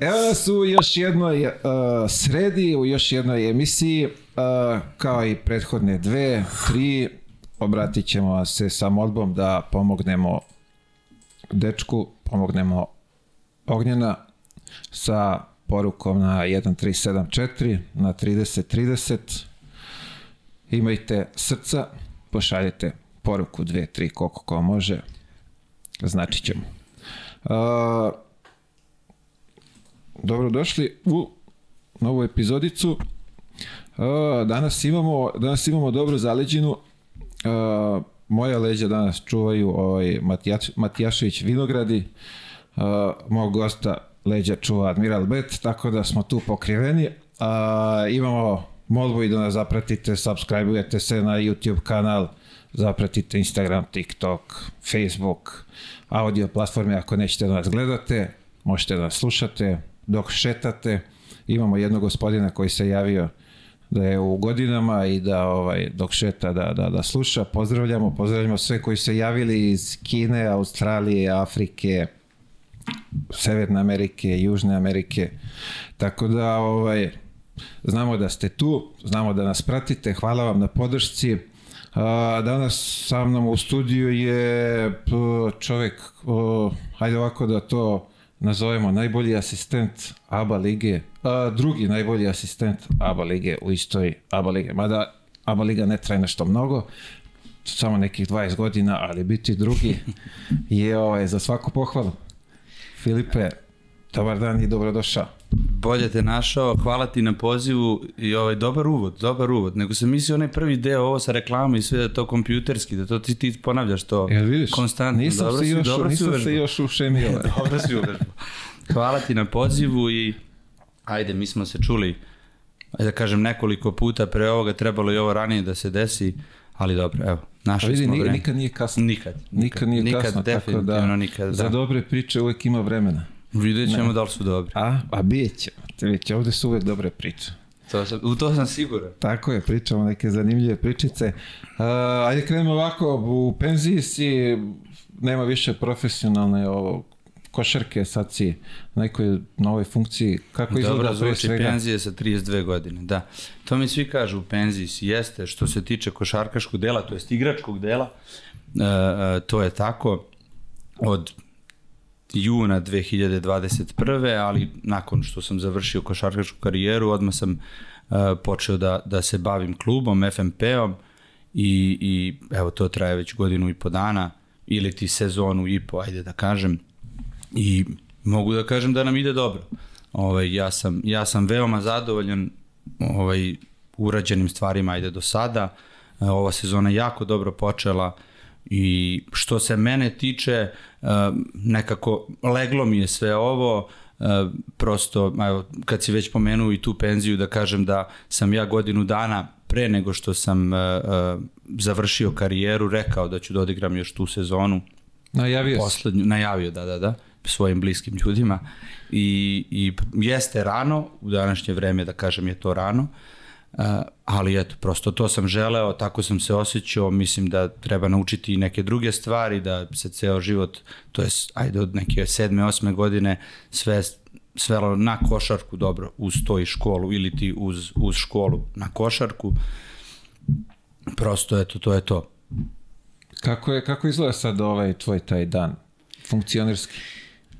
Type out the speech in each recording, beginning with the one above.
Evo nas u još jednoj uh, sredi, u još jednoj emisiji, uh, kao i prethodne dve, tri, obratit ćemo se sa molbom da pomognemo dečku, pomognemo Ognjena sa porukom na 1374 na 3030 imajte srca pošaljite poruku 2, 3 koliko ko može. Znači ćemo. Uh, dobrodošli u novu epizodicu. Danas imamo danas imamo dobru zaleđinu. Moja leđa danas čuvaju ovaj Matijaš, Matijašević Vinogradi. Mog gosta leđa čuva Admiral Bet, tako da smo tu pokriveni. Imamo molbu i da nas zapratite, subscribe-ujete se na YouTube kanal, zapratite Instagram, TikTok, Facebook, audio platforme ako nećete da nas gledate, možete da nas slušate dok šetate. Imamo jednog gospodina koji se javio da je u godinama i da ovaj dok šeta da, da, da sluša. Pozdravljamo, pozdravljamo sve koji se javili iz Kine, Australije, Afrike, Severne Amerike, Južne Amerike. Tako da ovaj znamo da ste tu, znamo da nas pratite. Hvala vam na podršci. A, danas sa mnom u studiju je čovek, hajde ovako da to nazovemo najbolji asistent ABA lige, a, drugi najbolji asistent ABA lige u istoj ABA lige. Mada ABA liga ne traje nešto mnogo, samo nekih 20 godina, ali biti drugi je ovaj, za svaku pohvalu. Filipe, dobar dan i dobrodošao. Bolje te našao, hvala ti na pozivu i ovaj dobar uvod, dobar uvod. Nego sam mislio onaj prvi deo ovo sa reklamom i sve da to kompjuterski, da to ti, ti ponavljaš to Jel vidiš? konstantno. Nisam dobro se si, još, dobro nisam se još ušemio. dobro si uvežbao. Hvala ti na pozivu i ajde, mi smo se čuli, da kažem nekoliko puta pre ovoga, trebalo i ovo ranije da se desi, ali dobro, evo, našli vidi, smo vreme. nikad nije kasno. Nikad. Nikad nije nikad, kasno, tako da nikad, za da. dobre priče uvek ima vremena. Vidjet ćemo da li su dobri. A, a bijet će. Već ovde su uvek dobre priče. To sam, u to sam siguran. Tako je, pričamo neke zanimljive pričice. Uh, ajde krenemo ovako, u penziji si, nema više profesionalne ovo, košarke, sad si na nekoj novoj funkciji. Kako izgleda Dobro, zvuči svega? penzije sa 32 godine, da. To mi svi kažu u penziji si jeste, što se tiče košarkaškog dela, to jest igračkog dela, e, to je tako od juna 2021. ali nakon što sam završio košarkašku karijeru, odmah sam e, počeo da, da se bavim klubom, FMP-om i, i evo to traje već godinu i po dana ili ti sezonu i po, ajde da kažem i mogu da kažem da nam ide dobro. Ovaj, ja, sam, ja sam veoma zadovoljan ovaj, urađenim stvarima ajde do sada. E, Ova sezona jako dobro počela i što se mene tiče e, nekako leglo mi je sve ovo e, prosto evo, kad si već pomenuo i tu penziju da kažem da sam ja godinu dana pre nego što sam e, završio karijeru rekao da ću da odigram još tu sezonu. Najavio poslednju, najavio, da, da, da, svojim bliskim ljudima. I, i jeste rano, u današnje vreme da kažem je to rano, uh, ali eto, prosto to sam želeo, tako sam se osjećao, mislim da treba naučiti i neke druge stvari, da se ceo život, to je, ajde, od neke sedme, osme godine, sve svelo na košarku, dobro, uz to i školu, ili ti uz, uz školu na košarku, prosto, eto, to je to. Kako, je, kako izgleda sad ovaj tvoj taj dan? Funkcionerski.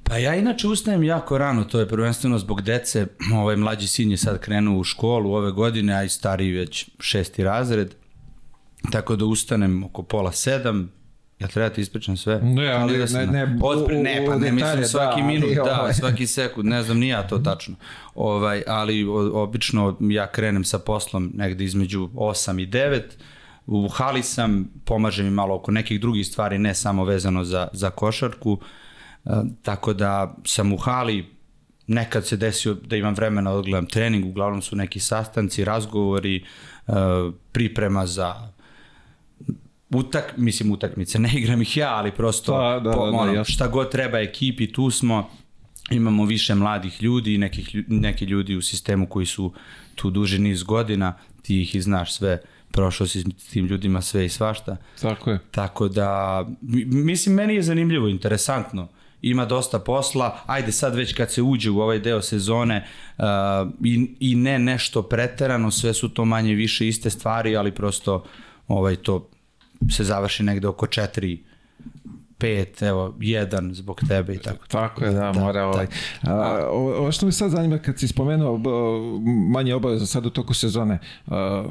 Pa ja inače ustajem jako rano, to je prvenstveno zbog dece, ovaj mlađi sin je sad krenuo u školu ove godine, a i stariji već šesti razred, tako da ustanem oko pola sedam, Ja treba ti ispričam sve? Ne, ali Da ne, ne, Otpre, u- ne, pa ne detalje, mislim svaki da, minut, da, ovaj. svaki sekund, ne znam ni ja to tačno. Ovaj, ali o- obično ja krenem sa poslom negde između 8 i 9, u hali sam, pomaže mi malo oko nekih drugih stvari, ne samo vezano za, za košarku, E, tako da sam u hali, nekad se desio da imam vremena da odgledam trening, uglavnom su neki sastanci, razgovori, e, priprema za utak, mislim utakmice, ne igram ih ja, ali prosto Da, da, da, da, ono, šta god treba ekipi, tu smo, imamo više mladih ljudi, nekih, neki ljudi u sistemu koji su tu duži niz godina, ti ih i znaš sve, prošao si s tim ljudima sve i svašta. Tako je. Tako da, mi- mislim, meni je zanimljivo, interesantno ima dosta posla, ajde sad već kad se uđe u ovaj deo sezone uh, i, i ne nešto preterano, sve su to manje više iste stvari, ali prosto ovaj to se završi negde oko 4 pet, evo, jedan zbog tebe i tako. Tako je, da, da mora da. ovaj. A, ovo što mi sad zanima kad si spomenuo manje obaveza sad u toku sezone, a,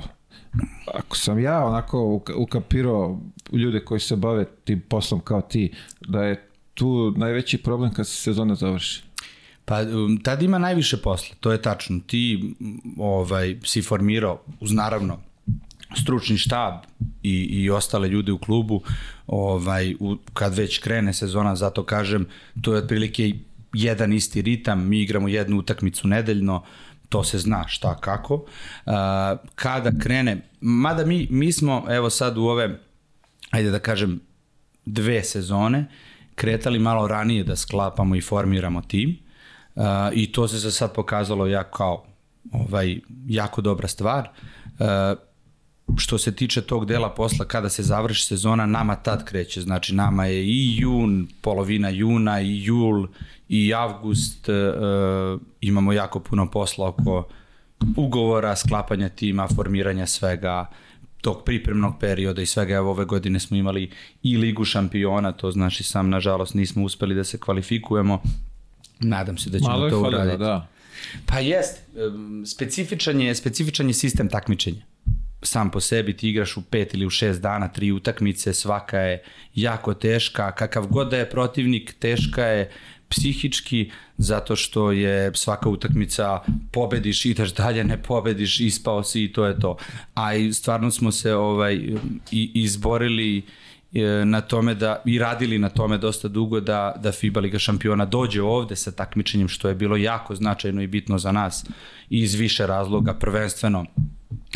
ako sam ja onako ukapirao ljude koji se bave tim poslom kao ti, da je tu najveći problem kad se sezona završi? Pa um, tad ima najviše posla, to je tačno. Ti ovaj, si formirao, uz naravno stručni štab i, i ostale ljude u klubu, ovaj, u, kad već krene sezona, zato kažem, to je otprilike jedan isti ritam, mi igramo jednu utakmicu nedeljno, to se zna šta kako. Uh, kada krene, mada mi, mi smo, evo sad u ove, ajde da kažem, dve sezone, kretali malo ranije da sklapamo i formiramo tim uh, i to se za sad pokazalo jako kao ovaj, jako dobra stvar. Uh, što se tiče tog dela posla kada se završi sezona, nama tad kreće. Znači nama je i jun, polovina juna, i jul, i avgust. Uh, imamo jako puno posla oko ugovora, sklapanja tima, formiranja svega, tog pripremnog perioda i svega. Evo ove godine smo imali i ligu šampiona, to znači sam nažalost nismo uspeli da se kvalifikujemo. Nadam se da ćemo Malo to uraditi. Da. Pa jest, specifičan je, specifičan je sistem takmičenja sam po sebi ti igraš u pet ili u šest dana, tri utakmice, svaka je jako teška, kakav god da je protivnik, teška je psihički, zato što je svaka utakmica pobediš, ideš dalje, ne pobediš, ispao si i to je to. A i stvarno smo se ovaj i, izborili e, na tome da i radili na tome dosta dugo da da FIBA Liga šampiona dođe ovde sa takmičenjem što je bilo jako značajno i bitno za nas iz više razloga prvenstveno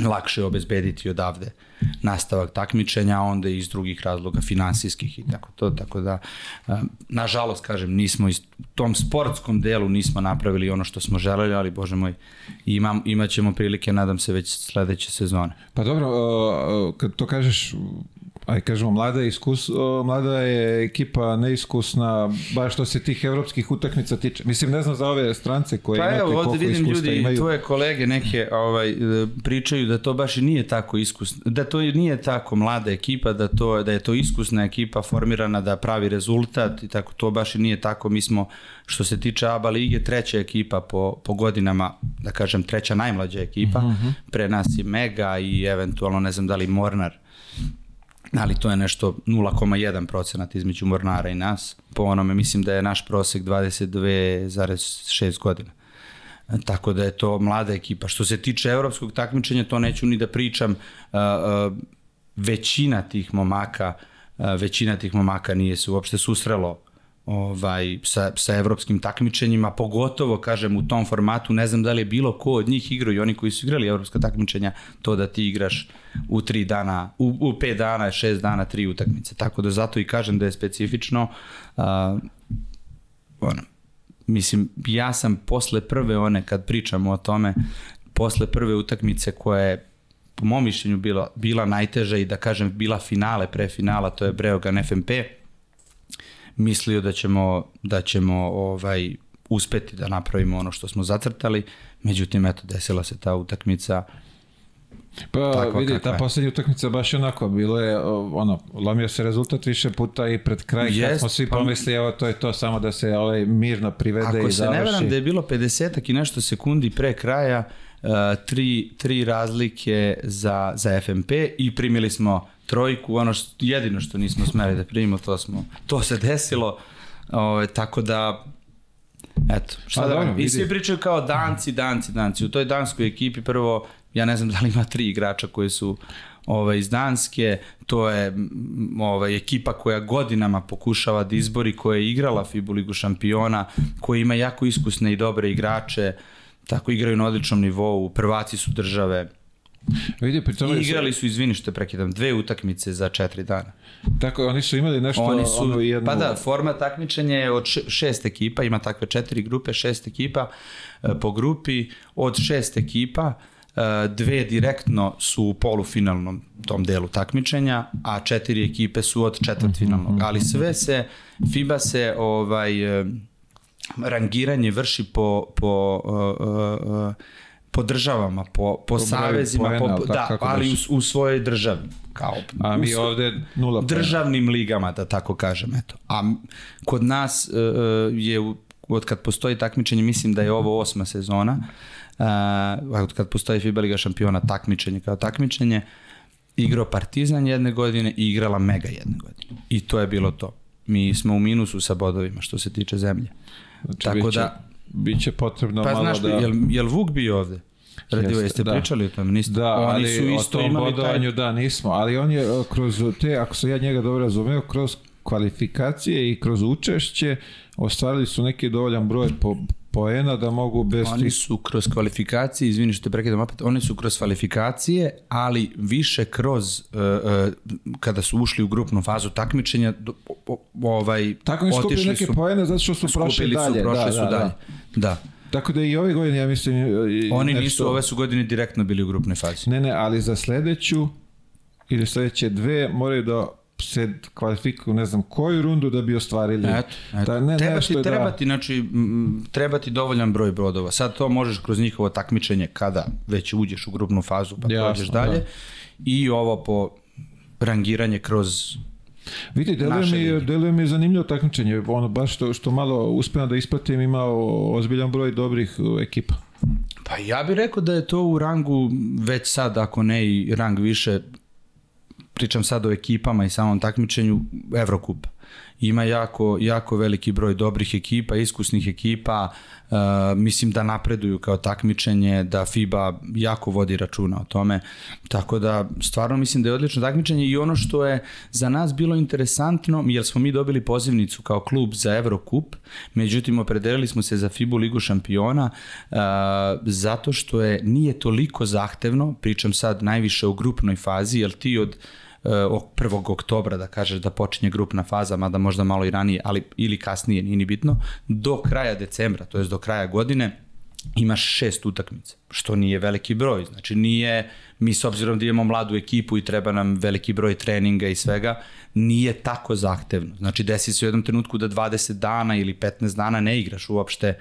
lakše obezbediti odavde nastavak takmičenja, onda iz drugih razloga finansijskih i tako to, tako da nažalost kažem nismo u tom sportskom delu nismo napravili ono što smo želeli, ali bože moj imam, imaćemo prilike nadam se već sledeće sezone. Pa dobro, kad to kažeš aj kažemo, mlada, iskus, mlada je ekipa neiskusna, baš što se tih evropskih utakmica tiče. Mislim, ne znam za ove strance koje pa imate, evo, koliko vidim ljudi, imaju. tvoje kolege neke ovaj, pričaju da to baš i nije tako iskusno, da to nije tako mlada ekipa, da, to, da je to iskusna ekipa formirana da pravi rezultat i tako, to baš i nije tako. Mi smo, što se tiče ABA lige, treća ekipa po, po godinama, da kažem, treća najmlađa ekipa. Mhm. -huh. Pre nas je Mega i eventualno, ne znam da li Mornar ali to je nešto 0,1 procenat između Mornara i nas. Po onome mislim da je naš prosek 22,6 godina. Tako da je to mlada ekipa. Što se tiče evropskog takmičenja, to neću ni da pričam. Većina tih momaka, većina tih momaka nije se uopšte susrelo ovaj, sa, sa evropskim takmičenjima, pogotovo, kažem, u tom formatu, ne znam da li je bilo ko od njih igrao i oni koji su igrali evropska takmičenja, to da ti igraš u tri dana, u, u pet dana, šest dana, tri utakmice. Tako da zato i kažem da je specifično, uh, ono, mislim, ja sam posle prve one, kad pričamo o tome, posle prve utakmice koja je po mom mišljenju bila, bila najteža i da kažem bila finale, pre finala, to je Breogan FMP, mislio da ćemo, da ćemo ovaj, uspeti da napravimo ono što smo zacrtali, međutim, eto, desila se ta utakmica. Pa Tako, vidi, ta poslednja utakmica baš onako, bilo je, ono, lomio se rezultat više puta i pred kraj, kad smo svi pa... pomislili, evo, to je to, samo da se ovaj, mirno privede Ako i završi. Ako se ne veram da je bilo 50 i nešto sekundi pre kraja, uh, tri, tri razlike za, za FMP i primili smo trojku, ono što, jedino što nismo smeli da primimo, to, smo, to se desilo, Ove, ovaj, tako da Eto, šta pa, da dobro, I svi pričaju kao danci, danci, danci. U toj danskoj ekipi prvo, ja ne znam da li ima tri igrača koji su ovaj, iz Danske, to je ovaj, ekipa koja godinama pokušava da izbori, koja je igrala FIBU ligu šampiona, koja ima jako iskusne i dobre igrače, tako igraju na odličnom nivou, prvaci su države, Vidi, pri tome igrali su, izvini što prekidam, dve utakmice za četiri dana. Tako, oni su imali nešto... Oni su, ono jednu... Pa da, forma takmičenja je od šest ekipa, ima takve četiri grupe, šest ekipa e, po grupi, od šest ekipa, e, dve direktno su u polufinalnom tom delu takmičenja, a četiri ekipe su od četvrtfinalnog. Ali sve se, FIBA se ovaj, e, rangiranje vrši po, po uh, uh, po državama, po, po, po savezima, poena, po, da, ali u, u svojoj državi. Kao, a mi ovde nula Državnim ligama, da tako kažem. Eto. A kod nas uh, je, od kad postoji takmičenje, mislim da je ovo osma sezona, uh, od kad postoji FIBA Liga šampiona takmičenje kao takmičenje, igrao Partizan jedne godine i igrala Mega jedne godine. I to je bilo to. Mi smo u minusu sa bodovima što se tiče zemlje. Znači, Tako biće, da biće potrebno pa, malo znaš, da... Jel, jel Vuk bio ovde? Radio, jeste da. pričali o tome? Niste? Da, Oni ali su isto o tom bodovanju, taj... da, nismo. Ali on je kroz te, ako sam ja njega dobro razumeo, kroz kvalifikacije i kroz učešće ostvarili su neki dovoljan broj po, poena da mogu bez Oni su kroz kvalifikacije, izvini što te prekidam opet, oni su kroz kvalifikacije, ali više kroz, uh, uh, kada su ušli u grupnu fazu takmičenja, ovaj, Tako mi skupili neke su, poene zato što su prošli dalje. Su, prošli da, su da, dalje. Da. da. Tako da i ove godine, ja mislim... Oni nešto... nisu, ove su godine direktno bili u grupnoj fazi. Ne, ne, ali za sledeću ili sledeće dve moraju da se kvalifikuju ne znam koju rundu da bi ostvarili. Eto, eto. Da, ne, treba, ti, treba da... ti, znači, treba ti dovoljan broj brodova. Sad to možeš kroz njihovo takmičenje kada već uđeš u grupnu fazu pa Jasno, prođeš dalje. Da. I ovo po rangiranje kroz Vidi, deluje mi, deluje mi zanimljivo takmičenje, ono baš što, što malo uspeo da ispratim, imao ozbiljan broj dobrih ekipa. Pa ja bih rekao da je to u rangu već sad, ako ne i rang više, pričam sad o ekipama i samom takmičenju, Evrokup. Ima jako, jako veliki broj dobrih ekipa, iskusnih ekipa, uh, mislim da napreduju kao takmičenje, da FIBA jako vodi računa o tome, tako da stvarno mislim da je odlično takmičenje i ono što je za nas bilo interesantno, jer smo mi dobili pozivnicu kao klub za Evrokup, međutim opredelili smo se za FIBA ligu šampiona uh, zato što je nije toliko zahtevno, pričam sad najviše u grupnoj fazi, jer ti od 1. Eh, oktobra da kažeš da počinje grupna faza, mada možda malo i ranije, ali ili kasnije, nije ni bitno, do kraja decembra, to je do kraja godine, imaš šest utakmica, što nije veliki broj. Znači nije, mi s obzirom da imamo mladu ekipu i treba nam veliki broj treninga i svega, nije tako zahtevno. Znači desi se u jednom trenutku da 20 dana ili 15 dana ne igraš uopšte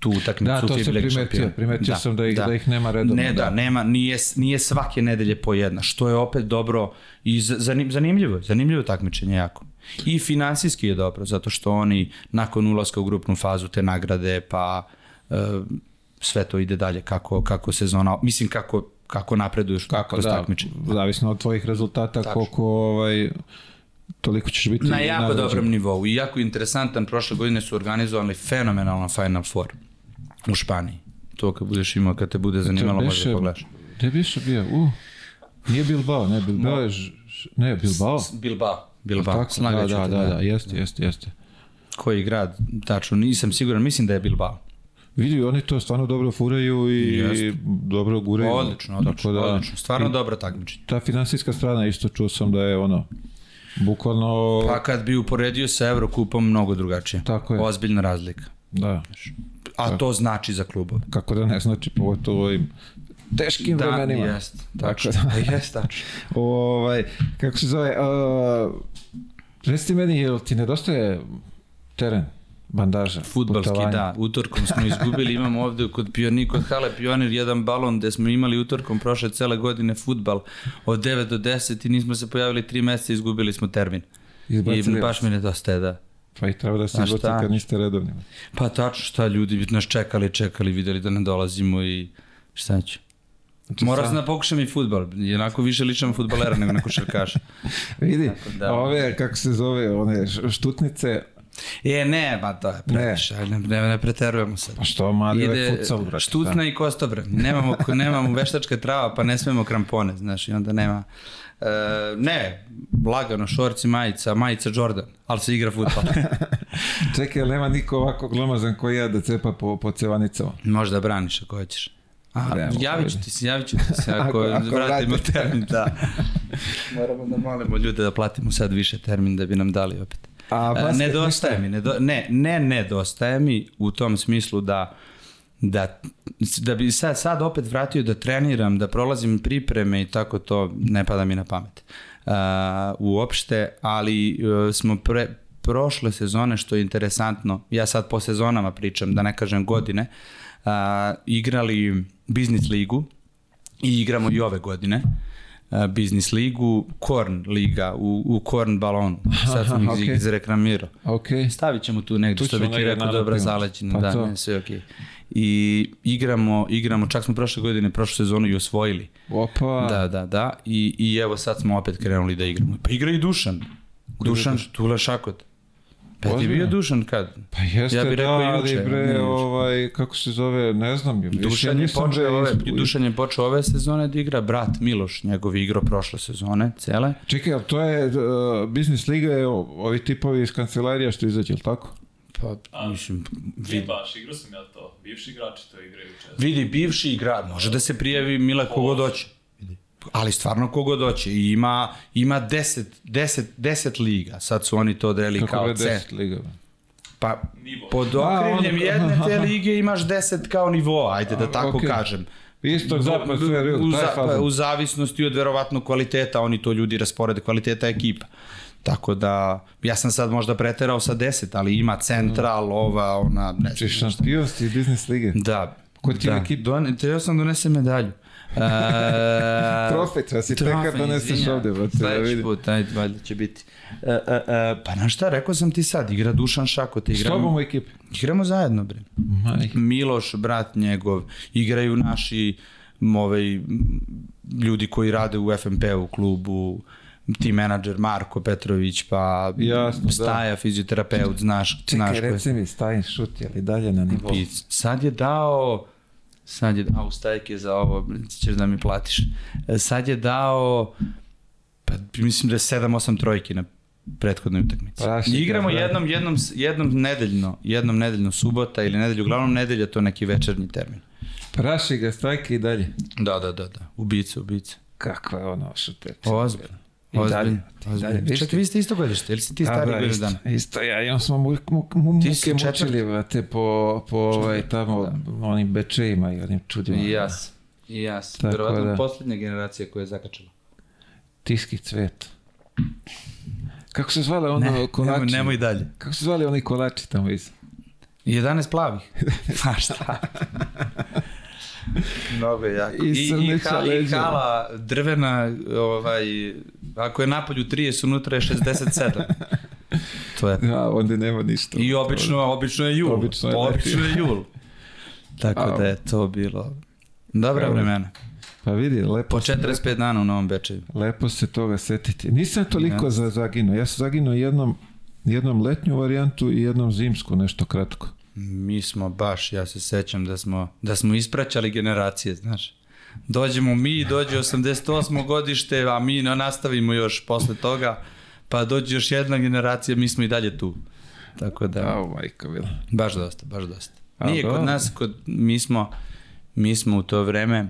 tu utakmicu da, to sam primetio, primetio da, sam da ih, da. da ih nema redovno. Ne, da, da, nema, nije, nije svake nedelje po jedna, što je opet dobro i zanim, zanimljivo, zanimljivo takmičenje jako. I finansijski je dobro, zato što oni nakon ulaska u grupnu fazu te nagrade, pa uh, sve to ide dalje kako, kako sezona, mislim kako, kako napreduješ kako, kroz da, takmičenje. Zavisno od tvojih rezultata, Tačno. koliko ovaj, toliko ćeš biti na jako nagrađen. dobrom nivou i jako interesantan prošle godine su organizovali fenomenalan Final Four u Španiji to kad budeš imao kad te bude zanimalo možeš da pogledaš gde bi še bio u nije Bilbao ne Bilbao je ne Bilbao Bilbao Bilbao tako, da, da, da, da, jeste, jeste, jeste. Koji grad, tačno, nisam siguran, mislim da je Bilbao. Vidi, oni to stvarno dobro furaju i Jest. dobro guraju. Odlično, odlično, da, odlično. Stvarno dobro takmičenje. Ta finansijska strana isto čuo sam da je ono, bukvalno... Pa kad bi uporedio sa Eurokupom, mnogo drugačije. Tako je. Ozbiljna razlika. Da. A to znači za klubove. Kako da ne znači, pogotovo ovim teškim da, vremenima. Da, jest, tačno. Tako da, jest, tačno. ovaj, kako se zove, uh, recite meni, jel ti nedostaje teren? Bandaža. Futbalski, putovanje. da. Utorkom smo izgubili, imamo ovde kod Pionir, kod Hale Pionir jedan balon gde smo imali utorkom prošle cele godine futbal od 9 do 10 i nismo se pojavili 3 meseca i izgubili smo termin. Izbacili I baš mi nedostaje, da. Pa i treba da se izbaci kad niste redovni. Pa tačno šta, ljudi bi nas čekali, čekali, videli da ne dolazimo i šta će. Znači, Mora sam da pokušam i futbal, jednako više ličam futbalera nego na košarkaša. Vidi, da. ove, kako se zove, one štutnice, E, ne, ba to je previše, ne, ne, ne preterujemo sad. Pa što, mali Ide futsal, brate. Štutna da. i kostobre. Nemamo, nemamo veštačka trava, pa ne smemo krampone, znaš, i onda nema... Uh, ne, lagano, šorci, majica, majica Jordan, ali se igra futbol. Čekaj, nema niko ovako glomazan koji ja da cepa po, po cevanicama? Možda braniš ako hoćeš. A, javit ću ti se, javit ću ti se ako, ako, ako vratimo termin, da. Moramo da molimo ljude da platimo sad više termin da bi nam dali opet. A, basket, nedostaje mi, nedo, ne, ne nedostaje mi u tom smislu da, da da bi sad, sad opet vratio da treniram, da prolazim pripreme i tako to ne pada mi na pamet. Uh, uopšte, ali uh, smo pre, prošle sezone, što je interesantno, ja sad po sezonama pričam, da ne kažem godine, uh, igrali biznis ligu i igramo i ove godine. Uh, biznis ligu, Korn liga u, u Korn balonu. Sad sam ih okay. izreklamirao. Ok. Stavit ćemo tu negdje, Tu što bi ti rekao, dobra zaleđina. Pa da, to. ne, sve okej. I igramo, igramo, čak smo prošle godine, prošlu sezonu i osvojili. Opa. Da, da, da. I, I evo sad smo opet krenuli da igramo. Pa igra i Dušan. Dušan, Tula Šakot. Pa ti bio Dušan kad? Pa jeste, Ja bih rekao da, ali juče, bre, nije juče. ovaj, kako se zove, ne znam. više Dušan je, počeo bre, ove, Dušan je počeo ove sezone da igra, brat Miloš, njegov igro prošle sezone, cele. Čekaj, ali to je, uh, biznis liga je ovi tipovi iz kancelarija što izađe, ili tako? Pa, mislim, Nije vidi, baš, igrao sam ja to. Bivši igrači to igraju često. vidi bivši igra, može da se prijavi Mile kogod hoće. Ali stvarno kogod hoće. I ima, ima 10, 10, 10 liga. Sad su oni to odreli Kako kao bre C. 10 liga? Pa Nivo. pod A, okriljem onda- jedne te lige imaš 10 kao nivoa, ajde da tako okej. kažem. Istok, zapad, sve, u, za, u zavisnosti od verovatno kvaliteta, oni to ljudi rasporede kvaliteta ekipa. Tako da, ja sam sad možda preterao sa 10, ali ima central, ova, ona, ne znam. šampionski iz biznis lige. Da. Ko ti je da. ekip? Don, teo sam donese medalju. Trofej, treba si tekar doneseš ovde, brate, da Sledeći put, ajde, valjda će biti. E, e, e, pa na šta, rekao sam ti sad, igra Dušan Šakot, S igramo, tobom u ekipi? igramo zajedno, bre. Maj. Miloš, brat njegov, igraju naši ovaj, ljudi koji rade u FMP-u klubu, ti menadžer Marko Petrović, pa Jasno, da. Staja, fizioterapeut, znaš, znaš Čekaj, ko je. reci mi, stajin šut, je li dalje na nivou? Sad je dao, sad je dao, stajek je za ovo, ćeš da mi platiš. E, Sad je dao, pa mislim da je 7-8 trojki na prethodnoj utakmici. Praši ga, Igramo da. jednom, jednom, jednom nedeljno, jednom nedeljno subota ili nedelju, uglavnom nedelja, to je neki večernji termin. Praši ga, stajke i dalje. Da, da, da, da. Ubica, ubica. Kakva je ono šuter? Ozbiljno. I dalje, Ozbiljno. dalje, Čak vi ste isto godište, ili si ti stari godinu isto, dana? Isto ja, i on smo mu, mu, muke mučili, brate, po, po ovaj, tamo, onim bečejima i onim čudima. I jas. I jas. Tako Verovatno da. posljednja generacija koja je zakačala. Tiski cvet. Kako se zvale ono Ne, kolači? nemoj, nemoj dalje. Kako se zvali oni kolači tamo iz? 11 plavih. Pa šta? Mnogo je jako. I I, i, hala, i hala drvena, ovaj, ako je napolju 30, unutra je 67. To je. Ja, onda nema ništa. I obično, obično je jul. Obično je obično je jul. Tako A, da je to bilo dobra Evo. vremena. Pa vidi, lepo, Po se- 45 dana u Novom Bečeju. lepo se toga setiti. Nisam toliko Ja. za zaginuo. Ja sam zaginuo jednom, jednom letnju varijantu i jednom zimsku, nešto kratko. Mi smo baš, ja se sećam da smo, da smo ispraćali generacije, znaš. Dođemo mi, dođe 88. godište, a mi na- nastavimo još posle toga, pa dođe još jedna generacija, mi smo i dalje tu. Tako da, Au, majka bila. baš dosta, baš dosta. A, Nije kod dobro. nas, kod, mi, smo, mi smo u to vreme,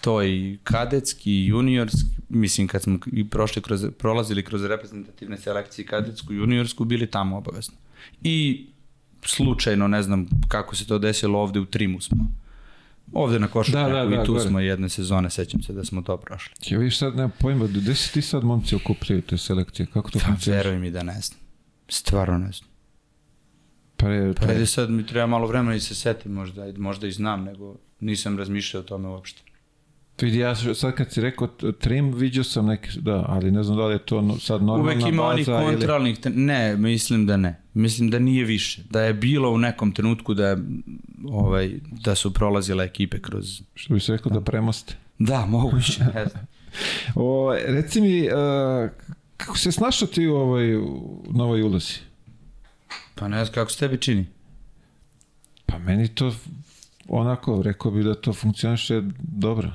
to i kadetski i juniorski, mislim kad smo i prošli kroz, prolazili kroz reprezentativne selekcije kadetsku i juniorsku, bili tamo obavezno. I slučajno, ne znam kako se to desilo, ovde u Trimu smo. Ovde na košarku Da, da, da, i tu gore. smo jedne sezone, sećam se da smo to prošli. Ja vidiš sad, nema pojma, gde si ti sad momci okupljaju te selekcije? Kako to Pa funkcioniše? veruj mi da ne znam. Stvarno ne znam. Pre, Pa pre, ajde sad mi treba malo vremena i se setim možda, možda i znam, nego nisam razmišljao o tome uopšte. Vidi, ja sad kad si rekao trim, vidio sam neki, da, ali ne znam da li je to sad normalna Uvek ima onih baza ili... kontralnih, tre- ne, mislim da ne. Mislim da nije više. Da je bilo u nekom trenutku da, ovaj, da su prolazile ekipe kroz... Što bi se rekao da premoste. Da, moguće, ne znam. O, reci mi, uh, kako se snašao ti u ovoj u novoj ulozi? Pa ne znam kako se tebi čini. Pa meni to onako, rekao bi da to funkcioniše dobro.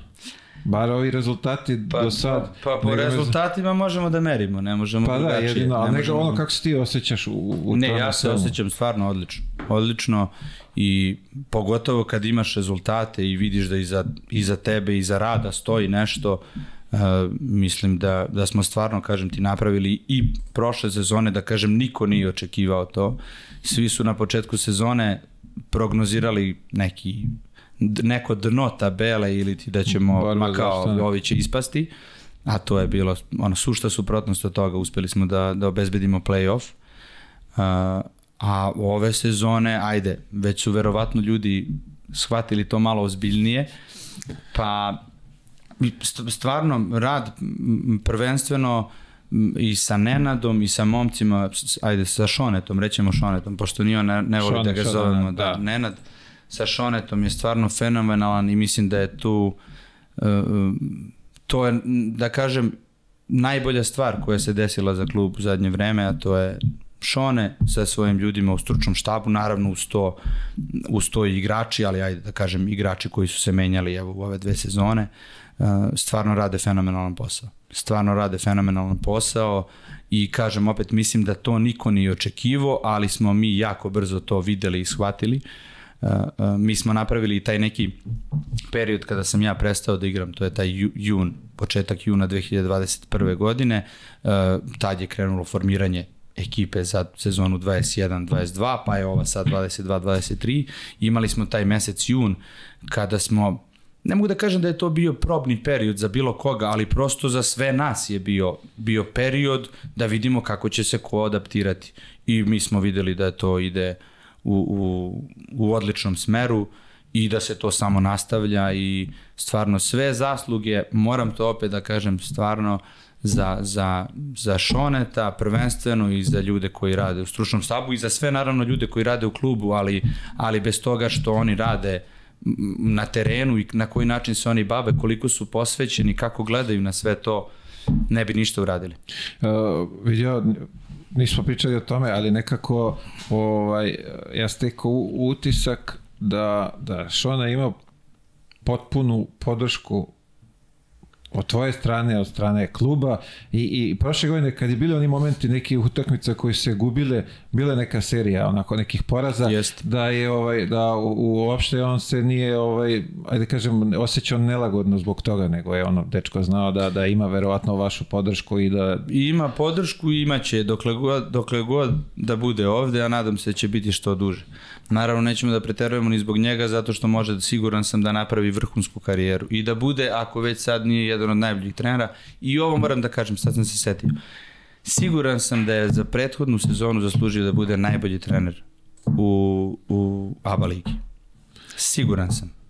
Bar ovi rezultati Pa, do sad. pa, pa po nego me- rezultatima možemo da merimo, ne možemo Pa da, drugačije. jedino, ali ne nego možemo- ono kako se ti osjećaš u, u Ne, ja se svemu. osjećam stvarno odlično. Odlično i pogotovo kad imaš rezultate i vidiš da iza, iza tebe, iza rada stoji nešto, uh, mislim da, da smo stvarno, kažem ti, napravili i prošle sezone, da kažem, niko nije očekivao to. Svi su na početku sezone prognozirali neki neko dno tabele ili ti da ćemo, Borba ma kao, ovi će ispasti, a to je bilo ono, sušta suprotnost od toga, uspeli smo da, da obezbedimo play-off. Uh, a ove sezone, ajde, već su verovatno ljudi shvatili to malo ozbiljnije, pa st- stvarno rad prvenstveno i sa Nenadom i sa momcima, ajde sa Šonetom, rećemo Šonetom, pošto nije on ne, ne voli Šone, da ga Šone, zovemo, da. da, Nenad sa Šonetom je stvarno fenomenalan i mislim da je tu uh, to je, da kažem, najbolja stvar koja se desila za klub u zadnje vreme, a to je Šone sa svojim ljudima u stručnom štabu, naravno uz to, uz to i igrači, ali ajde da kažem igrači koji su se menjali evo, u ove dve sezone, uh, stvarno rade fenomenalan posao. Stvarno rade fenomenalan posao i kažem opet, mislim da to niko nije očekivo, ali smo mi jako brzo to videli i shvatili. Uh, mi smo napravili taj neki period kada sam ja prestao da igram, to je taj ju, jun, početak juna 2021. godine, uh, tad je krenulo formiranje ekipe za sezonu 21-22, pa je ova sad 22-23. Imali smo taj mesec jun kada smo ne mogu da kažem da je to bio probni period za bilo koga, ali prosto za sve nas je bio, bio period da vidimo kako će se ko adaptirati. I mi smo videli da to ide u, u, u odličnom smeru i da se to samo nastavlja i stvarno sve zasluge, moram to opet da kažem, stvarno za, za, za Šoneta prvenstveno i za ljude koji rade u stručnom stabu i za sve naravno ljude koji rade u klubu, ali, ali bez toga što oni rade na terenu i na koji način se oni bave, koliko su posvećeni, kako gledaju na sve to, ne bi ništa uradili. Uh, vidio, nismo pričali o tome, ali nekako ovaj, ja stekao utisak da, da Šona ima potpunu podršku od tvoje strane, od strane kluba i, i prošle godine kad je bili oni momenti neki utakmica koji se gubile, bile neka serija onako nekih poraza, Jest. da je ovaj da u, uopšte on se nije ovaj ajde kažem osjećao nelagodno zbog toga, nego je ono dečko znao da da ima verovatno vašu podršku i da I ima podršku i imaće dokle god, dokle god da bude ovde, a nadam se da će biti što duže. Naravno, nećemo da preterujemo ni zbog njega, zato što može, siguran sam da napravi vrhunsku karijeru i da bude, ako već sad nije jedan od najboljih trenera, i ovo moram da kažem, sad sam se setio, siguran sam da je za prethodnu sezonu zaslužio da bude najbolji trener u, u ABA ligi. Siguran sam.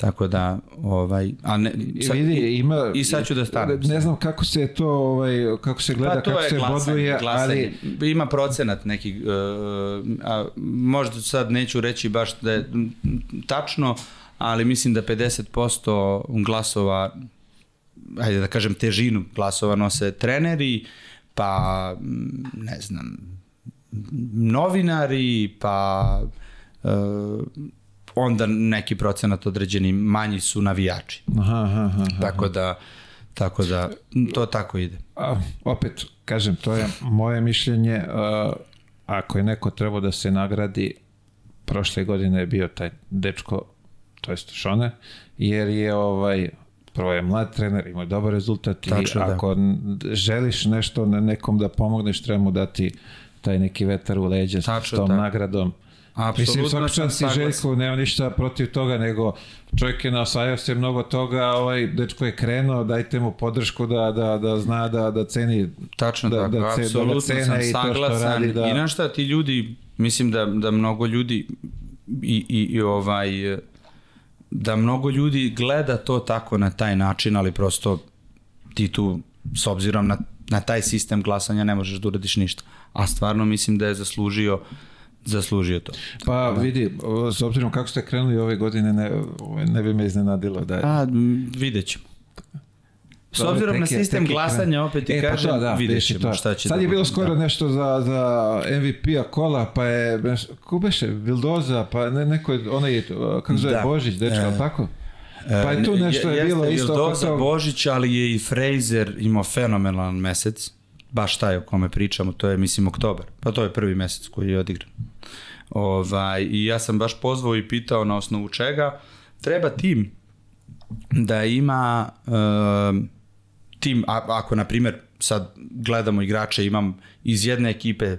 Tako da, ovaj, a ne, Sad, vidi, ima, i sad ću da stanem. Ne znam kako se to, ovaj, kako se gleda, Pa kako se glasanje, boduje, glasanje. ali Ima procenat neki, uh, a možda sad neću reći baš da je tačno, ali mislim da 50% glasova, ajde da kažem težinu glasova nose treneri, pa ne znam, novinari, pa uh, onda neki procenat određeni manji su navijači. aha, aha, aha. Tako da, tako da, to tako ide. A, opet, kažem, to je moje mišljenje, a, ako je neko trebao da se nagradi, prošle godine je bio taj dečko, to jest Šone, jer je ovaj, prvo je mlad trener, ima dobar rezultat i Tačno, da. ako n- želiš nešto na nekom da pomogneš, treba mu dati taj neki vetar u leđa s Tačno, tom tako. nagradom. Apsolutno Mislim, svaka čast i. Željko, nema ništa protiv toga, nego čovjek je naosvajao se mnogo toga, ovaj dečko je krenuo, dajte mu podršku da, da, da zna da, da ceni Tačno da, tako, da, ce, da apsolutno ga cene sam i to što saglasan. radi. Da... I na šta ti ljudi, mislim da, da mnogo ljudi i, i, i ovaj da mnogo ljudi gleda to tako na taj način, ali prosto ti tu s obzirom na, na taj sistem glasanja ne možeš da uradiš ništa. A stvarno mislim da je zaslužio zaslužio to. Pa vidi, s obzirom kako ste krenuli ove godine, ne, ne bi me iznenadilo da je... A, vidjet ćemo. S Dobro, obzirom na je- sistem je glasanja, opet ti E, pa kažem, to, da, vidjet ćemo to. šta će Sad da je bilo skoro da. nešto za, za MVP-a kola, pa je, ko beše, Vildoza, pa ne, neko je, onaj, je, kako zove, Da. Božić, dečko, E, tako? Pa je tu nešto je Jeste bilo isto Vildoza. Božić, ali je i Fraser imao fenomenalan mesec, baš taj o kome pričamo, to je mislim oktobar, pa to je prvi mesec koji je odigran. Ovaj, I ja sam baš pozvao i pitao na osnovu čega treba tim da ima um, tim, a, ako na primjer sad gledamo igrače, imam iz jedne ekipe uh,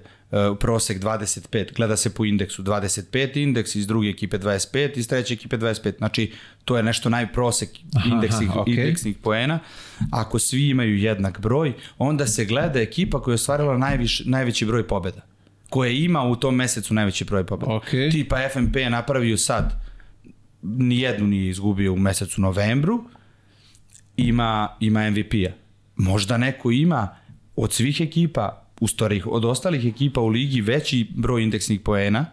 prosek 25, gleda se po indeksu 25 indeks, iz druge ekipe 25, iz treće ekipe 25. Znači, to je nešto najprosek indeksnih, aha, okej. indeksnih poena. Ako svi imaju jednak broj, onda se gleda ekipa koja je ostvarila najviš, najveći broj pobeda koja ima u tom mesecu najveći broj pobeda. Okej. Tipa FNP je napravio sad, nijednu nije izgubio u mesecu novembru, ima, ima MVP-a. Možda neko ima od svih ekipa, u stvari od ostalih ekipa u ligi veći broj indeksnih poena,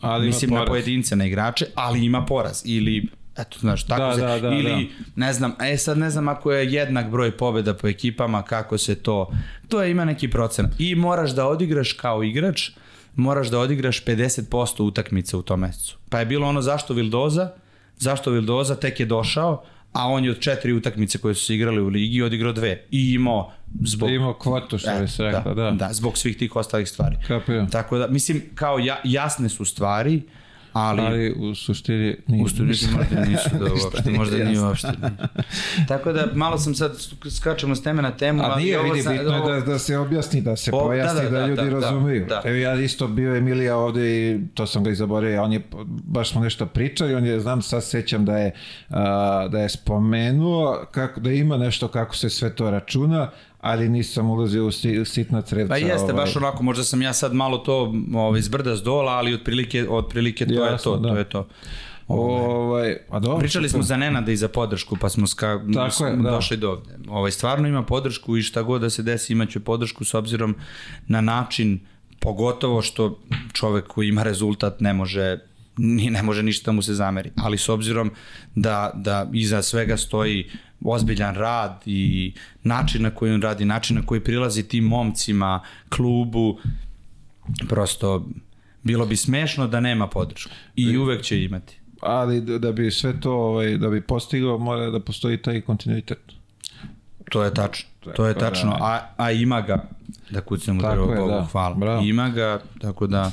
Ali mislim na pojedince, na igrače, ali ima poraz. Ili eto znaš tako Da, se da, da, ili ne znam e sad ne znam ako je jednak broj pobeda po ekipama kako se to to je ima neki procenat. I moraš da odigraš kao igrač moraš da odigraš 50% utakmica u tom mesecu. Pa je bilo ono zašto Vildoza? Zašto Vildoza tek je došao a on je od četiri utakmice koje su se igrali u ligi odigrao dve i imao zbog Imao kvotu, što bi se rekla, da. da, zbog svih tih ostalih stvari. Kapiram. Tako da, mislim, kao ja, jasne su stvari, ali, Ali u suštini nije. u studiju možda nisu da uopšte, možda nije uopšte. Tako da, malo sam sad, skačemo s teme na temu, A nije, vidi, bitno je ovo- da, da se objasni, da se O, pojasni, da, da, da, da, ljudi da, razumeju. da. Evo ja isto bio Emilija ovde i to sam ga i zaboravio, on je, baš smo nešto pričali, on je, znam, sad sećam da je, a, da je spomenuo kako, da ima nešto kako se sve to računa, ali nisam ulazio u si- sitna crevca. Pa jeste, ovaj. baš onako, možda sam ja sad malo to ovaj, zbrda s dola, ali otprilike, otprilike to Jasno, je to, da. to je to. Ovaj, a dobro, Pričali smo za Nenada i za podršku, pa smo ska, Tako je, da. došli do ovde. Ovaj, stvarno ima podršku i šta god da se desi imaće podršku s obzirom na način, pogotovo što čovek koji ima rezultat ne može ni ne može ništa mu se zameri, ali s obzirom da, da iza svega stoji ozbiljan rad i način na koji on radi, način na koji prilazi tim momcima, klubu, prosto bilo bi smešno da nema podršku. I uvek će imati. Ali da da bi sve to, ovaj, da bi postigao, mora da postoji taj kontinuitet. To je tačno. To je da, tačno. ne. A, a ima ga, da kucnem u drvo Bogu, da. hvala. Bravo. Ima ga, tako da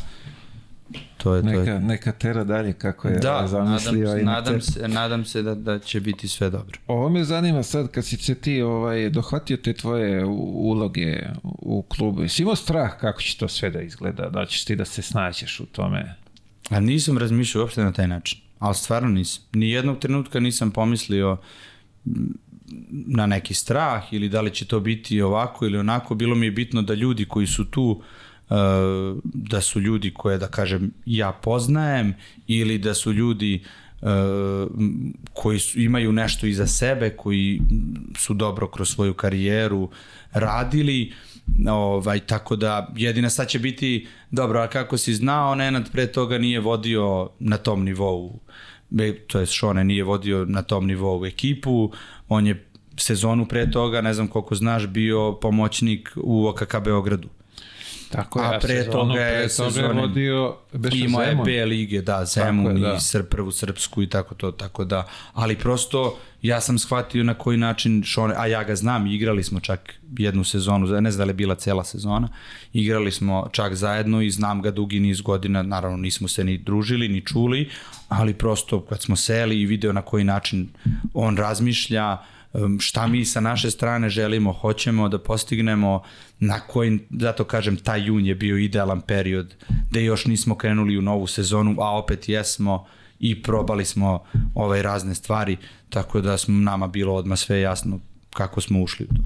to je to. Neka, Je. neka tera dalje kako je Da, zamislio. na nadam, se, nadam se da, da će biti sve dobro. Ovo me zanima sad kad si se ti ovaj, dohvatio te tvoje uloge u klubu. Jesi imao strah kako će to sve da izgleda? Da ćeš ti da se snađeš u tome? A nisam razmišljao uopšte na taj način. Ali stvarno nisam. Ni jednog trenutka nisam pomislio na neki strah ili da li će to biti ovako ili onako. Bilo mi je bitno da ljudi koji su tu uh, da su ljudi koje da kažem ja poznajem ili da su ljudi m, koji su, imaju nešto iza sebe, koji su dobro kroz svoju karijeru radili, ovaj, tako da jedina sad će biti, dobro, a kako si znao, Nenad pre toga nije vodio na tom nivou, be- to je Šone nije vodio na tom nivou ekipu, on je sezonu pre toga, ne znam koliko znaš, bio pomoćnik u OKK Beogradu. Tako A pre sezonu toga je je sezone- vodio Imao je. B lige, da, Zemun je, da. i Sr, prvu srpsku i tako to, tako da, ali prosto ja sam shvatio na koji način Šone, a ja ga znam, igrali smo čak jednu sezonu, ne znam da li je bila cela sezona, igrali smo čak zajedno i znam ga dugi niz godina, naravno nismo se ni družili, ni čuli, ali prosto kad smo seli i video na koji način on razmišlja, um, šta mi sa naše strane želimo, hoćemo da postignemo, na koji, zato kažem, taj jun je bio idealan period, da još nismo krenuli u novu sezonu, a opet jesmo i probali smo ovaj razne stvari, tako da smo nama bilo odmah sve jasno kako smo ušli u to.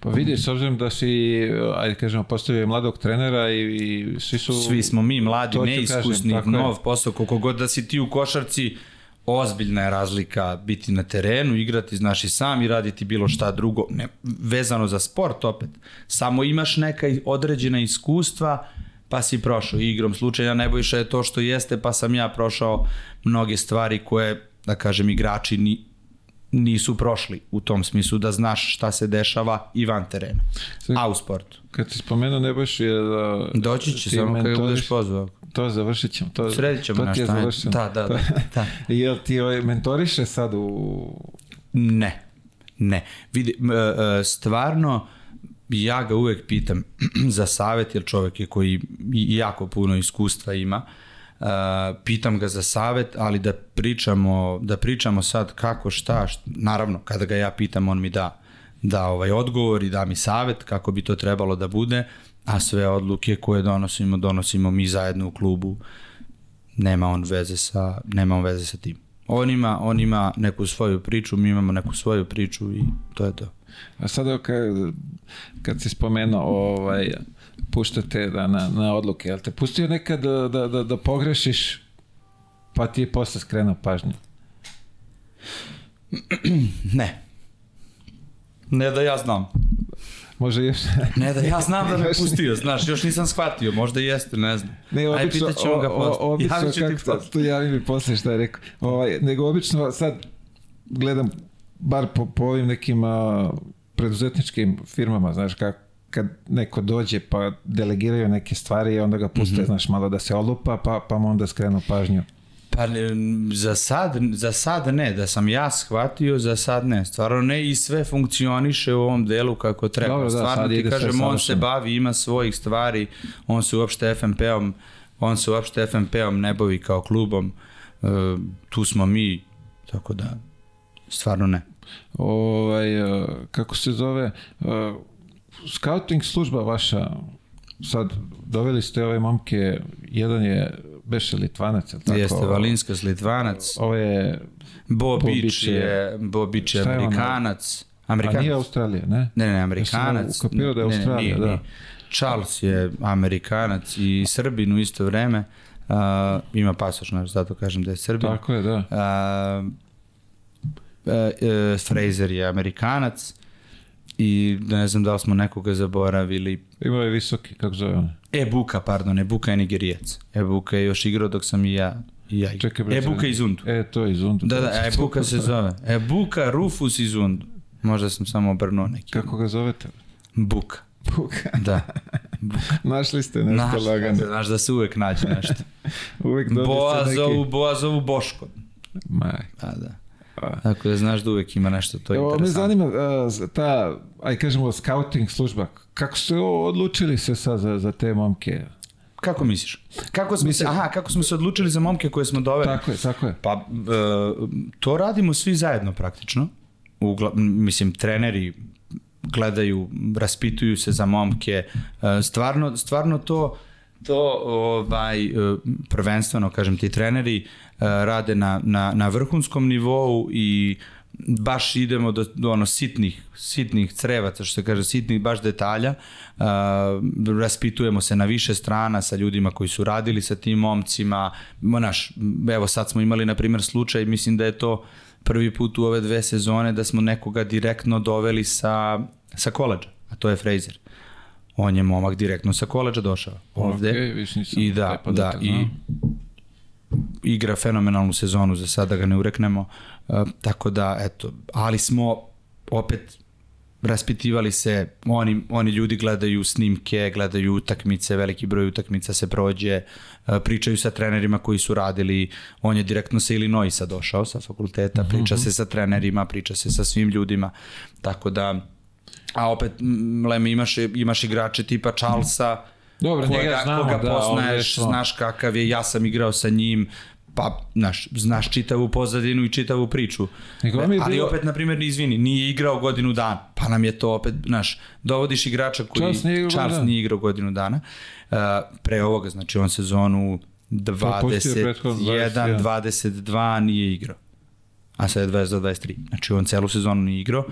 Pa vidi, s obzirom da si, ajde kažemo, postavio mladog trenera i, i svi su... Svi smo mi mladi, neiskusni, kažem, nov posao, koliko god da si ti u košarci, ozbiljna je razlika biti na terenu, igrati, znaš i sam i raditi bilo šta drugo, ne, vezano za sport opet. Samo imaš neka određena iskustva, pa si prošao. Igrom slučaja Nebojša je to što jeste, pa sam ja prošao mnoge stvari koje, da kažem, igrači ni, nisu prošli u tom smislu da znaš šta se dešava i van terena, a u sportu. Kad si spomenuo Nebojš je da... Doći će samo kada budeš pozvao. To završit ćemo. To, Sredit ćemo to naš ti je završeno. da, da, da, da. Jel ti ovaj mentoriše sad u... Ne, ne. Vidi, m, e, stvarno, ja ga uvek pitam za savet, jer čovek je koji jako puno iskustva ima. Uh, pitam ga za savet, ali da pričamo, da pričamo sad kako, šta, šta, naravno, kada ga ja pitam, on mi da, da ovaj odgovor i da mi savet kako bi to trebalo da bude, a sve odluke koje donosimo, donosimo mi zajedno u klubu. Nema on veze sa, nema on veze sa tim. On ima, on ima neku svoju priču, mi imamo neku svoju priču i to je to. A sada kad, kad si spomenuo ovaj, puštate da, na, na odluke, jel te pustio nekad da, da, da, da pogrešiš pa ti je posle skrenuo pažnju? Ne. Ne da ja znam. Može još... Ne da ja znam da me pustio, znaš, još nisam shvatio, možda jeste, ne znam. Ne, Aj, obično, pitat ćemo ga o- o- posle. obično Javit ću ti kako posle. sad, tu javi mi posle šta je rekao. Ovaj, nego obično sad gledam bar po, po ovim nekim a, preduzetničkim firmama, znaš, kako kad neko dođe pa delegiraju neke stvari i onda ga puste, Mhm. znaš, malo da se olupa, pa, pa mu onda skrenu pažnju. Pa ne, za sad, za sad ne, da sam ja shvatio, za sad ne, stvarno ne i sve funkcioniše u ovom delu kako treba. Dobro, da, stvarno ti kažem, on se bavi, ima svojih stvari, on se uopšte FNP-om, on se uopšte FNP-om ne bavi kao klubom, e, tu smo mi, tako da, stvarno ne. Ovaj, a, kako se zove, a, scouting služba vaša, sad doveli ste ove momke, jedan je beše Litvanac, jel tako? Jeste Valinskas Litvanac, Ovo je, Bobić je- je, Bobić je je on? Amerikanac, a Amerikanac. nije Australija, ne? Ne, ne, Ja Amerikanac. sam ukapirao da je Ne, ne, Australija, nije, da. Charles je Amerikanac i Srbin u isto vreme. Uh, ima pasoš, naš, zato kažem da je Srbin. Tako je, da. Uh, uh, uh, Fraser je Amerikanac i ne znam da li smo nekoga zaboravili. Imao je visoki, kako zove on? Ebuka, pardon, Ebuka je Nigerijac. Ebuka je još igrao dok sam i ja. I ja. Čekaj, bre, Ebuka iz Undu. E, to je iz Undu. Da, da, Ebuka se zove. Ebuka Rufus iz Undu. Možda sam samo obrnuo neki. Kako ga zovete? Buka. Buka. Da. Našli ste nešto Znaš, lagano. znaš da se uvek nađe nešto. Uvijek dođe Boa se zovu, neki... Boa zovu Boško. Maj. A da. Tako da znaš da uvek ima nešto to Evo, me interesantno. zanima uh, ta, aj kažemo, scouting služba. Kako ste odlučili se sad za, za te momke? Kako misliš? Kako smo se, aha, kako smo se odlučili za momke koje smo doveli? Tako je, tako je. Pa, e, to radimo svi zajedno praktično. Ugla, mislim, treneri gledaju, raspituju se za momke. E, Stvarno, stvarno to to ovaj e, prvenstveno kažem ti treneri e, rade na, na, na vrhunskom nivou i baš idemo do, do ono sitnih sitnih crevaca što se kaže sitnih baš detalja. Uh, raspitujemo se na više strana sa ljudima koji su radili sa tim momcima. Ma, naš, evo sad smo imali na primjer slučaj mislim da je to prvi put u ove dve sezone da smo nekoga direktno doveli sa, sa koleđa a to je Fraser on je momak direktno sa koleđa došao ovde. Viš nisam i da, podatak da, i igra fenomenalnu sezonu, za sada ga ne ureknemo, uh, tako da, eto, ali smo opet raspitivali se, oni, oni ljudi gledaju snimke, gledaju utakmice, veliki broj utakmica se prođe, uh, pričaju sa trenerima koji su radili, on je direktno sa Illinoisa došao sa fakulteta, priča se sa trenerima, priča se sa svim ljudima, tako da, a opet, m, Leme, imaš, imaš igrače tipa Charlesa, Dobro, koga, njega znamo, koga da, poznaješ, je to. znaš kakav je, ja sam igrao sa njim, pa, znaš, znaš čitavu pozadinu i čitavu priču. Nego Ali bilo- opet, na primjer, izvini, nije igrao godinu dana, pa nam je to opet, znaš, dovodiš igrača koji... Charles nije igrao Charles nije igrao godinu dana. Uh, pre ovoga, znači, on sezonu Pa pustio je prethodno 21, 21. 22 nije igrao. A sad je 22-23. Znači, on celu sezonu nije igrao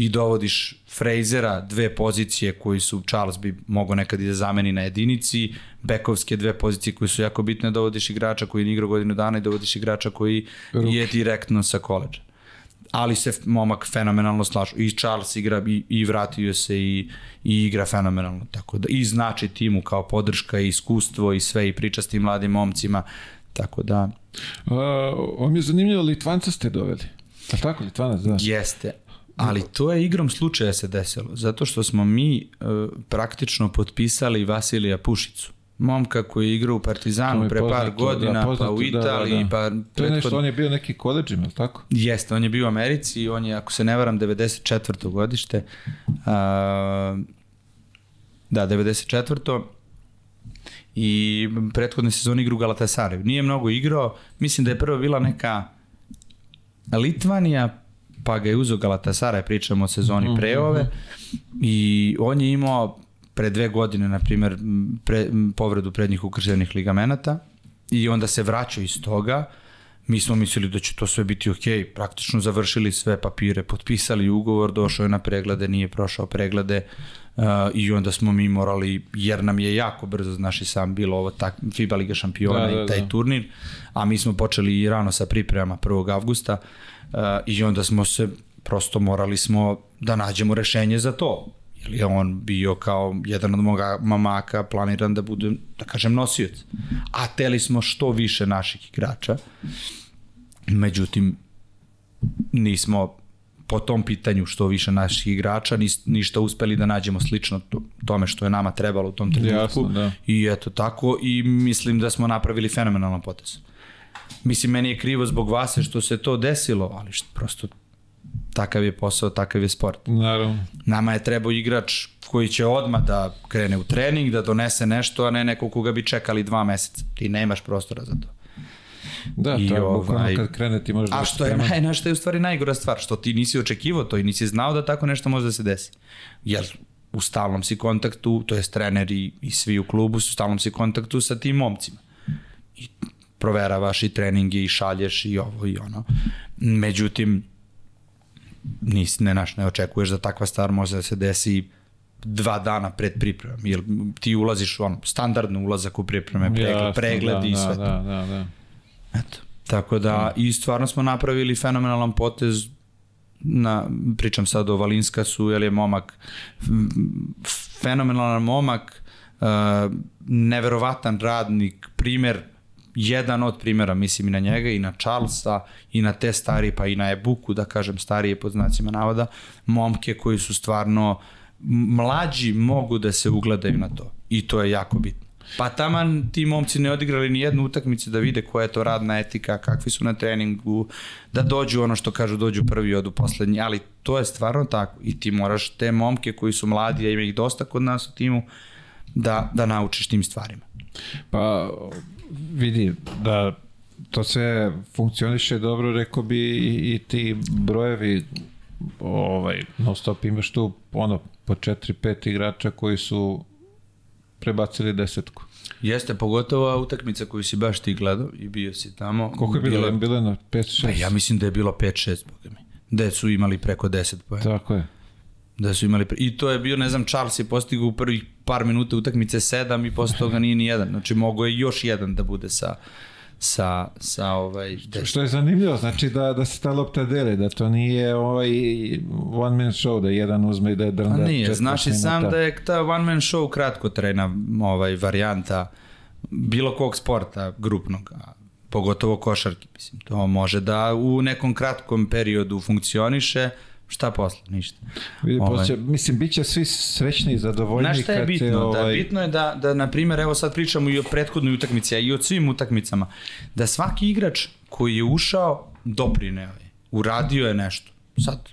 i dovodiš Frasera, dve pozicije koji su, Charles bi mogao nekad i da zameni na jedinici, bekovske dve pozicije koje su jako bitne, dovodiš igrača koji nije igrao godinu dana i dovodiš igrača koji Ruki. je direktno sa koleđa. Ali se momak fenomenalno slažu. I Charles igra i, i vratio se i, i igra fenomenalno. Tako da, I znači timu kao podrška i iskustvo i sve i priča s tim mladim momcima. Tako da, Uh, on mi je zanimljivo, Litvanca ste doveli. A tako, Litvanac, da. Jeste. Ali to je igrom slučaja se desilo, zato što smo mi uh, praktično potpisali Vasilija Pušicu. Momka koji je igrao u Partizanu pre par poznato, godina, da, pa poznato, u da, da, Italiji, da. pa To je nešto, on je bio neki koleđima, je li tako? Jeste, on je bio u Americi i on je, ako se ne varam, 94. godište. A, da, 94. I prethodne sezone igra u Galatasaray. Nije mnogo igrao, mislim da je prvo bila neka Litvanija, pa ga je uzeo Galatasaray, pričamo o sezoni pre ove. I on je imao pre dve godine, na primjer, pre, povredu prednjih ukrštenih ligamenata i onda se vraćao iz toga, mi smo mislili da će to sve biti ok, praktično završili sve papire, potpisali ugovor, došao je na preglede, nije prošao preglede uh, i onda smo mi morali, jer nam je jako brzo, znaš i sam, bilo ovo tak, FIBA Liga šampiona Da, da, i taj da. turnir, a mi smo počeli i rano sa pripremama 1. avgusta uh, i onda smo se, prosto morali smo da nađemo rešenje za to, jer je on bio kao jedan od moga mamaka planiran da bude, da kažem, nosioc. A teli smo što više naših igrača, međutim, nismo po tom pitanju što više naših igrača nis, ništa uspeli da nađemo slično to, tome što je nama trebalo u tom trenutku. Jasno, da. I eto tako i mislim da smo napravili fenomenalan potez. Mislim, meni je krivo zbog vas što se to desilo, ali što, prosto takav je posao, takav je sport. Naravno. Nama je trebao igrač koji će odmah da krene u trening, da donese nešto, a ne neko koga bi čekali dva meseca. Ti nemaš prostora za to. Da, I to je ovaj- kad krene ti možeš A da što je, naj, na što je u stvari najgora stvar, što ti nisi očekivao to i nisi znao da tako nešto može da se desi. Jer u stalnom si kontaktu, to jest trener i, i svi u klubu su u stalnom si kontaktu sa tim momcima. I proveravaš i treninge i šalješ i ovo i ono. Međutim, nis, ne, naš, ne očekuješ da takva stvar može da se desi dva dana pred pripremom, jer ti ulaziš u ono, standardno ulazak u pripreme, pregled, Jasno, pregled da, i da, sve to. Da, da, da. Eto. Tako da, i stvarno smo napravili fenomenalan potez na, pričam sad o Valinskasu, jer je momak fenomenalan momak, uh, neverovatan radnik, primer, jedan od primjera, mislim i na njega, i na Charlesa, i na te starije, pa i na Ebuku, da kažem starije pod znacima navoda, momke koji su stvarno mlađi mogu da se ugledaju na to. I to je jako bitno. Pa taman ti momci ne odigrali ni jednu utakmicu da vide koja je to radna etika, kakvi su na treningu, da dođu ono što kažu, dođu prvi, odu poslednji, ali to je stvarno tako i ti moraš te momke koji su mladi, a ima ih dosta kod nas u timu, da, da naučiš tim stvarima. Pa vidi da to sve funkcioniše dobro, rekao bi i, i ti brojevi ovaj, non stop imaš tu ono po 4-5 igrača koji su prebacili desetku. Jeste, pogotovo utakmica koju si baš ti gledao i bio si tamo. Koliko je bilo? Bilo je na 5-6? Pa ja mislim da je bilo 5-6, boga mi. Da su imali preko 10 pojena. Tako je. Da su imali, i to je bio, ne znam, Charles je postigao u prvih par minuta utakmice 7 i posle toga nije ni jedan. Znači, mogo je još jedan da bude sa, sa, sa ovaj... Des... Što je zanimljivo, znači da, da se ta lopta dele, da to nije ovaj one man show, da jedan uzme i da je drnda. Pa nije, 40 znaš i sam da je ta one man show kratkotrajna ovaj, varijanta bilo kog sporta grupnog, a pogotovo košarke, mislim. To može da u nekom kratkom periodu funkcioniše, šta posle, ništa. Vidi, Ovaj. ovaj. mislim, bit će svi srećni i zadovoljni Znaš šta je bitno? se, Da, ovaj, bitno je da, da, na primjer, evo sad pričamo i o prethodnoj utakmici, a i o svim utakmicama, da svaki igrač koji je ušao, doprineo je, uradio je nešto. Sad,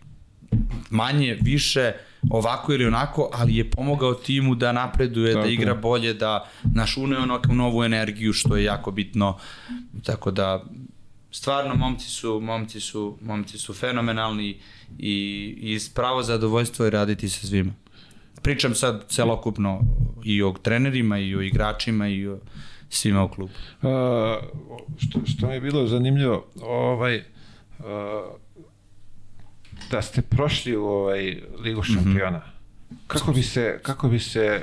manje, više, ovako ili onako, ali je pomogao timu da napreduje, Tako da je. igra bolje, da naš uneo neku novu energiju, što je jako bitno. Tako da, stvarno momci su, momci su, momci su fenomenalni i, i pravo zadovoljstvo je raditi sa svima. Pričam sad celokupno i o trenerima i o igračima i o svima u klubu. A, što, što mi je bilo zanimljivo, ovaj, a, da ste prošli u ovaj Ligu Mhm. šampiona. Kako bi se, kako bi se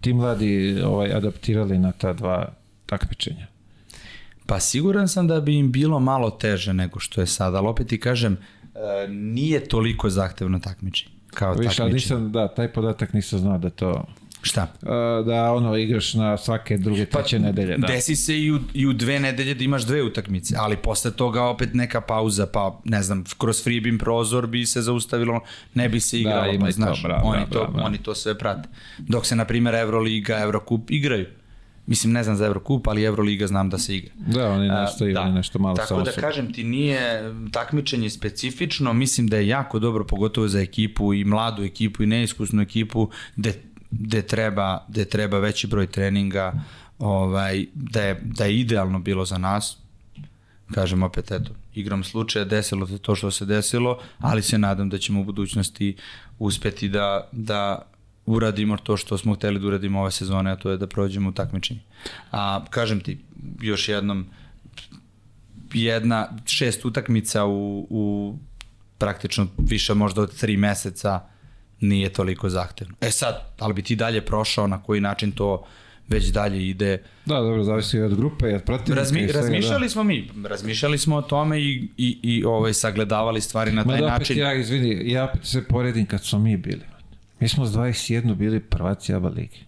ti mladi ovaj, adaptirali na ta dva takmičenja? Pa siguran sam da bi im bilo malo teže nego što je sada, ali opet ti kažem, e, nije toliko zahtevno takmičenje kao Viš, ali takmičenje. nisam, da, taj podatak nisam znao da to Šta? a, da ono igraš na svake druge, treće nedelje. Da. Pa Desi se i u, i u dve nedelje da imaš dve utakmice, ali posle toga opet neka pauza, pa ne znam, kroz freebin prozor bi se zaustavilo, ne bi se igralo, ima pa i to, znaš, bravo, oni, bravo, to, bravo. oni to sve prate. Dok se, na primjer, Euroliga, Eurocup igraju. Mislim, ne znam za Eurocup, ali Euroliga znam da se igra. Da, oni A, nastaju da. nešto malo Tako samo da su- kažem ti, nije takmičenje specifično, mislim da je jako dobro, pogotovo za ekipu i mladu ekipu i neiskusnu ekipu, gde, gde, treba, gde treba veći broj treninga, ovaj, da, je, da je idealno bilo za nas. Kažem opet, eto, igram slučaja, desilo se to što se desilo, ali se nadam da ćemo u budućnosti uspeti da, da uradimo to što smo hteli da uradimo ove sezone, a to je da prođemo u takmičenje. A kažem ti, još jednom, jedna, šest utakmica u, u praktično više možda od tri meseca nije toliko zahtevno. E sad, da li bi ti dalje prošao, na koji način to već dalje ide. Da, dobro, zavisi od grupe i od protivnika. Razmi, svega, razmišljali da. smo mi, razmišljali smo o tome i, i, i ovaj, sagledavali stvari na Ma taj da, opet način. ja, izvini, ja opet se poredim kad smo mi bili. Mi smo s 21 bili prvaci ABA ligi.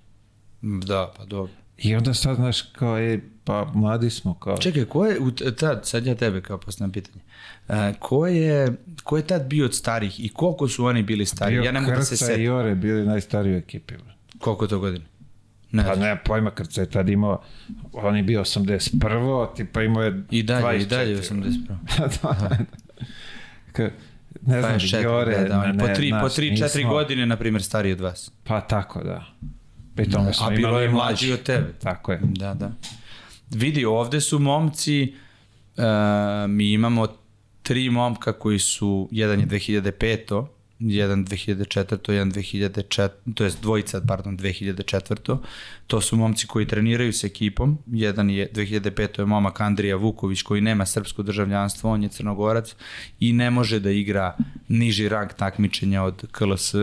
Da, pa dobro. I onda sad, znaš, kao, e, pa mladi smo, kao... Čekaj, ko je, u tad, sad ja tebe kao postavljam pitanje, e, ko, je, ko je tad bio od starih i koliko su oni bili stari? Bio ja ne mogu da se Krca i setim. Jore bili najstariji u ekipi. Koliko to godina? Ne Pa ne, pojma, Krca je tad imao, on je bio 81. tipa imao je I dalje, i dalje 24. 81. da, da. Ne znam, 24, Jore, da, da, po ne, 3, po znaš, 3 4 nismo- godine, na primjer, stariji od vas. Pa tako, da. Pri tome smo A bilo je mlađi od tebe. Tako je. Da, da. Vidi, ovde su momci, uh, mi imamo tri momka koji su, jedan je 2005 jedan 2004 jedan 2004 to jest dvojica, pardon, 2004 To su momci koji treniraju s ekipom. Jedan je 2005 je momak Andrija Vuković koji nema srpsko državljanstvo, on je crnogorac i ne može da igra niži rang takmičenja od KLS.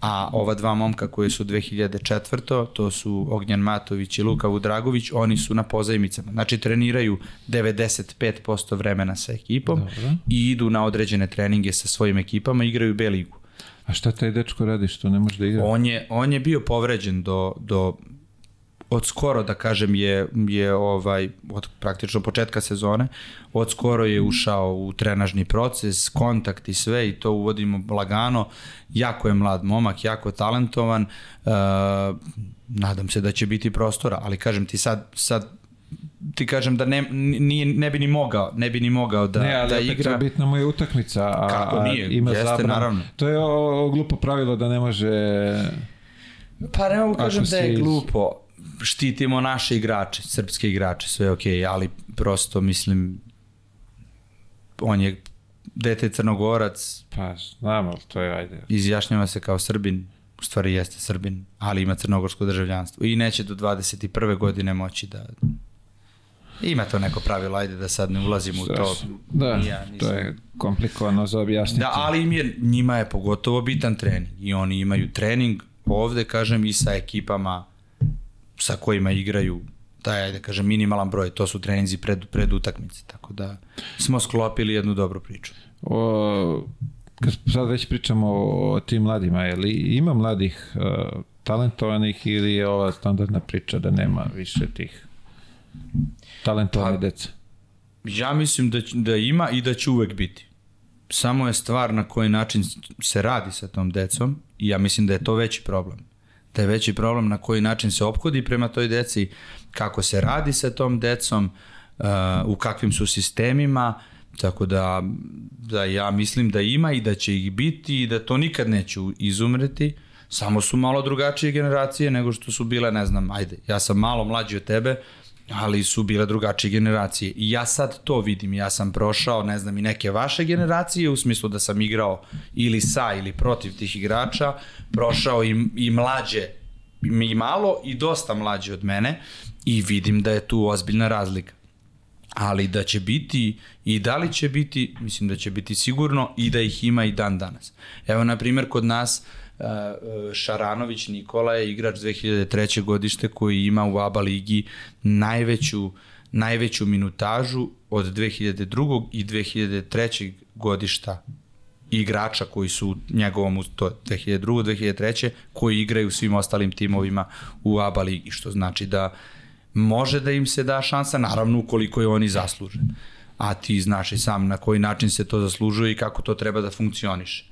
A ova dva momka koji su 2004. to su Ognjan Matović i Luka Vudragović, oni su na pozajmicama. Znači treniraju 95% vremena sa ekipom Dobro. i idu na određene treninge sa svojim ekipama igraju B ligu. A šta taj dečko radi što ne može da igra? On je, on je bio povređen do, do od skoro da kažem je, je ovaj od praktično početka sezone od skoro je ušao u trenažni proces kontakt i sve i to uvodimo lagano jako je mlad momak jako talentovan uh, nadam se da će biti prostora ali kažem ti sad sad ti kažem da ne, nije, ne bi ni mogao ne bi ni mogao da, ne, ali da igra bitna mu je utakmica, a, Kako nije? a ima Jeste, zabranu. naravno. To je o, o, glupo pravilo da ne može... Pa ne mogu kažem da je glupo. Štitimo naše igrače, srpske igrače, sve je okej, okay, ali prosto mislim on je dete crnogorac, Pa, znam, ali to je, ajde. izjašnjava se kao Srbin, u stvari jeste Srbin, ali ima crnogorsko državljanstvo i neće do 21. godine moći da ima to neko pravilo, ajde da sad ne ulazimo u to. Da, ja nisam- to je komplikovano za objasniti. Da, ali im je, njima je pogotovo bitan trening i oni imaju trening ovde, kažem, i sa ekipama sa kojima igraju taj, ajde, kažem, minimalan broj, to su treninzi pred, pred utakmice, tako da smo sklopili jednu dobru priču. O, kad sad već pričamo o, o tim mladima, je li ima mladih uh, talentovanih ili je ova standardna priča da nema više tih talentovane Pa- dece? Ja mislim da, da ima i da će uvek biti. Samo je stvar na koji način se radi sa tom decom i ja mislim da je to veći problem. Da je veći problem na koji način se ophodi prema toj deci, kako se radi sa tom decom, uh, u kakvim su sistemima, tako da, da ja mislim da ima i da će ih biti i da to nikad neće izumreti, samo su malo drugačije generacije nego što su bile, ne znam, ajde, ja sam malo mlađi od tebe, ali su bile drugačije generacije. I ja sad to vidim, ja sam prošao, ne znam, i neke vaše generacije, u smislu da sam igrao ili sa ili protiv tih igrača, prošao i, i mlađe, i malo i dosta mlađe od mene i vidim da je tu ozbiljna razlika. Ali da će biti i da li će biti, mislim da će biti sigurno i da ih ima i dan danas. Evo, na primjer, kod nas uh, Šaranović Nikola je igrač 2003. godište koji ima u ABA ligi najveću, najveću minutažu od 2002. i 2003. godišta igrača koji su njegovom, to 2002. 2003. koji igraju svim ostalim timovima u ABA ligi, što znači da može da im se da šansa, naravno ukoliko je oni zasluže. A ti znaš i sam na koji način se to zaslužuje i kako to treba da funkcioniše.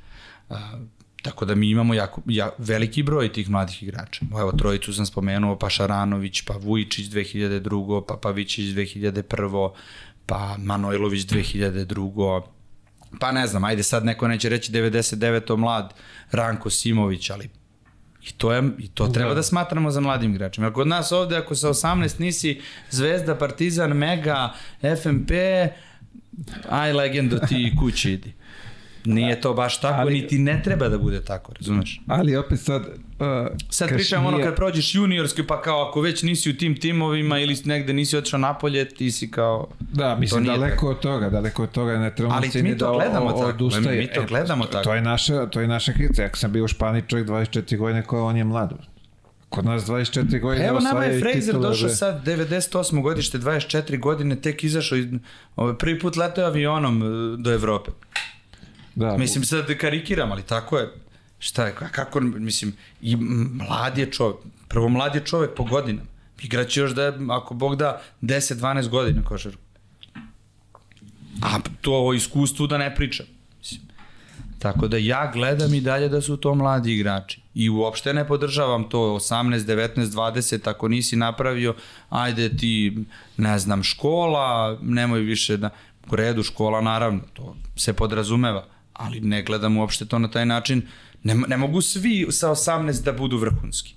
Tako da mi imamo jako, ja, veliki broj tih mladih igrača. Evo, trojicu sam spomenuo, pa Šaranović, pa Vujičić 2002. pa Pavićić 2001. pa Manojlović 2002. Pa ne znam, ajde sad neko neće reći 99. mlad Ranko Simović, ali I to, je, i to treba da smatramo za mladim igračima. Kod nas ovde, ako sa 18 nisi Zvezda, Partizan, Mega, FMP, aj legendo ti kući idi. Nije to baš tako, Ali- niti ne treba da bude tako, razumeš? Ali opet sad... Uh, Sad kaš pričam ono kad prođeš juniorski, pa kao ako već nisi u tim timovima ili negde nisi otišao napolje, ti si kao... Da, mislim, daleko od toga, daleko od toga, ne trebamo Ali mi to da gledamo o- tako, odustaje. mi to E, gledamo to, tako. To je naša, to je naša kritica. Ja sam bio u Španiji čovjek 24 godine kao on je mlad. Kod nas 24 godine Evo nama je Fraser došao sad 98. godište, 24 godine, tek izašao, iz, ovaj, prvi put letao avionom e, do Evrope. Da, Mislim sad karikiram, ali tako je. Šta je, ka- kako, mislim, i mlad je čovjek, prvo mlad je čovjek po godinama. Igraće još da, ako Bog da, 10-12 godina košarku. A to o iskustvu da ne pričam. Mislim. Tako da ja gledam i dalje da su to mladi igrači. I uopšte ne podržavam to 18, 19, 20, ako nisi napravio, ajde ti, ne znam, škola, nemoj više da... U redu, škola naravno, to se podrazumeva, ali ne gledam uopšte to na taj način. Ne, ne mogu svi sa 18 da budu vrhunski.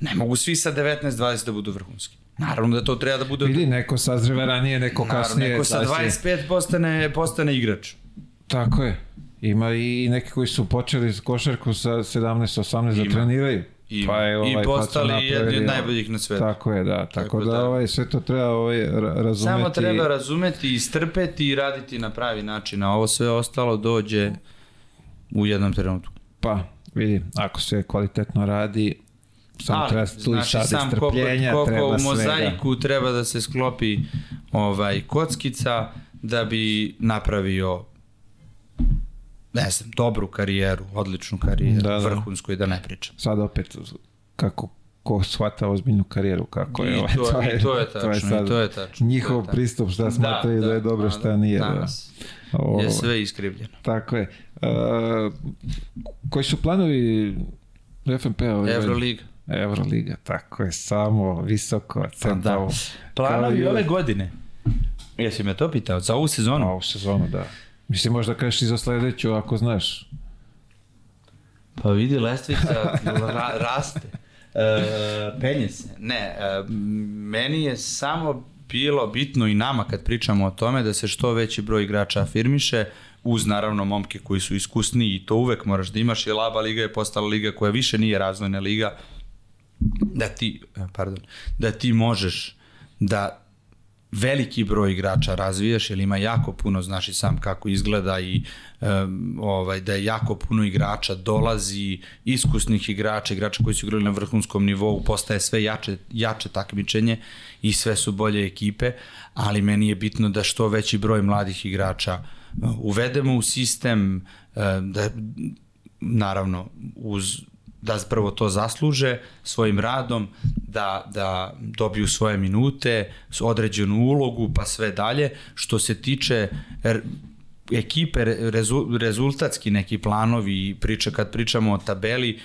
Ne mogu svi sa 19, 20 da budu vrhunski. Naravno da to treba da bude... Vidi, neko sazreva ranije, neko Naravno, kasnije. neko sa kasnije. 25 postane, postane igrač. Tako je. Ima i neki koji su počeli košarku sa 17-18 da treniraju. Ima. Pa je, ovaj, I pa postali jedni od ono. najboljih na svetu. Tako je, da. Tako, Tako da, da- ovaj, sve to treba ovaj, ra- razumeti. Samo treba razumeti, istrpeti i raditi na pravi način, a ovo sve ostalo dođe u jednom trenutku. Pa, vidi, ako se kvalitetno radi, samo treba tu i sad sam koliko, istrpljenja, koliko treba u svega. mozaiku treba da se sklopi ovaj kockica da bi napravio ne znam, dobru karijeru, odličnu karijeru, Da, da, da. da. vrhunsku i da ne pričam. Sad opet, kako ko shvata ozbiljnu karijeru, kako je. I ovaj, to- i to je tačno, i to je tačno, Njihov to je tačno. pristup, šta smatraju da, je dobro, šta nije. Da. Danas Ovo, je sve iskrivljeno. Tako je. Uh, koji su planovi FNP ove godine? Euroliga. Euroliga, tako je, samo visoko, Pa centralno. da. Planovi ove godine. Jesi me to pitao? Za ovu sezonu? Ovu sezonu, da. Mislim, možda kažeš i za sledeću, ako znaš. Pa vidi, lestvica ra, raste. E, penje se. Ne, e, meni je samo bilo bitno i nama kad pričamo o tome da se što veći broj igrača afirmiše uz naravno momke koji su iskusniji i to uvek moraš da imaš jer Laba liga je postala liga koja više nije razvojna liga da ti, e, pardon, da ti možeš da veliki broj igrača razvijaš, jer ima jako puno, znaš i sam kako izgleda i um, ovaj, da je jako puno igrača dolazi, iskusnih igrača, igrača koji su igrali na vrhunskom nivou, postaje sve jače, jače takmičenje i sve su bolje ekipe, ali meni je bitno da što veći broj mladih igrača uh, uvedemo u sistem, uh, da naravno uz da prvo to zasluže svojim radom, da, da dobiju svoje minute, određenu ulogu, pa sve dalje. Što se tiče r- ekipe, re- rezu, rezultatski neki planovi i priče, kad pričamo o tabeli,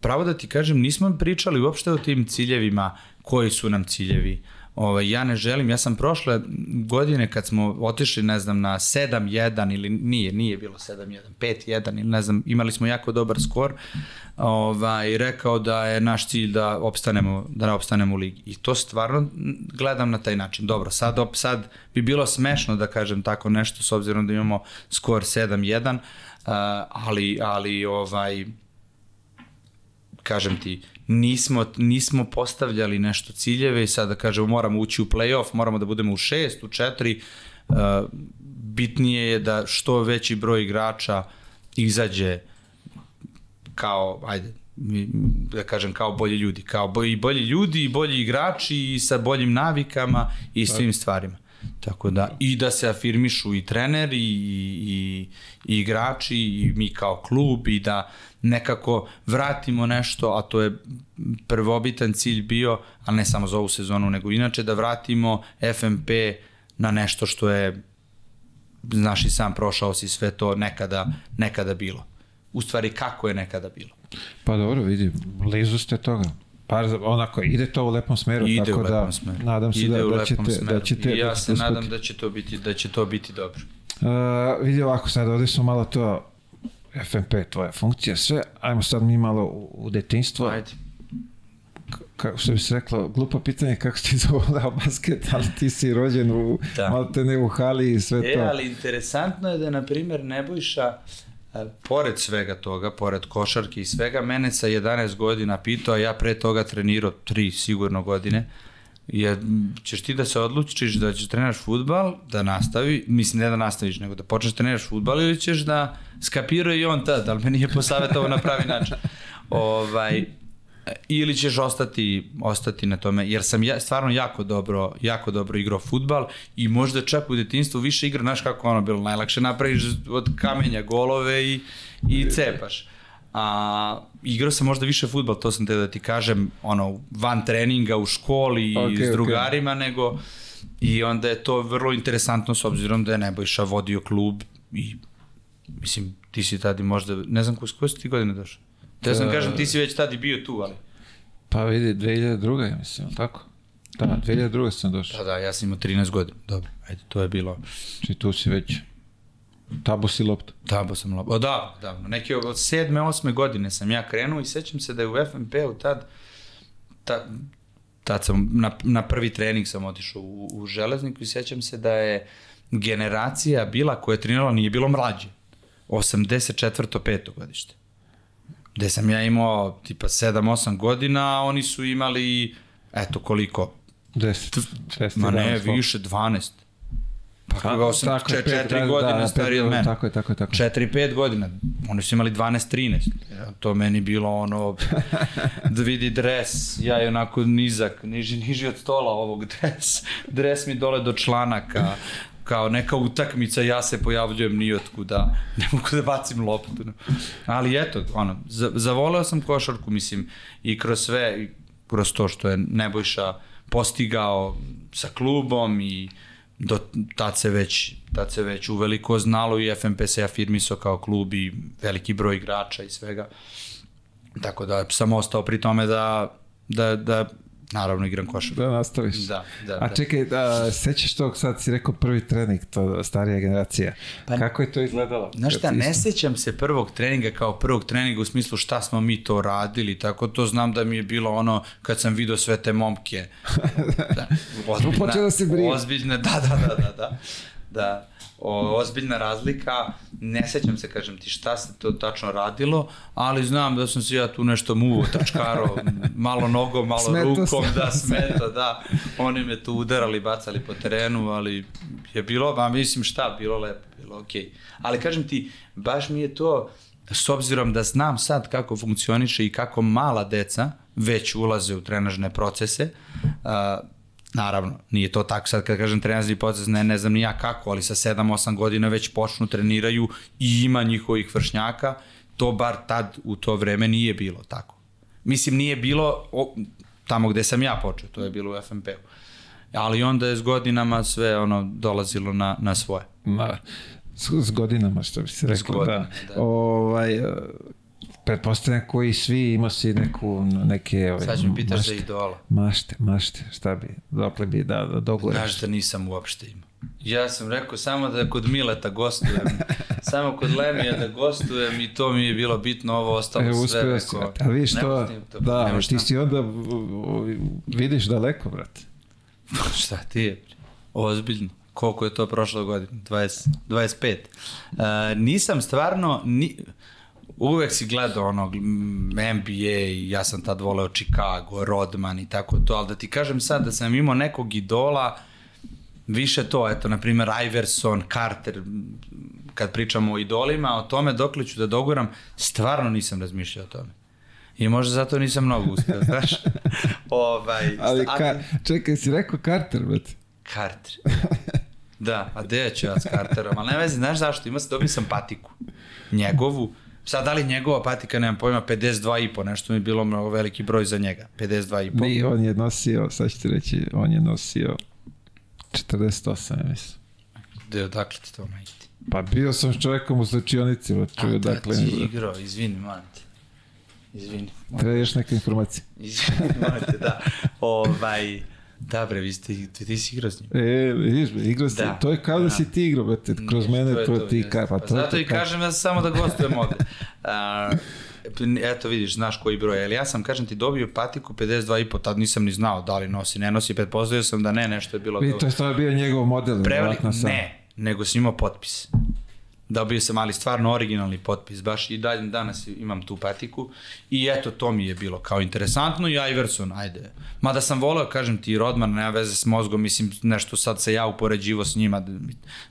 pravo da ti kažem, nismo pričali uopšte o tim ciljevima, koji su nam ciljevi. Ovaj, ja ne želim, ja sam prošle godine kad smo otišli, ne znam, na 7-1 ili nije, nije bilo 7-1, 5-1 ili ne znam, imali smo jako dobar skor, ovaj, rekao da je naš cilj da opstanemo, da opstanemo u ligi. I to stvarno gledam na taj način. Dobro, sad, op, sad bi bilo smešno da kažem tako nešto s obzirom da imamo skor 7-1, uh, ali, ali ovaj, kažem ti, nismo, nismo postavljali nešto ciljeve i sada kažemo moramo ući u play-off, moramo da budemo u šest, u četiri, uh, bitnije je da što veći broj igrača izađe kao, ajde, da kažem kao bolji ljudi, kao bolji, i bolji ljudi i bolji igrači i sa boljim navikama i svim stvarima. Tako da, i da se afirmišu i treneri i, i, i igrači i mi kao klub i da nekako vratimo nešto, a to je prvobitan cilj bio, a ne samo za ovu sezonu, nego inače da vratimo FMP na nešto što je znaš i sam prošao si sve to nekada, nekada bilo. U stvari kako je nekada bilo. Pa dobro, vidi, blizu ste toga. Pa onako, ide to u lepom smeru, Ide tako u da lepom smeru. nadam se Ide da, da, ćete, smeru. da ćete... I ja da se ćete nadam uspeti. da će to biti da će to biti dobro. Uh, vidi ovako, sad ovde smo malo to FMP, tvoja funkcija, sve, ajmo sad mi malo u, u detinjstvo. Ajde. kako što bi se reklo, glupo pitanje kako ti zavolao basket, ali ti si rođen u, Da. da. malo te ne u hali i sve E, to. ali interesantno je da, na primjer, Nebojša, e, pored svega toga, pored košarke i svega, mene sa 11 godina pitao, a ja pre toga trenirao 3 sigurno godine, m, ćeš ti da se odlučiš da ćeš treniraš futbal, da nastavi, mislim ne da nastaviš, nego da počneš da treniraš futbal ili ćeš da skapirao i on tad, ali me nije posavjetovao na pravi način. ovaj, ili ćeš ostati ostati na tome jer sam ja stvarno jako dobro jako dobro igrao fudbal i možda čak u detinjstvu više igra znaš kako ono bilo najlakše napraviš od kamenja golove i i cepaš a igrao sam možda više fudbal to sam te da ti kažem ono van treninga u školi i Okej, s drugarima nego i onda je to vrlo interesantno s obzirom da je Nebojša vodio klub i mislim ti si tada možda ne znam koje, koje su ti godine došao Te sam E, kažem, ti si već tada i bio tu, ali... Pa vidi, 2002. ja mislim, tako? Da, 2002. sam došao. Da, da, ja sam imao 13 godina. Dobro, ajde, to je bilo... Znači tu si već tabu si loptu. Tabo sam. O, da, da, neke od sedme, osme godine sam ja krenuo i sećam se da je u FNP-u tad, tad, tad sam, na, na prvi trening sam otišao u, u železniku i sećam se da je generacija bila koja je trenirala, nije bilo mlađe. 84. peto godište. Gde sam ja imao tipa 7-8 godina, a oni su imali, eto koliko, 10, 6, Ma ne, više, 12. Pa kako sam tako je, če, pet, četiri da, godine da, stariji pet, od mene. tako je, tako je, tako je. 4-5 godina. Oni su imali 12-13. Ja, To meni bilo ono, da vidi dres, ja je onako nizak, niži, niži od stola ovog dres. Dres mi dole do članaka, kao neka utakmica, ja se pojavljujem ni otkuda, ne mogu da bacim loptu. Ali eto, ono, za, zavoleo sam košarku, mislim, i kroz sve, i kroz to što je Nebojša postigao sa klubom i do tad se već tad se već uveliko znalo i FNP se afirmisao kao klub i veliki broj igrača i svega. Tako da sam ostao pri tome da, da, da naravno igram košarku. Da nastaviš. Da, da, A da. čekaj, da, sećaš tog, sad si rekao prvi trening, to starija generacija. Pa- Kako je to izgledalo? Znaš šta, ne sećam se prvog treninga kao prvog treninga u smislu šta smo mi to radili, tako to znam da mi je bilo ono kad sam video sve te momke. Da, Počeo da se brije. Ozbiljna, da, da, da, da, da. da o, ozbiljna razlika, ne sećam se, kažem ti, šta se to tačno radilo, ali znam da sam se ja tu nešto muvo, trčkaro, malo nogom, malo Smeto rukom, sam. da, smeto, da. Oni me tu udarali, bacali po terenu, ali je bilo, ba, mislim šta, bilo lepo, bilo okej. Okay. Ali kažem ti, baš mi je to, s obzirom da znam sad kako funkcioniše i kako mala deca već ulaze u trenažne procese, a, naravno, nije to tako sad kad kažem trenažni proces, ne, ne znam ni ja kako, ali sa 7-8 godina već počnu, treniraju i ima njihovih vršnjaka, to bar tad u to vreme nije bilo tako. Mislim, nije bilo o, tamo gde sam ja počeo, to je bilo u FNP-u. Ali onda je s godinama sve ono dolazilo na, na svoje. Ma, s, s godinama, što bi se rekao. godinama, da. da. Ovaj, pretpostavljam koji svi imao si neku, neke... Ovaj, Sad ću mi pitaš za mašte, idola. Mašte, mašte, šta bi, dokle bi da, da doguraš. Znaš da nisam uopšte imao. Ja sam rekao samo da kod Mileta gostujem, samo kod Lemija da gostujem i to mi je bilo bitno, ovo ostalo E, sve. si, rekao, brate. A vidiš to, da, nema ti si onda vidiš daleko, brate. Šta ti je? Ozbiljno. Koliko je to prošlo godine? 20, 25. Uh, nisam stvarno, ni, uvek si gledao ono m, NBA ja sam tad voleo Chicago, Rodman i tako to, ali da ti kažem sad da sam imao nekog idola, više to, eto, na primjer Iverson, Carter, kad pričamo o idolima, o tome dokle ću da doguram, stvarno nisam razmišljao o tome. I možda zato nisam mnogo uspeo, znaš? ovaj, Ali, ka, čekaj, si rekao Carter, brate. Carter. Da, a gde ću ja s Carterom? Ali ne vezi, znaš zašto? Ima se, dobio sam patiku. Njegovu. Sad, da li njegova patika, nemam pojma, 52 i po, nešto mi je bilo mnogo veliki broj za njega. 52 i on je nosio, sad ću ti reći, on je nosio 48, ja mislim. Gde, odakle ti to najti? Pa bio sam s čovjekom u slačionici, brate, A, čuju da, dakle. ti igrao, izvini, molim te. Izvini. Treba još neka informacija. Izvini, molim te, da. Ovaj, da bre, vi ste, ti, ti si igrao s njim. E, vidiš, igrao si, Da. to je kao da, Da. si ti igrao, brate, kroz mene, to, je to ti jeste. ka, pa Pa to Zato i ka- kažem sam samo da gostujem ovde. A, eto vidiš, znaš koji broj, ali ja sam, kažem ti, dobio patiku 52,5, tad nisam ni znao da li nosi, ne nosi, pretpostavio sam da ne, nešto je bilo... Vidi, to je stvarno bio njegov model. Verovatno sam. ne, nego sam imao potpis. Dobio sam, ali stvarno originalni potpis, baš i dalje danas imam tu patiku i eto, to mi je bilo kao interesantno i Iverson, ajde. Mada sam voleo, kažem ti, Rodman, nema veze s mozgom, mislim, nešto sad se ja upoređivo s njima,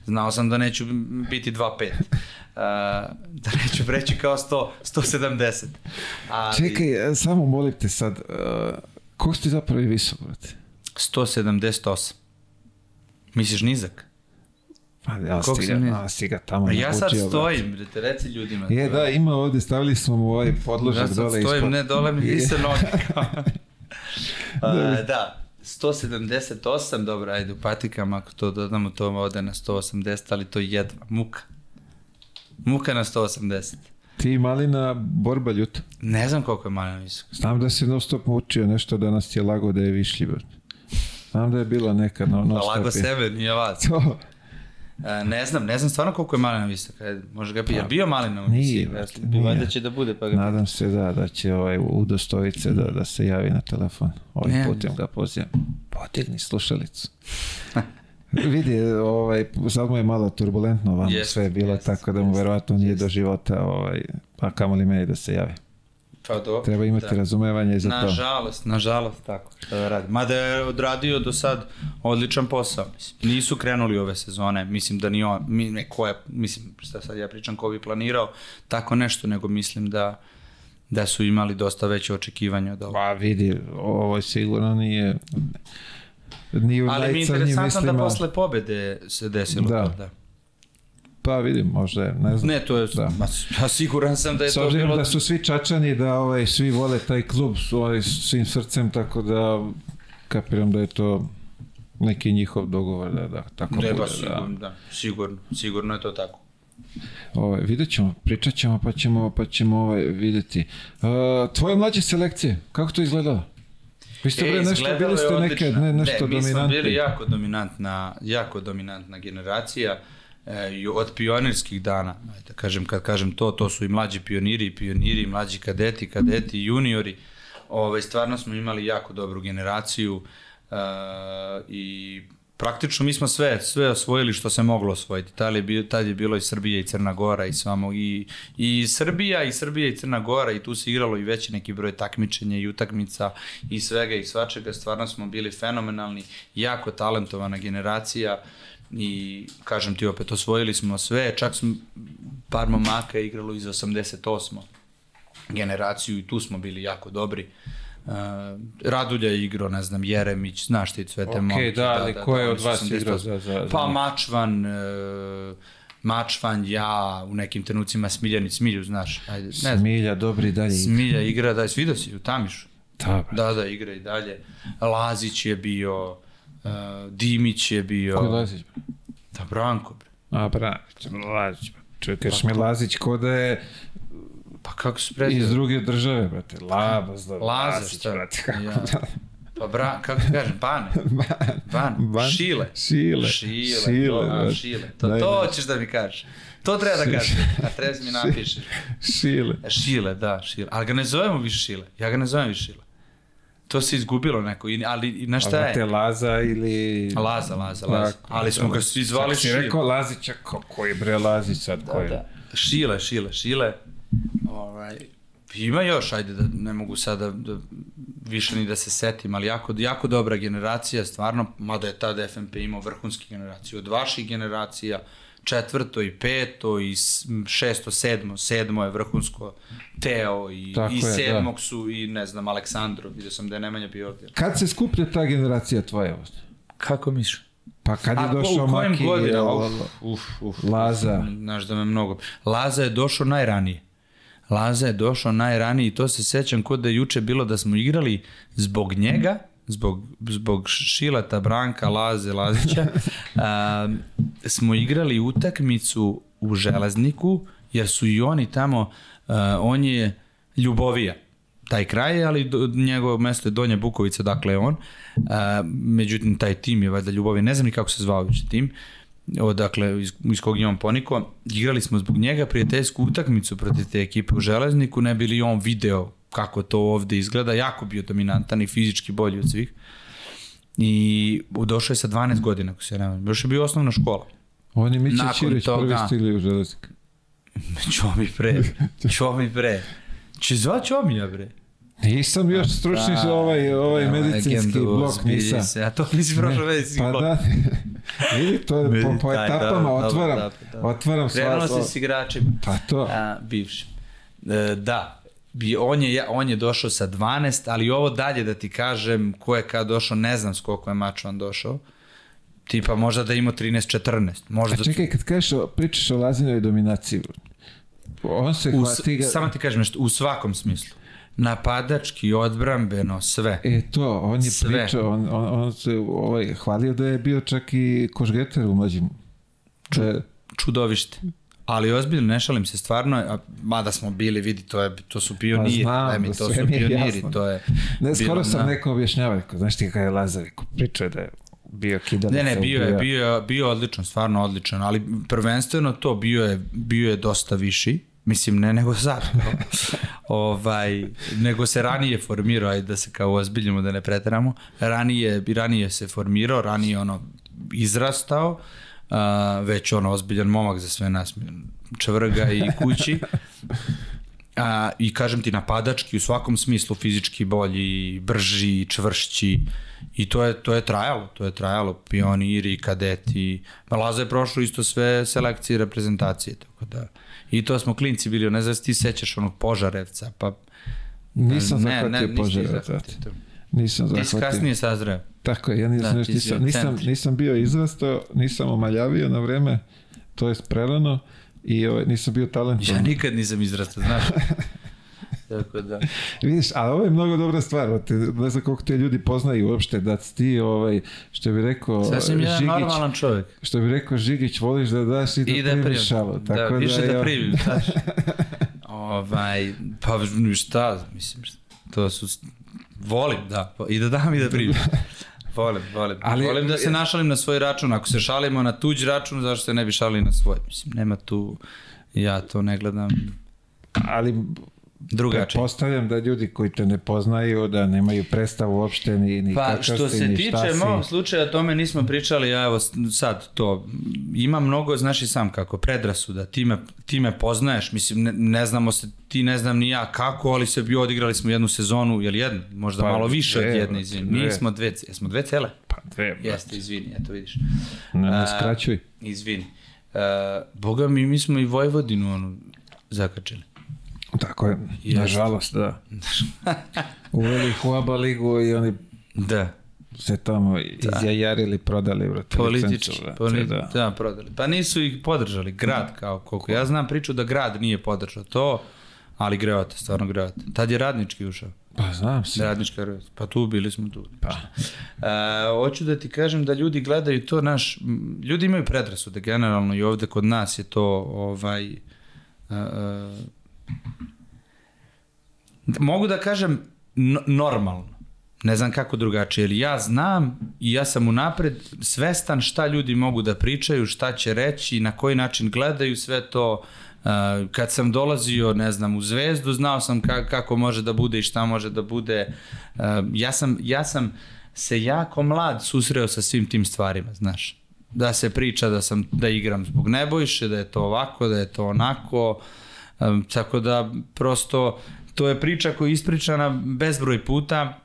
znao sam da neću biti 2.5. Uh, da neću preći kao 100, 170. Ali, Čekaj, e, samo molim te sad, uh, ko si ti zapravo i visok, brate? 178. Misliš nizak? Pa ja Koliko si si ga, mi- a, si ga tamo A ja sad stojim, brate, reci ljudima. Je, da, ima ovde, stavili smo mu ovaj podložak Ja sad dole stojim, ispod. ne, dole mi vise noge. A, da, 178, dobro, ajde u patikama, ako to dodamo, to ode na 180, ali to je jedva, muka. Muka na 180. Ti malina borba ljuta. Ne znam koliko je Malina visok. Znam da si non stop mučio nešto, danas ti je lago da je višlji, brate. Znam da je bila neka no, non stop. lago je- sebe, nije vas. To, ne znam, ne znam stvarno koliko je Malina visok. Ajde, može ga je bio Malina u Nije, Bi nije. Valjda će da bude, pa ga nadam se da, da će ovaj udostojice da, da se javi na telefon. Ovim Ne. putem ga pozivam. Podigni slušalicu. Vidi, ovaj, sad mu je malo turbulentno vam Jest, sve je bilo, jest, tako da mu jest, verovatno nije jest. do života, ovaj, pa kamoli meni da se javi. Pa dobro. Treba imati da. razumevanje za to. Nažalost, nažalost, tako. Šta da radi. Mada je odradio do sad odličan posao. Mislim. Nisu krenuli ove sezone, mislim da ni on, mi, ne, ko je, mislim, šta sad ja pričam, ko bi planirao tako nešto, nego mislim da da su imali dosta veće očekivanja od ovoga. Pa vidi, ovo sigurno nije ni u Ali mi je interesantno da mislima. posle pobede se desilo Da. to, da. Pa vidim, možda ne znam. Ne, to je, Da. da. ma, ja siguran sam da je S to bilo... da su svi čačani, da ovaj, svi vole taj klub ovaj, svim srcem, tako da kapiram da je to neki njihov dogovor da, da tako Ne, bude. ba, Da. sigurno, da. sigurno, sigurno je to tako. Ovaj, vidjet ćemo, pričat ćemo, pa ćemo, pa ćemo ovaj, vidjeti. Uh, tvoje mlađe selekcije, kako to izgledalo? Vi ste bre nešto, izgledalo bili ste neke, ne, nešto ne, mi smo dominantni. bili jako dominantna, jako dominantna generacija e, od pionirskih dana, da kažem, kad kažem to, to su i mlađi pioniri, pioniri, mlađi kadeti, kadeti, juniori. Ovaj, stvarno smo imali jako dobru generaciju e, i praktično mi smo sve, sve osvojili što se moglo osvojiti. Tad je, tad je bilo i Srbija i Crna Gora i samo i, i Srbija i Srbija i Crna Gora i tu se igralo i veći neki broj takmičenja i utakmica i svega i svačega. Stvarno smo bili fenomenalni, jako talentovana generacija i kažem ti opet osvojili smo sve, čak smo par momaka igralo iz 88 generaciju i tu smo bili jako dobri. Uh, Radulja je igrao, ne znam, Jeremić, znaš ti sve te Okej, momke. da, ali ko je oni od vas 88. igrao za- za- za Pa? Mačvan, uh, Mačvan, ja, u nekim trenucima Smiljanić, Smilju, znaš, ajde, ne znam. Smilja, dobri dalje. Smilja igra, da, vidio si u Tamišu. Da. Da, da, igra i dalje. Lazić je bio, uh, Dimić je bio. Ko je Lazić? Da, Branko, bre. A, Branić, Lazić. Čekaš mi Lazić ko da je Pa kako se iz preziva? druge države, brate. Labaz, da, Laza, Lazić, šta? brate. Kako Ja. da? Pa bra, kako se kaže, Bane. Ban. Ban. Šile. Šile. Šile. Šile, to, šile. To, Daj, to hoćeš da mi kažeš. To treba da kažeš. A treba da mi napišeš. Šile. Šile, da, Šile. Ali ga ne zovemo više Šile. Ja ga ne zovem više Šile. To se izgubilo neko. Ali, znaš šta je? Laza ili... Laza, Laza, Laza. Tako, Ali smo ga da. svi zvali Kako Šile. rekao Lazića, ko, koji bre Lazić sad, koji? Da. Šile, šile, šile. Ovaj, ima još, ajde da ne mogu sada da, više ni da se setim, ali jako, jako dobra generacija, stvarno, mada je tad FNP imao vrhunski generaciju. Od vaših generacija, četvrto i peto i šesto, sedmo, sedmo je vrhunsko Teo i, Tako i je, da. sedmog su i ne znam Aleksandro, vidio sam da je Nemanja bio ovdje. Kad se skuplja ta generacija tvoja? ovdje? Kako misliš? Pa kad je A, došao Maki, godinama? jel, Uf, uf, Laza. Znaš da me mnogo... Laza je došao najranije. Laza je došao najranije i to se sećam kod da je juče bilo da smo igrali zbog njega, zbog, zbog Šilata, Branka, Laze, Lazića, a, smo igrali utakmicu u Železniku, jer su i oni tamo, a, on je Ljubovija, taj kraj ali do, njegovo mesto je Donja Bukovica, dakle je on. A, međutim, taj tim je valjda Ljubovija, ne znam ni kako se zvao više tim. odakle iz, iz kog je on poniko, igrali smo zbog njega prijateljsku utakmicu protiv te ekipe u Železniku, ne bili on video kako to ovde izgleda, jako bio dominantan i fizički bolji od svih. I došao je sa 12 godina, ako se ne varam. Još je bio osnovna škola. On je Mića Ćirić toga- prvi stigli u železnik. Čomi pre, čomi pre. Če zva Čomija bre? Nisam još stručni za ovaj, ovaj Evo, medicinski blok, nisam. Se, a to nisi prošao medicinski Pa blok. da, vidi, to je po, po etapama, otvaram, otvaram sva, Krenulo sva, si s igračima. pa to, A, bivšim. E, da, bi, on, je, on je došao sa 12, ali ovo dalje da ti kažem ko je kad došao, ne znam s koliko je mača on došao. Tipa možda da ima 13-14. Možda a čekaj, kad kažeš, pričaš o Lazinovoj dominaciji, on se u, hvati ga, Samo ti kažem nešto, u svakom smislu. Napadački, odbrambeno, sve. e to, on je Sve. pričao, on, on, on se ovaj, hvalio da je bio čak i košgeter u mlađim. Da je- čudovište. Ali ozbiljno, ne šalim se stvarno, a, mada smo bili, vidi, to, je, to su pioniri, Pa znam, mi, da to su pioniri, jasno. to je... Ne, skoro bilo, sam da. nekom objašnjavao, znaš ti kada je Lazar, rekao, pričao da je bio kidalica. Ne, ne, bio je, bio je, bio odličan, stvarno odličan, ali prvenstveno to bio je, bio je dosta viši, mislim ne nego sad, ovaj, nego se ranije formirao, ajde da se kao ozbiljimo da ne preteramo, ranije, ranije se formirao, ranije ono izrastao, a, već ono ozbiljan momak za sve nas, čvrga i kući, A, I kažem ti napadački u svakom smislu fizički bolji, brži, čvršći i to je, to je trajalo, to je trajalo, pioniri, kadeti, Laza je prošlo isto sve selekcije i reprezentacije, tako da i to smo klinci bili, ne znam ti sećaš onog Požarevca, pa Nisam ne, zahvatio ne, nisi požara. zahvatio. Nisam Ti kasnije sazreo. Tako je, ja nisam, Da, još nisam, nisam, nisam bio izrastao, nisam omaljavio na vreme, to je prerano i ovaj, nisam bio talentovan. Ja nikad nisam izrastao, znaš. Tako da. Vidiš, a ovo je mnogo dobra stvar, o te, ne znam koliko te ljudi poznaju uopšte, da ti, ovaj, što bi rekao Sasvim Žigić, normalan čovjek. što bi rekao Žigić, voliš da daš i da, I da primiš šalu. Da, Tako više da, ja- primim, znaš. ovaj, pa šta, mislim, to su, volim, da, i da dam i da primim. Volim, volim. Ali- volim da se našalim na svoj račun. Ako se šalimo na tuđ račun, zašto se ne bi šalili na svoj? Mislim, nema tu, ja to ne gledam Ali drugačije. pretpostavljam da ljudi koji te ne poznaju, da nemaju predstavu uopšte ni, ni Pa što se ni tiče si. mog slučaja, o tome nismo pričali, ja evo sad to, ima mnogo, znaš i sam kako, predrasuda, ti me, ti me poznaješ, mislim, ne, ne znamo se, ti ne znam ni ja kako, ali se bi odigrali smo jednu sezonu, jel jednu, možda Pa, malo više dve, od jedne, izvini, dve. nismo dve, jesmo dve cele? Pa dve, brate. Jeste, izvini, eto vidiš. Ne, ne skraćuj. Izvini. Uh, boga mi, mi smo i Vojvodinu ono, zakačili. Tako je, Jeste. nažalost, da. Uveli ih u ABA ligu i oni Da. se tamo izjajarili, prodali, brate. Politički, poli, da. da. da, prodali. Pa nisu ih podržali, grad kao koliko. Ja znam priču da grad nije podržao to, ali greote, stvarno greote. Tad je radnički ušao. Pa znam se. Radnička. Pa tu bili smo tu. Pa. E, hoću da ti kažem da ljudi gledaju to naš, ljudi imaju predrasude generalno i ovde kod nas je to ovaj, e, e, mogu da kažem n- normalno. Ne znam kako drugačije, jer ja znam i ja sam unapred svestan šta ljudi mogu da pričaju, šta će reći, na koji način gledaju sve to. Uh, kad sam dolazio, ne znam, u Zvezdu, znao sam ka kako može da bude i šta može da bude. Uh, ja, sam, ja sam se jako mlad susreo sa svim tim stvarima, znaš. Da se priča da sam da igram zbog Nebojše, da je to ovako, da je to onako. Um, tako da prosto to je priča koja je ispričana bezbroj puta,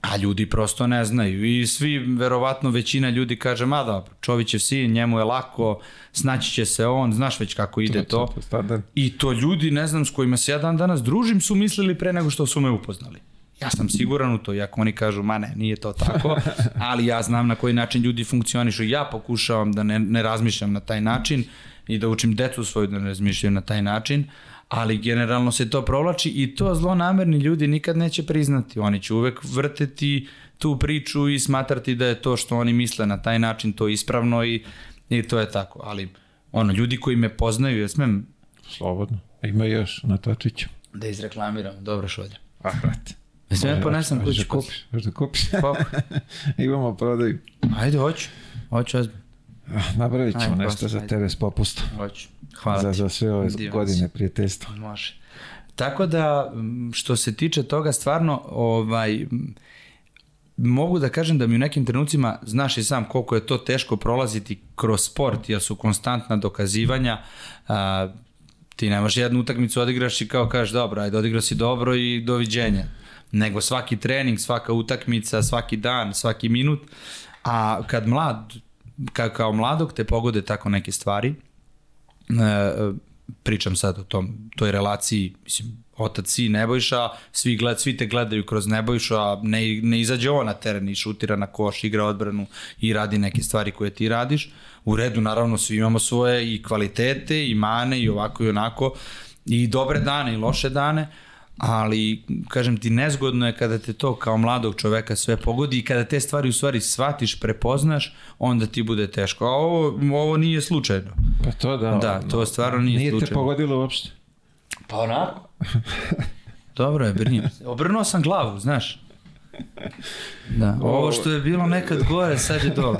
a ljudi prosto ne znaju i svi, verovatno većina ljudi kaže, ma da, Čovićev sin, njemu je lako, snaći će se on, znaš već kako ide to. to. I to ljudi, ne znam, s kojima se ja dan danas družim, su mislili pre nego što su me upoznali. Ja sam siguran u to, iako oni kažu, ma ne, nije to tako, ali ja znam na koji način ljudi funkcionišu. Ja pokušavam da ne, ne razmišljam na taj način i da učim decu svoju da ne razmišljaju na taj način, ali generalno se to provlači i to zlonamerni ljudi nikad neće priznati. Oni će uvek vrteti tu priču i smatrati da je to što oni misle na taj način to ispravno i, i to je tako. Ali ono, ljudi koji me poznaju, ja smem Slobodno. Ima još na Točiću. da izreklamiram, dobro šolja. A, brate. Ja smem ponesem kući. da kupiš, možeš da kupiš. Pa, Imamo prodaju. ajde, hoću. Hoću ozbiljno. Napravit ćemo Ajde, nešto posle, za ajde. tebe s popustom. Hoću. Hvala Za, ti. za sve ove Divan godine prijateljstva. Može. Tako da, što se tiče toga, stvarno, ovaj, mogu da kažem da mi u nekim trenucima, znaš i sam koliko je to teško prolaziti kroz sport, jer su konstantna dokazivanja, a, ti nemaš jednu utakmicu odigraš i kao kažeš dobro, ajde odigrao si dobro i doviđenja. Nego svaki trening, svaka utakmica, svaki dan, svaki minut, a kad mlad, ka, kao mladog te pogode tako neke stvari, e, pričam sad o tom, toj relaciji, mislim, otac si Nebojša, svi, gled, svi te gledaju kroz Nebojšu, a ne, ne izađe on na teren i šutira na koš, igra odbranu i radi neke stvari koje ti radiš. U redu, naravno, svi imamo svoje i kvalitete, i mane, i ovako i onako, i dobre dane i loše dane, ali kažem ti nezgodno je kada te to kao mladog čoveka sve pogodi i kada te stvari u stvari shvatiš, prepoznaš, onda ti bude teško. A ovo, ovo nije slučajno. Pa to da. Da, to stvarno nije Nije te slučajno. pogodilo uopšte. Pa onako. Dobro je, brinem se. Obrnuo sam glavu, znaš. Da, ovo što je bilo nekad gore, sad je dole.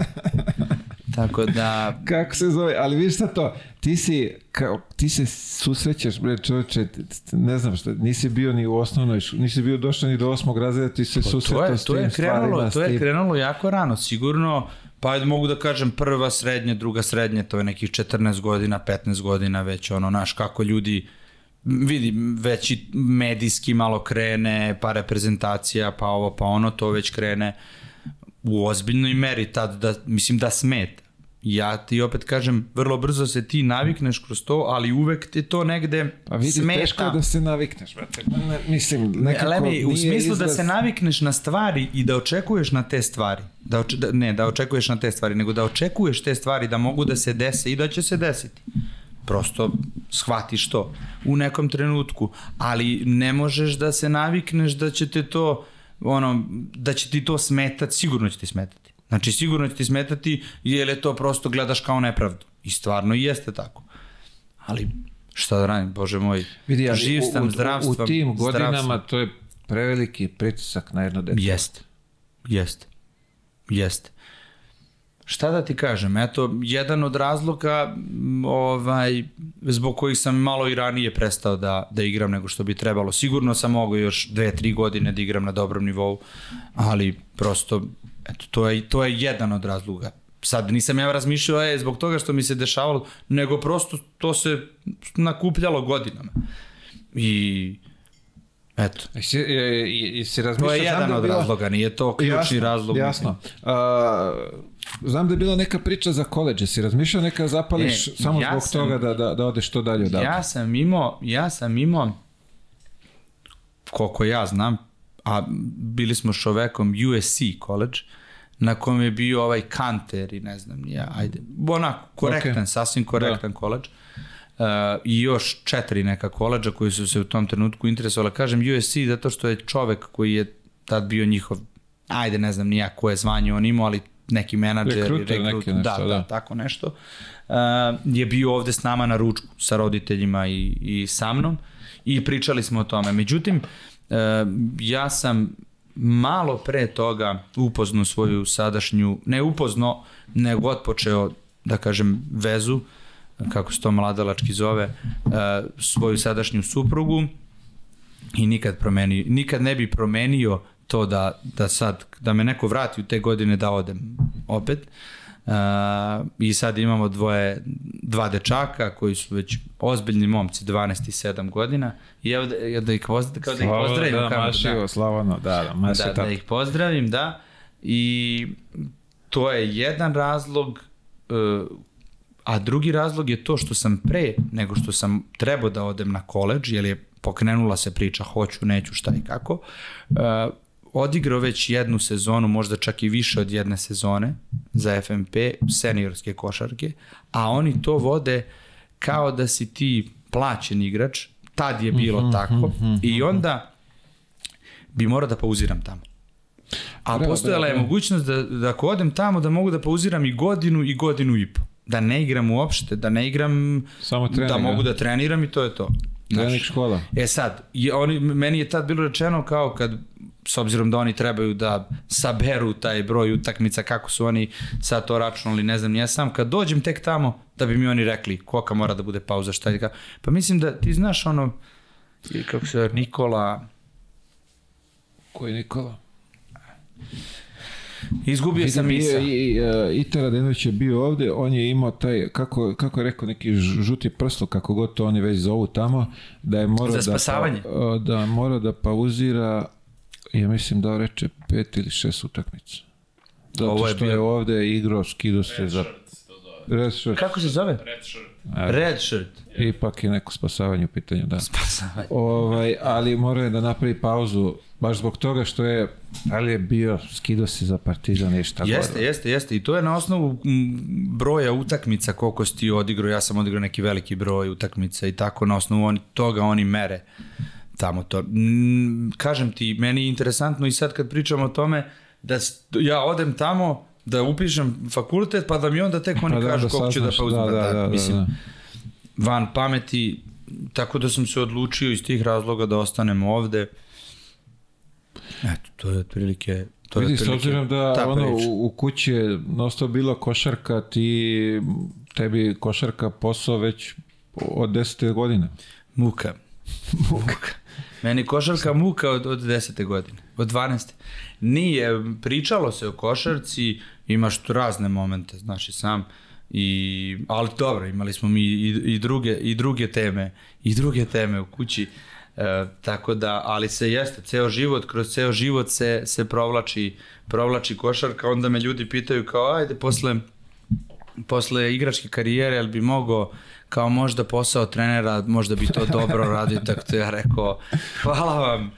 Tako da, Kako se zove, ali vidiš šta to, ti si, kao, ti se susrećeš, bre t- ne znam šta, nisi bio ni u osnovnoj, nisi bio došao ni do osmog razreda, ti se to susretao je, s to tim je krenulo, stvarima, to je krenulo jako rano, sigurno, pa ajde mogu da kažem prva srednja, druga srednja, to je nekih 14 godina, 15 godina već, ono, naš, kako ljudi, vidi, već i medijski malo krene, pa reprezentacija, pa ovo, pa ono, to već krene u ozbiljnoj meri tad, da, mislim da smeta. Ja ti opet kažem, vrlo brzo se ti navikneš kroz to, ali uvek ti to negde Pa vidi, smeta. teško da se navikneš, brate. Ne, mislim, nekako Ale mi, u nije smislu da izraz- se navikneš na stvari i da očekuješ na te stvari. Da oče, da, ne, da očekuješ na te stvari, nego da očekuješ te stvari da mogu da se dese i da će se desiti. Prosto shvatiš to u nekom trenutku, ali ne možeš da se navikneš da će te to ono, da će ti to smetati, sigurno će ti smetati. Znači sigurno će ti smetati jer je to prosto gledaš kao nepravdu. I stvarno jeste tako. Ali šta da radim, bože moj, Vidi, ali živ sam, u, zdrav u, sam, u tim godinama sam. to je preveliki pritisak na jedno dete. Jeste. Jeste. Jeste. Šta da ti kažem, eto, jedan od razloga ovaj, zbog kojih sam malo i ranije prestao da, da igram nego što bi trebalo. Sigurno sam mogao još dve, tri godine da igram na dobrom nivou, ali prosto, eto, to je, to je jedan od razloga. Sad nisam ja razmišljao, e, zbog toga što mi se dešavalo, nego prosto to se nakupljalo godinama. I eto, Jesi, je, je, jesi to razmišljao, je jedan da je od bila- razloga, nije to ključni jasno, razlog. Jasno. A, znam da je bila neka priča za koleđ. Jesi razmišljao neka zapališ E, samo ja zbog sam- toga da, da, da odeš što dalje odavde? Ja sam imao, ja sam imao, koliko ja znam, a bili smo s čovekom USC college, na kom je bio ovaj Kanter i ne znam, ni ja, ajde, onako, korektan, Ok. sasvim korektan koleđ. Uh, i još četiri neka koleđa koji su se u tom trenutku interesovali. Kažem USC zato što je čovek koji je tad bio njihov, ajde ne znam nija koje zvanje on imao, ali neki menadžer, Rekruter rekrut, neki nešto, da, da. da, tako nešto, uh, je bio ovde s nama na ručku sa roditeljima i, i sa mnom i pričali smo o tome. Međutim, uh, ja sam malo pre toga upoznao svoju sadašnju, ne upozno, nego otpočeo, da kažem, vezu, kako se to mladalački zove, uh, svoju sadašnju suprugu i nikad, promeni, nikad ne bi promenio to da, da sad, da me neko vrati u te godine da odem opet. Uh, I sad imamo dvoje, dva dečaka koji su već ozbiljni momci, 12 i 7 godina. I evo da, evo da ih pozdravim, kao da ih pozdravim. da, kako- mašivo, Slavano, da, da, maši da, da ih pozdravim, da. I to je jedan razlog, uh, a drugi razlog je to što sam pre nego što sam trebao da odem na koleđ, jer je pokrenula se priča hoću, neću, šta i kako, uh, odigrao već jednu sezonu, možda čak i više od jedne sezone za FMP, seniorske košarke, a oni to vode kao da si ti plaćen igrač, tad je bilo tako, i onda bi morao da pauziram tamo. A Bravo, postojala je bravo. mogućnost da, da ako odem tamo da mogu da pauziram i godinu i godinu i po. Da ne igram uopšte, da ne igram, Samo trening, da mogu da treniram i to je to. Trening škola. E sad, je, oni, meni je tad bilo rečeno kao kad s obzirom da oni trebaju da saberu taj broj utakmica, kako su oni sad to računali, ne znam, ja sam kad dođem tek tamo, da bi mi oni rekli kolika mora da bude pauza, šta je kako. Pa mislim da ti znaš ono, i kako se Nikola, Koji Nikola? izgubio sam misa. I, i, uh, Ita Radenović je bio ovde, on je imao taj, kako, kako je rekao, neki žuti prsluk, kako god to oni već zovu tamo, da je morao da, pa, da mora da pauzira, ja mislim da reče pet ili šest utakmica. Zato Ovo je što je bio- ovde igrao, skido se za red shirt. Kako se zove? Red shirt. Red shirt. Ipak je neko spasavanje u pitanju, da. Spasavanje. Ovaj, ali morao je da napravi pauzu, baš zbog toga što je, da li je bio, skido se za partizan i šta Jeste, god. jeste, jeste. I to je na osnovu broja utakmica koliko si ti odigrao. Ja sam odigrao neki veliki broj utakmica i tako na osnovu oni, toga oni mere tamo to. Kažem ti, meni je interesantno i sad kad pričamo o tome da ja odem tamo da upišem fakultet pa da mi onda tek oni Pa da, kažu da koliko ću da saznaš, pauzim. da, da, da, da, mislim, da. van pameti, tako da sam se odlučio iz tih razloga da ostanem ovde. Eto, to je otprilike to Vidi, s obzirom da ono, u, u kući je nosto bila košarka, ti, tebi košarka posao već od 10. godine. Muka. Muka. Meni košarka muka od, od 10. godine, od 12. Nije, pričalo se o košarci, imaš tu razne momente, znaš i sam, i, ali dobro, imali smo mi i, i, druge, i druge teme, i druge teme u kući, e, tako da, ali se jeste, ceo život, kroz ceo život se, se provlači, provlači košarka, onda me ljudi pitaju kao, ajde, posle, posle igračke karijere, jel bi mogao kao možda posao trenera, možda bi to dobro radio, tako to ja rekao, hvala vam,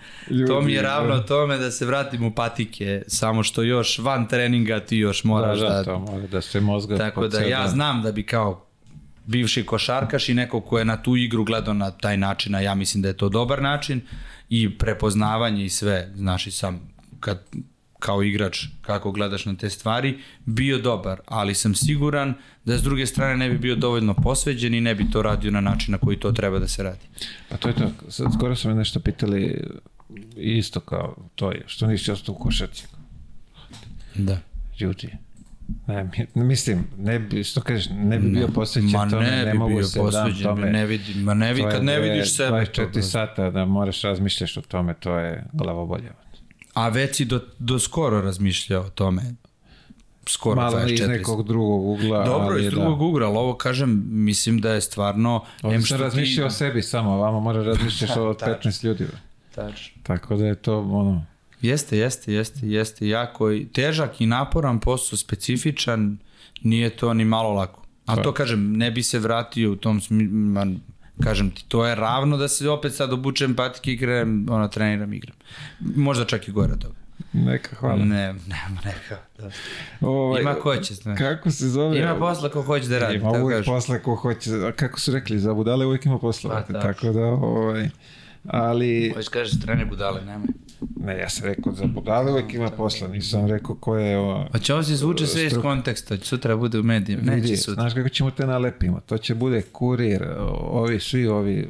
to mi je Ljudi, ravno tome da se vratim u patike, samo što još van treninga ti još moraš da, da, da, to mora da se mozga... tako da ja znam da bi kao bivši košarkaš i neko ko je na tu igru gledao na taj način, a ja mislim da je to dobar način i prepoznavanje i sve, znaš i sam kad kao igrač kako gledaš na te stvari, bio dobar, ali sam siguran da s druge strane ne bi bio dovoljno posveđen i ne bi to radio na način na koji to treba da se radi. Pa to je to. Sad, skoro su me nešto pitali isto kao to je, što nisi ostao u košarci. Da. Ljudi. Ne, mi- mislim, ne bi, što kažeš, ne bi bio posvećen Ma tome, ne, ne, bi mogu bio se posveđen, tome. ne vidim, ma ne, vidi, kad ne vidiš sebe. 24 to- sata da moraš razmišljaš o tome, to je glavobolje. A već si do, do skoro razmišljao o tome. Skoro Malo 24 iz nekog drugog ugla, Dobro, iz da. drugog ugla, ali ovo kažem, mislim da je stvarno... Sam što ti- razmišljao o sebi samo, a vama mora razmišljaš o Tačno. 15 ljudi. Tačno. Tako da je to ono... Jeste, jeste, jeste, jeste jako i težak i naporan posao, specifičan, nije to ni malo lako. Ali Pa. to kažem, ne bi se vratio u tom smislu, kažem ti, to je ravno da se opet sad obučem patike i krenem, ono, treniram, igram. Možda čak i gore od toga. Neka hvala. Ne, nema neka. Da. Ovaj, Ima ko će, znaš. Kako se zove? Ima posla ko hoće da radi, Ima uvijek posla ko hoće. A kako su rekli, za budale uvijek ima posla. Pa, tako da, ovaj, ali, Hoćeš kažeš trener budale, nemoj. ne, ja sam rekao, za budale uvijek ima posla, nisam rekao ko je ovo... Pa će ovo se zvuče sve iz konteksta, će sutra bude u medijima, neće sutra. znaš kako ćemo te nalepimo? To će bude kurir, ovi, svi ovi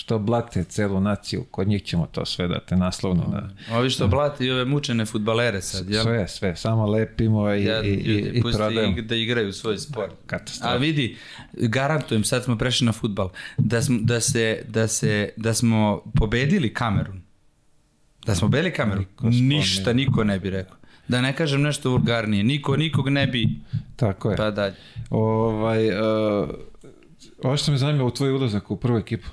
što blate celu naciju, kod njih ćemo to sve da te naslovno da... Ovi što blati i ove mučene futbalere sad, jel? Sve, sve, samo lepimo i, Ja, i, i, i pusti prodajemo. ih da igraju svoj sport. Katastrofa. A vidi, garantujem, sad smo prešli na futbal, da, smo, da, se, da, se, da smo pobedili Kamerun. Da smo beli Kamerun. Niko. Ništa niko ne bi rekao. Da ne kažem nešto vulgarnije. Niko nikog ne bi... Tako je. Pa dalje. Ovaj, uh, ovo što me zanima u tvoj ulazak u prvu ekipu.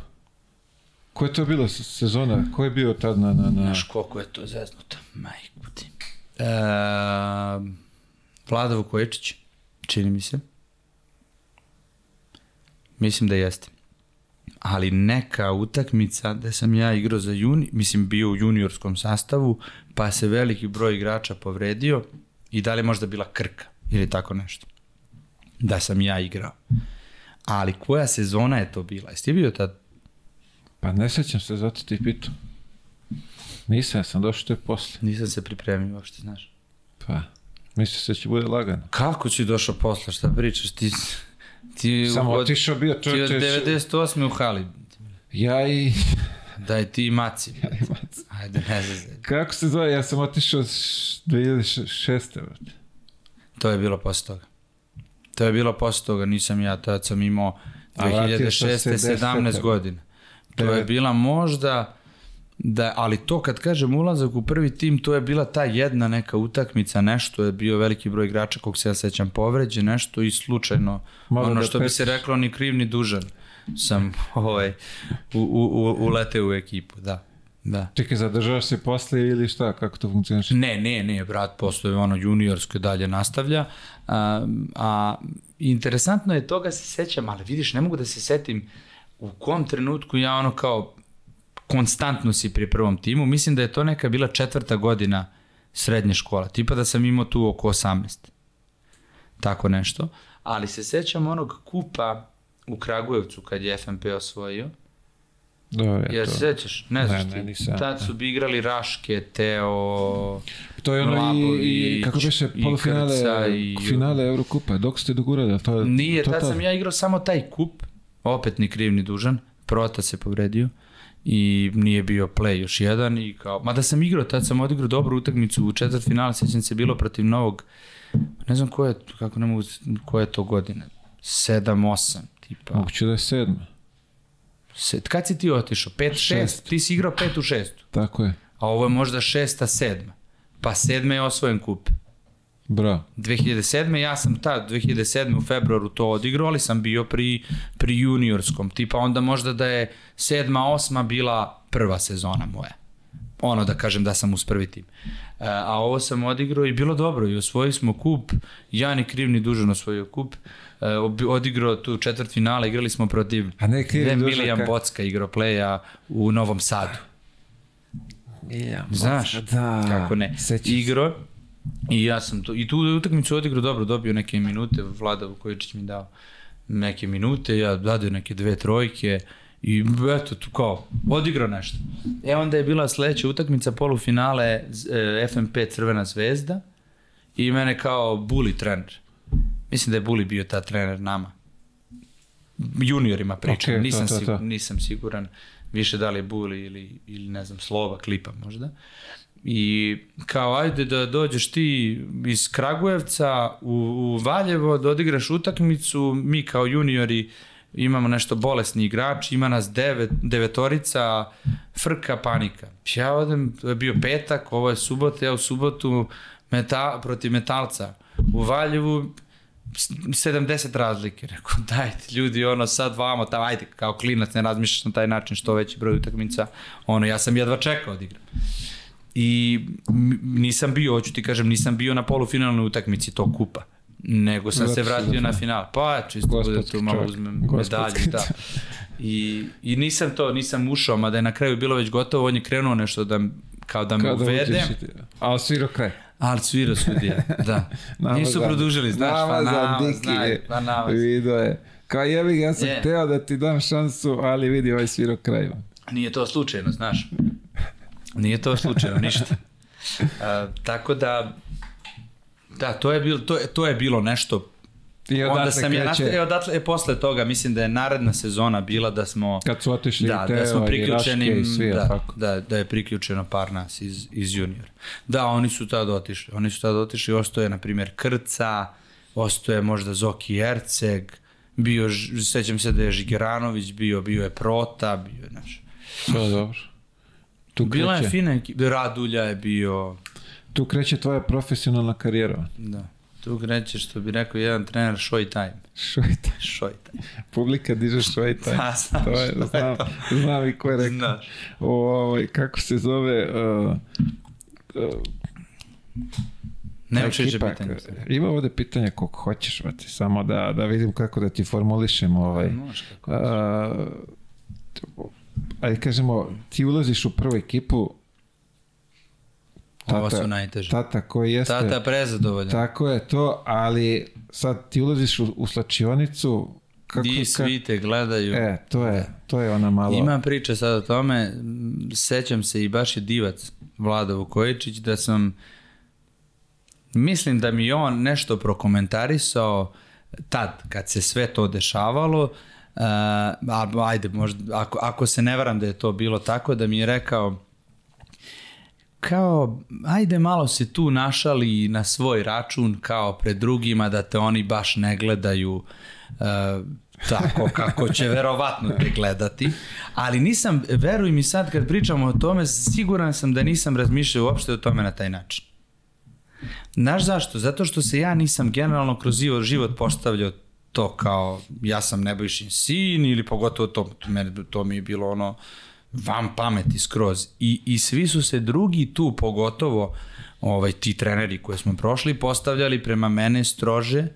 Ko je to bila sezona? Ko je bio tad na... na, na... Znaš koliko je to zeznuto. Majku ti. E, Vlada Vukojičić, čini mi se. Mislim da jeste. Ali neka utakmica da sam ja igrao za juni, mislim bio u juniorskom sastavu, pa se veliki broj igrača povredio i da li je možda bila krka ili tako nešto. Da sam ja igrao. Ali koja sezona je to bila? Jesi ti bio tad? Pa ne sećam se, zato ti pitu. Nisam, ja sam došao to je posle. Nisam se pripremio uopšte, znaš. Pa, mislim se da će bude lagano. Kako si došao posle, šta pričaš? Ti, ti Samo od, otišao bio ti od čovječe. 98. u hali. Ja i... Daj ti i maci. A Ajde, ne znam. Kako se zove? Ja sam otišao s 2006. brate. To je bilo posle toga. To je bilo posle toga, nisam ja, tad sam imao A vratio sam 2006. se 10. 17 godina. To je Devet. bila možda, da, ali to kad kažem ulazak u prvi tim, to je bila ta jedna neka utakmica, nešto je bio veliki broj igrača kog se ja sećam povređe, nešto i slučajno, Malo ono da što bi se reklo ni kriv ni dužan sam ovaj, u, u, u, uleteo u ekipu, da. Da. Čekaj, zadržavaš se posle ili šta? Kako to funkcioniše? Ne, ne, ne, brat, postoje ono juniorsko dalje nastavlja. A, a interesantno je toga se sećam, ali vidiš, ne mogu da se setim u kom trenutku ja ono kao konstantno si pri prvom timu. Mislim da je to neka bila četvrta godina srednje škola. Tipa da sam imao tu oko 18. Tako nešto. Ali se sećam onog kupa u Kragujevcu kad je FNP osvojio. Dobro, je Ja to. se sećaš? Ne znaš Ne, ti. ne, nisam. Tad su bi igrali Raške, Teo, To je ono i, i Labović, kako biše i polufinale, i- finale Eurokupa. Dok ste dogurali? To, je- Nije, to tad tad? sam ja igrao samo taj kup, opet ni kriv ni dužan, Prota se povredio i nije bio play još jedan i kao, mada sam igrao, tad sam odigrao dobru utakmicu u četvrt finale, sećam se bilo protiv novog, ne znam ko je, kako ne mogu, koje je to godine, 7-8 tipa. Moguće da je sedma. Se, kad si ti otišao? 5-6? Šest. Ti si igrao 5 u 6. Tako je. A ovo je možda 6 7 Pa sedme je osvojen kup. Bravo. 2007. ja sam tad 2007. u februaru to odigrao, ali sam bio pri, pri juniorskom. Tipa onda možda da je sedma, osma bila prva sezona moja. Ono da kažem da sam uz prvi tim. E, a ovo sam odigrao i bilo dobro i osvojili smo kup. Ja ni kriv ni dužan osvojio kup. E, odigrao tu četvrt finala, igrali smo protiv A ne kriv Ne, Milijan kako- Bocka igrao playa u Novom Sadu. Ja, Znaš, da. kako ne. Igro i ja sam to, i tu utakmicu odigrao dobro, dobio neke minute, Vlada Vukojičić mi dao neke minute, ja dadio neke dve trojke i eto tu kao, odigrao nešto. E onda je bila sledeća utakmica polufinale e, FNP Crvena zvezda i mene kao Buli trener. Mislim da je Buli bio ta trener nama. Juniorima pričam, to, nisam, to, to. sigur, nisam siguran više da li je Buli ili, ili ne znam, Slova, Klipa možda. I kao ajde da dođeš ti iz Kragujevca u, u Valjevo da odigraš utakmicu, mi kao juniori imamo nešto bolesni igrač, ima nas devet, devetorica, frka, panika. Ja odem, to je bio petak, ovo je subota, ja u subotu meta, protiv metalca. U Valjevu s- 70 razlike. Rekao, dajte ljudi, ono sad vamo, tamo, ajde, kao klinac ne razmišljaš na taj način što veći broj utakmica. Ono, ja sam jedva čekao da igram. I nisam bio, hoću ti kažem, nisam bio na polufinalnoj utakmici tog kupa nego sam se Zato si vratio na final. Pa, čisto Gospodski tu malo čovjek. uzmem Gospodski medalju, da. I, I nisam to, nisam ušao, mada je na kraju bilo već gotovo, on je krenuo nešto da, kao da me Kada uvede, ti- A osvirao kraj. ali svirao sudija, da. Nama Nisu produžili, znaš, pa nama za nama, Diki znaj, pa nama. Video je. Kao jebi ja sam Je. hteo da ti dam šansu, ali vidi ovaj svirao kraj. Nije to slučajno, znaš. Nije to slučajno, ništa. A, tako da, da, to je bilo, to je, to je bilo nešto I Onda odatle sam ja kreće- nastavio, odatle, e, posle toga, mislim da je naredna sezona bila da smo... Kad su otišli da, i Teo da smo priključeni, i svi, da, tako. da, da je priključeno par nas iz, iz juniora. Da, oni su tad otišli. Oni su tad otišli, ostoje, na primjer, Krca, ostoje možda Zoki Erceg, bio, sećam se da je Žigeranović bio, bio je Prota, bio je, znaš. Sve dobro. Tu Bila je kreće, fina ekipa, Radulja je bio, tu kreće tvoja profesionalna karijera. da. Tu kreće, što bi rekao jedan trener, show time. Šojta. Show time. Publika diže šojta. Da, znam to je, šta je znam, to. znam i ko je rekao. Znaš. O, ovaj, kako se zove... Uh, uh, više ekipa, pitanja. Ima ovde pitanja koliko hoćeš, vati, samo da, da vidim kako da ti formulišem ovaj. Možeš kako. Uh, ajde kažemo, ti ulaziš u prvu ekipu, Ovo tata- su najteže. tata koji jeste... Tata prezadovoljan. Tako je to, ali sad ti ulaziš u, u slačionicu, kako, Di svi te gledaju. E, to je, to je ona malo... Imam priče sad o tome, sećam se i baš je divac Vlada Vukojičić da sam mislim da mi on nešto prokomentarisao tad kad se sve to dešavalo uh, a, ajde možda ako, ako se ne varam da je to bilo tako da mi je rekao kao, ajde malo se tu našali na svoj račun kao pred drugima da te oni baš ne gledaju uh, tako kako će verovatno te gledati, ali nisam, veruj mi sad kad pričamo o tome, siguran sam da nisam razmišljao uopšte o tome na taj način. Znaš zašto? Zato što se ja nisam generalno kroz život postavljao to kao ja sam Nebojšin sin ili pogotovo to, mene, to mi je bilo ono van pameti skroz. I, I svi su se drugi tu, pogotovo ovaj, ti treneri koje smo prošli, postavljali prema mene strože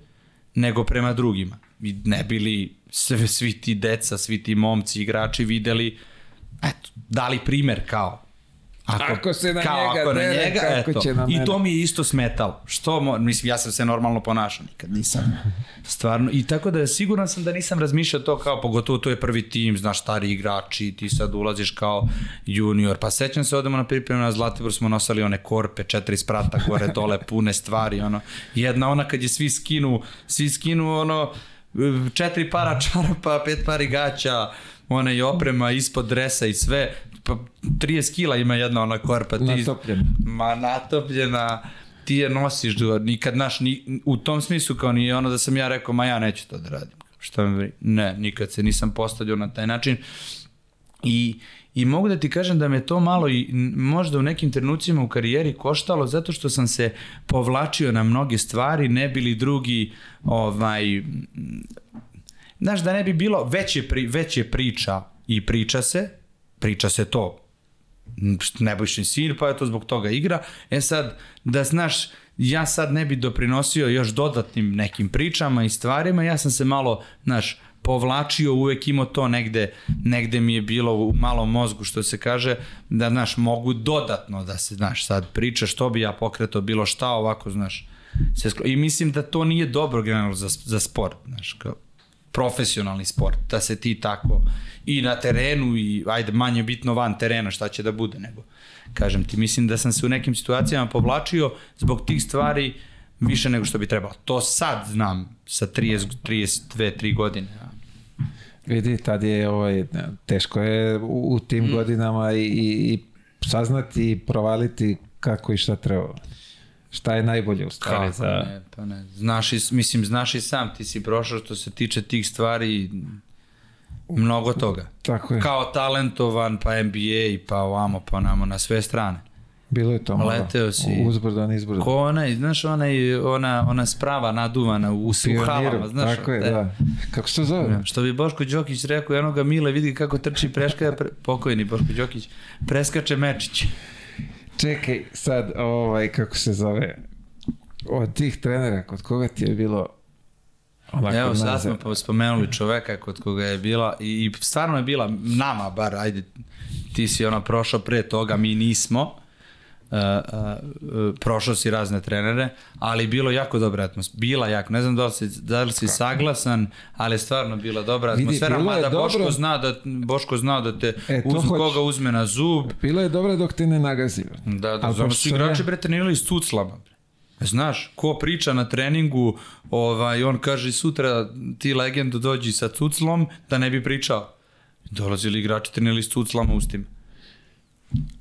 nego prema drugima. I ne bili sve, svi ti deca, svi ti momci, igrači videli, eto, dali primer kao Ako, ako se na kao, njega ako na dere, njega, kako eto. će na mene. I to mi je isto smetalo. Što, mo, mislim, ja sam se normalno ponašao, nikad nisam. Stvarno. I tako da siguran sam da nisam razmišljao to kao, pogotovo to je prvi tim, znaš, stari igrači, ti sad ulaziš kao junior. Pa sećam se, odemo na pripremu na Zlatibor, smo nosali one korpe, četiri sprata gore, dole, pune stvari, ono. Jedna ona kad je svi skinu, svi skinu, ono, četiri para čarapa, pet pari gaća, ona i oprema ispod dresa i sve, pa 30 kila ima jedna ona korpa. Ti, Natopljena. Ma natopljena, ti je nosiš, do, nikad naš, ni, u tom smislu kao ni ono da sam ja rekao, ma ja neću to da radim. Šta mi bri? Ne, nikad se nisam postavljao na taj način. I, I mogu da ti kažem da me to malo i možda u nekim trenucima u karijeri koštalo zato što sam se povlačio na mnoge stvari, ne bili drugi ovaj znaš da ne bi bilo već je, pri, već je priča i priča se, priča se to nebojšin sin, pa je to zbog toga igra. E sad, da znaš, ja sad ne bi doprinosio još dodatnim nekim pričama i stvarima, ja sam se malo, znaš, povlačio, uvek imao to negde, negde mi je bilo u malom mozgu, što se kaže, da, znaš, mogu dodatno da se, znaš, sad priča što bi ja pokretao bilo šta, ovako, znaš, se sklo... I mislim da to nije dobro generalno za, za sport, znaš, kao profesionalni sport, da se ti tako i na terenu i ajde manje bitno van terena šta će da bude nego kažem ti mislim da sam se u nekim situacijama povlačio zbog tih stvari više nego što bi trebalo. To sad znam sa 30 32 3 godine. Vidi, tad je ovaj, teško je u, u tim mm. godinama i, i, i saznati i provaliti kako i šta treba. Šta je najbolje u stvari Kako za... ne, pa ne. Znaš i, mislim, znaš i sam, ti si prošao što se tiče tih stvari mnogo toga. Tako je. Kao talentovan, pa NBA, pa ovamo, pa namo, na sve strane. Bilo je to malo. Leteo si. Uzbrdo, nizbrdo. Ko onaj, znaš, onaj, ona, ona sprava naduvana u suhalama, znaš. Tako je, da. Kako se to zove? Što bi Boško Đokić rekao, jednoga Mile vidi kako trči preška, pre, pokojni Boško Đokić, preskače Mečić. Čekaj, sad, ovaj, kako se zove, od tih trenera, kod koga ti je bilo onako Evo, sad smo pa spomenuli čoveka kod koga je bila, i, i stvarno je bila nama, bar, ajde, ti si ono prošao pre toga, mi nismo, Uh, uh, uh, prošao si razne trenere, ali bilo jako dobra atmosfera. Bila jako, ne znam da li si, da li si saglasan, ali je stvarno bila dobra Vidi, atmosfera, bilo je mada dobro. Boško zna da, Boško zna da te E, uz, hoću. koga uzme na zub, Bilo je dobro dok te ne nagazio. Da, da, pošto su igrači bre trenirali s. E, Znaš, ko priča na treningu, ovaj, on kaže sutra ti legendu dođi sa cuclom da ne bi pričao. Dolazili igrači trenirali s cuclama ustima.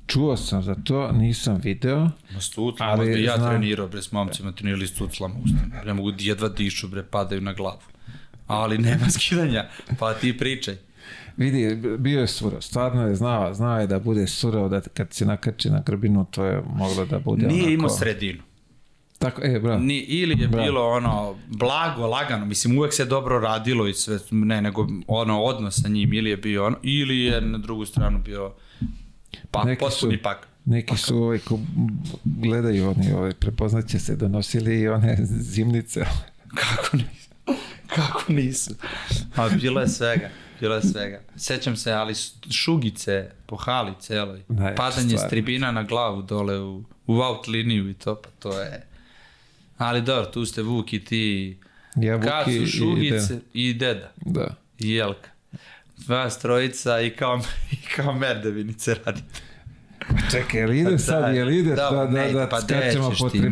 Čuo sam za to, nisam video. Ma s cuclama, Ali ali ja znam- trenirao bre s momcima, trenirali s ustima. Ne mogu jedva dišu bre, padaju na glavu. Ali nema skidanja, pa ti pričaj. Vidi, bio je surov, stvarno je znao, znao je da bude surov, da kad se nakači na grbinu, to je moglo da bude Nije onako... imao sredinu. Tako, e, bravo. Ni, ili je Bravo. bilo ono blago, lagano, mislim uvek se dobro radilo i sve, ne, nego ono odnos sa njim, ili je bio ono, ili je na drugu stranu bio pa, Neki potpuni su- pak. Neki su ovaj, ko gledaju oni, ovaj, prepoznaće se, donosili i one zimnice. Kako nisu? Kako nisu? A bilo je svega, bilo je svega. Sećam se, ali šugice po hali celoj, Najjača padanje stvar. s tribina na glavu dole u, u out liniju i to, pa to je... Ali dobro, tu ste Vuk i ti, Ja, Vuki su i šugice i deda. Da. i Jelka. Dva strojica i kao, i kao merdevinice radite. Čekaj, jel ide sad, jel ide Da, da, da, da, pa skačemo po gde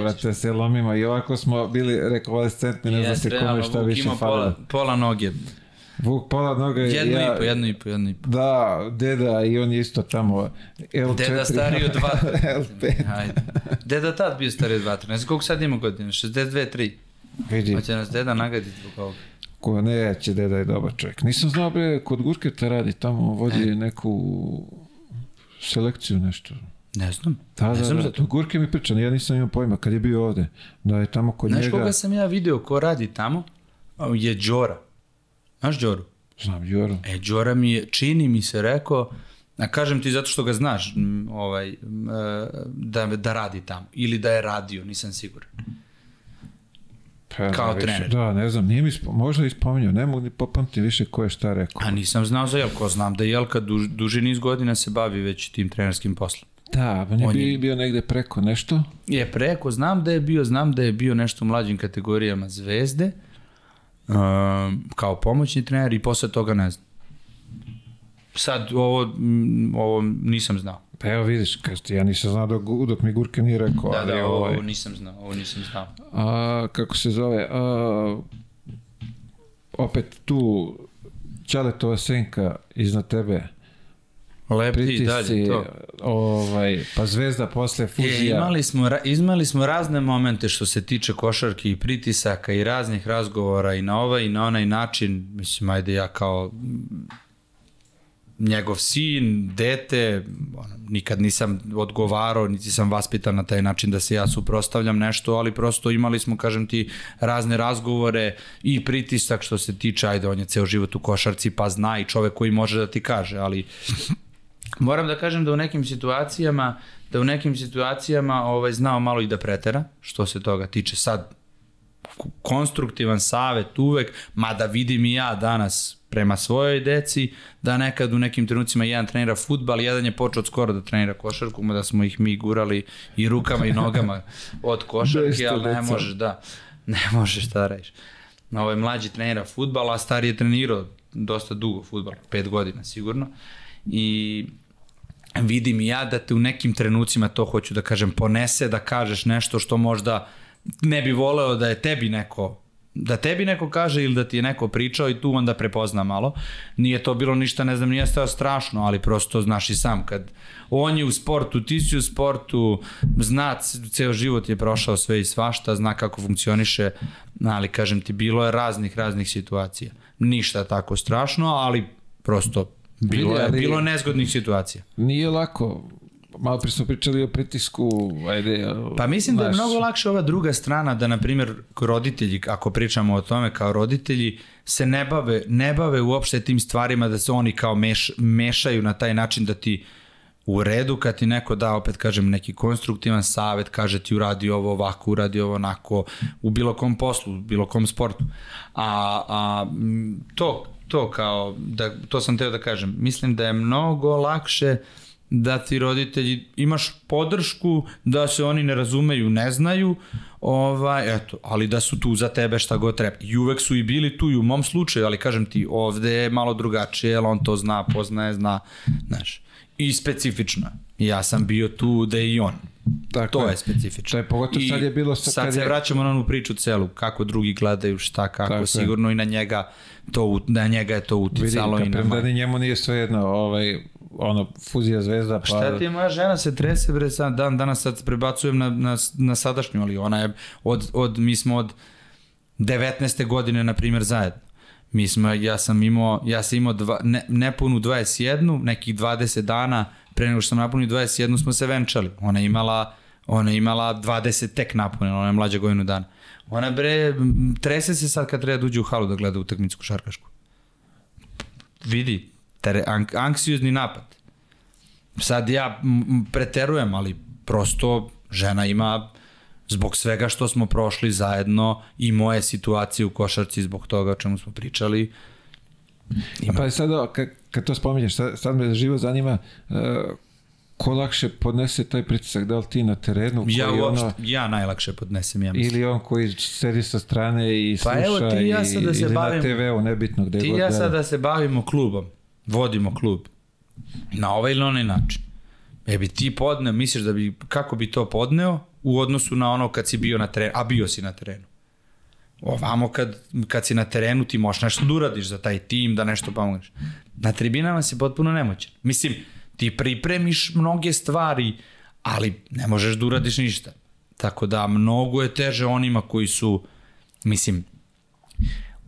brate, se lomimo i ovako smo bili rekonvalescentni, ne znam se kome šta više pola, falilo. pola noge. Vuk pola noga je... Jedno ja, i po, jedno i po, jedno i po. Da, deda i on je isto tamo L4. Deda stariji od dva. L5. Ajde. Deda tad bio stariji od dva. Ne znam koliko sad ima godina, 62, 3. Vidi, Hoće nas deda nagaditi zbog ovoga. Ko neće, deda je dobar čovjek. Nisam znao, bre, kod Gurketa radi, tamo vodi E. neku selekciju nešto. Ne znam. Da, ne da, znam da, za to Gurke mi priča, ja nisam imao pojma kad je bio ovde, da je tamo kod Znaš njega, koga sam ja video ko radi tamo? Je Đora. Znaš Đoru? znam, Joro, E, Đora mi je, čini mi se rekao, a kažem ti zato što ga znaš, ovaj, e, da, da radi tamo. Ili da je radio, nisam siguran. Pa, kao više. trener. Da, ne znam, nije mi spo, možda i spominjao, ne mogu ni popamti više ko je šta rekao. A nisam znao za Jelko, znam da Jelka duž, duži niz godina se bavi već tim trenerskim poslom. Da, on je On je- bio, bio negde preko nešto, Je preko, znam da je bio, znam da je bio nešto u mlađim kategorijama zvezde, um, kao pomoćni trener i posle toga ne znam. Sad ovo, ovo nisam znao. Pa evo vidiš, kaže ti, ja nisam znao dok, dok mi Gurke nije rekao, Da, ali da, ovo, ovaj, ovo nisam znao, ovo nisam znao. A, kako se zove, a, opet tu Ćaletova senka iznad tebe, Lepti i pritisci, dalje to. ovaj, pa zvezda posle Je, fuzija. imali, smo, ra- imali smo razne momente što se tiče košarke i pritisaka i raznih razgovora i na ovaj i na onaj način, mislim, ajde ja kao njegov sin, dete, ono, nikad nisam odgovarao, niti sam vaspitan na taj način da se ja suprostavljam nešto, ali prosto imali smo, kažem ti, razne razgovore i pritisak što se tiče, ajde, on je ceo život u košarci, pa zna i čovek koji može da ti kaže, ali Moram da kažem da u nekim situacijama da u nekim situacijama ovaj znao malo i da pretera što se toga tiče. Sad konstruktivan savet uvek, mada vidim i ja danas prema svojoj deci, da nekad u nekim trenucima jedan trenira futbal, jedan je počeo skoro da trenira košarku, mada smo ih mi gurali i rukama i nogama od košarke, ali ne možeš da, ne možeš šta da radiš. Ovaj mlađi trenira futbal, a stari je trenirao dosta dugo futbal, pet godina sigurno. I vidim i ja da te u nekim trenucima to hoću da kažem ponese da kažeš nešto što možda ne bi voleo da je tebi neko da tebi neko kaže ili da ti je neko pričao i tu onda prepozna malo. Nije to bilo ništa, ne znam, nije stao strašno, ali prosto znaš i sam kad on je u sportu, ti si u sportu, zna, ceo život je prošao sve i svašta, zna kako funkcioniše, ali kažem ti, bilo je raznih, raznih situacija. Ništa tako strašno, ali prosto bilo je, bilo je nezgodnih situacija. Nije lako, malo pre smo pričali o pritisku, ajde, Pa mislim da je mnogo lakše ova druga strana da, na primjer, roditelji, ako pričamo o tome kao roditelji, se ne bave, ne bave uopšte tim stvarima da se oni kao meš, mešaju na taj način da ti u redu kad ti neko da, opet kažem, neki konstruktivan savet, kaže ti uradi ovo ovako, uradi ovo onako, u bilo kom poslu, u bilo kom sportu. A, a to, to kao, da, to sam teo da kažem, mislim da je mnogo lakše da ti roditelji imaš podršku da se oni ne razumeju, ne znaju, ovaj, eto, ali da su tu za tebe šta god treba. I uvek su i bili tu i u mom slučaju, ali kažem ti, ovde je malo drugačije, jer on to zna, poznaje, zna, znaš. I specifično. je. Ja sam bio tu da je i on. Tako to je. je specifično. To je pogotovo I sad je bilo sa- sad kad se je- vraćamo na onu priču celu, kako drugi gledaju, šta, kako, Tako je. sigurno i na njega to, na njega je to uticalo i na da ni njemu nije svejedno, ovaj, ono, fuzija zvezda, pa... Šta ti moja žena se trese bre sad dan danas sad prebacujem na, na, na sadašnju, ali ona je od, od mi smo od 19. godine na primjer zajedno. Mi smo, ja sam imao, ja sam imao dva, ne, nepunu 21, nekih 20 dana pre nego što sam napunio 21 smo se venčali. Ona je imala, ona je imala 20 tek napunjeno, ona je mlađa godinu dana. Ona bre, trese se sad kad treba da uđe u halu da gleda utakmicu košarkašku. Vidi, tere, ank, anksiozni napad. Sad ja preterujem, ali prosto žena ima zbog svega što smo prošli zajedno i moje situacije u košarci zbog toga o čemu smo pričali. A pa sad, kad, kad to spominješ, sad, sad me živo zanima uh, ko lakše podnese taj pritisak, da li ti na terenu, Ja koji uopšte, ono, ja najlakše podnesem, ja mislim. ili on koji sedi sa strane i Pa sluša evo ti ja sad da se ili bavim- na TV-u, nebitno gde Ti god ja gleda. sad da se bavimo klubom, vodimo klub, na ovaj ili onaj način. E bi ti podneo, misliš da bi, kako bi to podneo u odnosu na ono kad si bio na terenu, a bio si na terenu. Ovamo kad, kad si na terenu ti možeš nešto da uradiš za taj tim, da nešto pomogneš. Na tribinama si potpuno nemoćan. Mislim, ti pripremiš mnoge stvari, ali ne možeš da uradiš ništa. Tako da mnogo je teže onima koji su, mislim,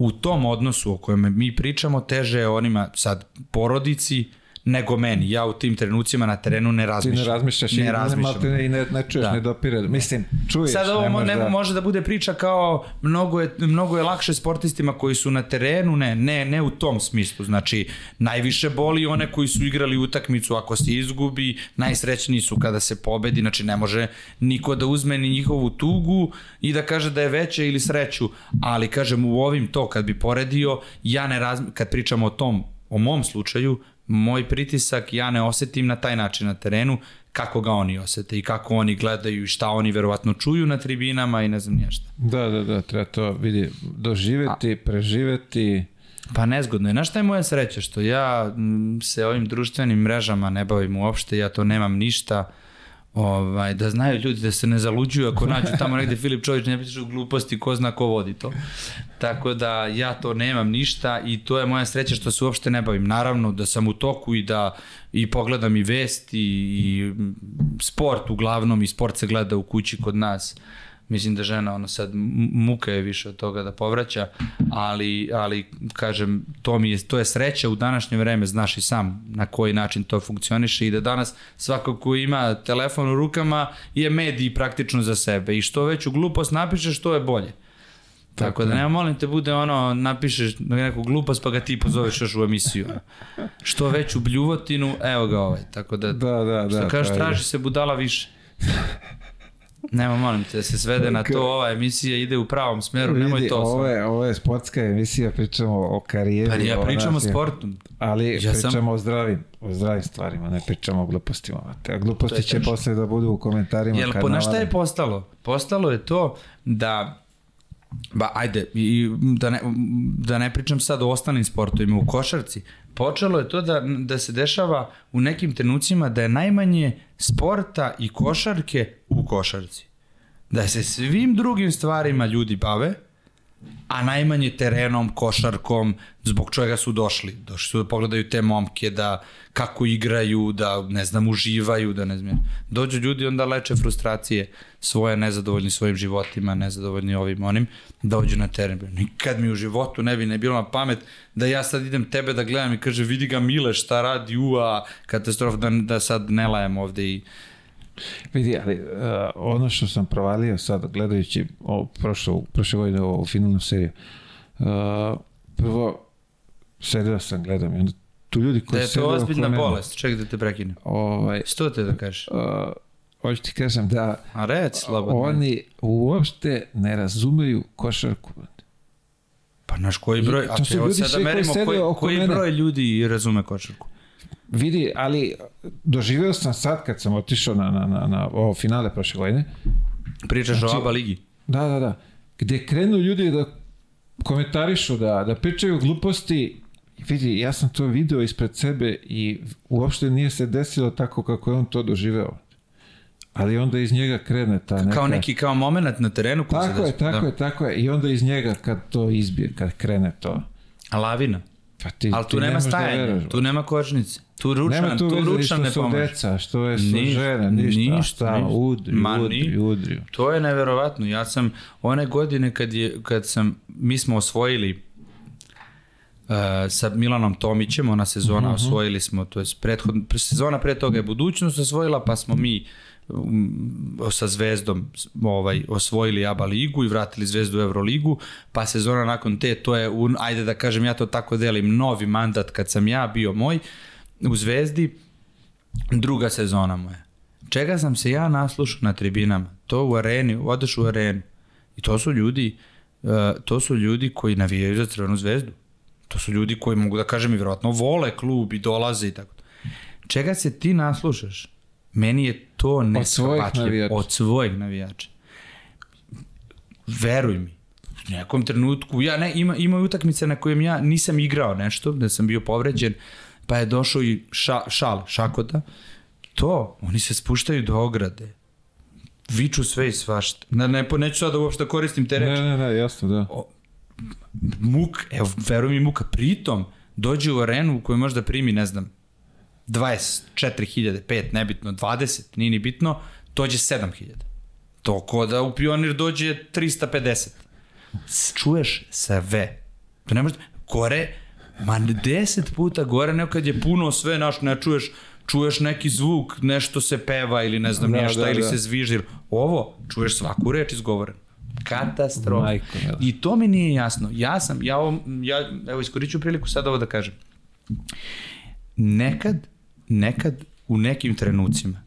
u tom odnosu o kojem mi pričamo, teže je onima sad porodici, nego meni. Ja u tim trenucima na terenu ne razmišljam. Ti ne razmišljaš ne i razmišljam. ne, i ne, ne čuješ, Da. ne dopire. Mislim, čuješ. Sad ovo ne ne, da... može da bude priča kao mnogo je, mnogo je lakše sportistima koji su na terenu, ne, ne, ne u tom smislu. Znači, najviše boli one koji su igrali utakmicu ako se izgubi, najsrećniji su kada se pobedi, znači ne može niko da uzme ni njihovu tugu i da kaže da je veće ili sreću, ali kažem u ovim to kad bi poredio, ja ne razmi, kad pričamo o tom, o mom slučaju, moj pritisak ja ne osetim na taj način na terenu, kako ga oni osete i kako oni gledaju i šta oni verovatno čuju na tribinama i ne znam nije šta. Da, da, da, treba to vidi, doživeti, preživeti. Pa nezgodno je. Znaš šta je moja sreća? Što ja se ovim društvenim mrežama ne bavim uopšte, ja to nemam ništa. Ovaj, da znaju ljudi da se ne zaluđuju ako nađu tamo negde Filip Čović ne piše gluposti, ko zna ko vodi to. Tako da ja to nemam ništa i to je moja sreća što se uopšte ne bavim. Naravno da sam u toku i da i pogledam i vesti i mm, sport uglavnom i sport se gleda u kući kod nas. Mislim da žena ono sad muka je više od toga da povraća, ali ali kažem to mi je to je sreća u današnje vreme, znaš i sam na koji način to funkcioniše i da danas svako ko ima telefon u rukama je mediji praktično za sebe i što veću glupost napišeš, to je bolje. Tako da nema molim te bude ono napišeš neku glupost pa ga ti pozoveš još u emisiju. Što veću bljuvotinu, evo ga ovaj. Tako da, Da, da, da. što kažeš to je- traži se budala više. Nema, molim te, da se svede na to, ova emisija ide u pravom smeru, nemoj Vidi, to. ovo je, ovo je sportska emisija, pričamo o karijeri. Pa ja o pričam o sportu. Ali Ja sam- pričamo o zdravim, o zdravim stvarima, ne pričamo o glupostima. A gluposti će tačno. posle da budu u komentarima. Jel, kad po, na šta je postalo? Postalo je to da Ba, ajde, i, da, ne, da ne pričam sad o ostalim sportovima, u košarci. Počelo je to da, da se dešava u nekim trenucima da je najmanje sporta i košarke u košarci. Da se svim drugim stvarima ljudi bave, a najmanje terenom, košarkom, zbog čega su došli. Došli su da pogledaju te momke, da kako igraju, da ne znam, uživaju, da ne znam. Dođu ljudi onda leče frustracije svoje, nezadovoljni svojim životima, nezadovoljni ovim onim, dođu na teren. Nikad mi u životu ne bi ne bilo na pamet da ja sad idem tebe da gledam i kaže vidi ga Mile šta radi, ua, katastrofa, da, da sad ne lajem ovde i Vidi, ali uh, ono što sam provalio sad gledajući o, prošlo, prošle godine ovu finalnu seriju, uh, prvo sedeo sam, gledam i onda tu ljudi da koji je to ozbiljna bolest. Čekaj da te prekinem. Ovaj, Što te da kažeš? uh, hoću ti kažem da A rec, slobodno. oni uopšte ne razumeju košarku. Pa naš koji broj, a to od ljudi sada merimo koji, koji broj ljudi razume košarku. Vidi, ali doživeo sam sad kad sam otišao na, na, na, na ovo finale prošle godine, Pričaš Znači- o ABA ligi. Da, da, da. Gde krenu ljudi da komentarišu, da, da pričaju gluposti. Vidi, ja sam to video ispred sebe i uopšte nije se desilo tako kako je on to doživeo. Ali onda iz njega krene ta neka... Kao neki kao moment na terenu koji Tako se je, tako da. je, tako je. I onda iz njega kad to izbije, kad krene to. A lavina. Pa ti, Ali ti tu ne nema da stajanja, veruješ. tu nema kočnice. Tu ručan, nema tu tu ručan što ne pomaže. deca, što je su Ništa, žene, ništa. ništa, Ništa, udri, Ma udri, ni- udri. To je neverovatno. Ja sam one godine kad je kad sam mi smo osvojili uh, sa Milanom Tomićem, ona sezona Mhm. uh -huh. osvojili smo, to je prethod, sezona pre toga je budućnost osvojila, pa smo mi um, sa Zvezdom ovaj, osvojili ABA ligu i vratili Zvezdu u Euroligu, pa sezona nakon te, to je, un, ajde da kažem, ja to tako delim, novi mandat kad sam ja bio moj u Zvezdi, druga sezona moja. Čega sam se ja naslušao na tribinama? To u areni, odeš u arenu. I to su ljudi, uh, to su ljudi koji navijaju za Crvenu zvezdu. To su ljudi koji mogu da kažem i vjerojatno vole klub i dolaze i tako. Čega se ti naslušaš? Meni je to neshvatljivo. navijača. Od svojih navijača. Veruj mi, u nekom trenutku, ja ne, ima, ima utakmice na kojem ja nisam igrao nešto, da sam bio povređen, pa je došao i ša, šal, šakota, to, oni se spuštaju do ograde, viču sve i svašta. Ne, ne, neću sada uopšte da koristim te reči. Ne, ne, ne, jasno, da. Muk, evo, veruj mi muka, pritom dođe u arenu u kojoj možda primi, ne znam, 24.000, 5, nebitno, 20, nije ni bitno, dođe 7.000. To ko da u pionir dođe 350. Čuješ sve. To ne možda, gore, ma 10 puta gore, nego kad je puno sve, naš, ne čuješ, čuješ neki zvuk, nešto se peva ili ne znam Da, da, šta, da, da, ili da. se zviži. Ovo, čuješ svaku reč izgovorenu. Katastrofa. Majko. I to mi nije jasno. Ja sam, ja, ovo, ja evo iskoriću priliku sad ovo da kažem. Nekad, nekad u nekim trenucima,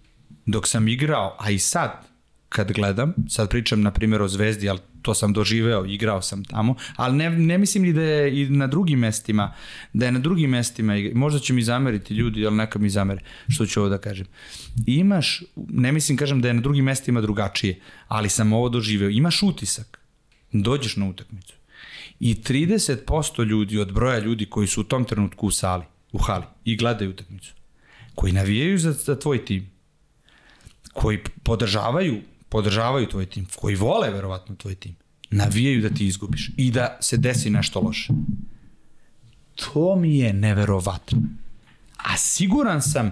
dok sam igrao, a i sad, kad gledam, sad pričam na primjer o Zvezdi, ali to sam doživeo, igrao sam tamo, ali ne, ne mislim ni da je i na drugim mestima, da je na drugim mestima, možda će mi zameriti ljudi, ali neka mi zamere, što ću ovo da kažem. Imaš, ne mislim kažem da je na drugim mestima drugačije, ali sam ovo doživeo, imaš utisak, dođeš na utakmicu. I 30% ljudi od broja ljudi koji su u tom trenutku u sali, u hali i gledaju utakmicu, koji navijaju za, za tvoj tim, koji podržavaju, podržavaju tvoj tim, koji vole verovatno tvoj tim, navijaju da ti izgubiš i da se desi nešto loše. To mi je neverovatno. A siguran sam,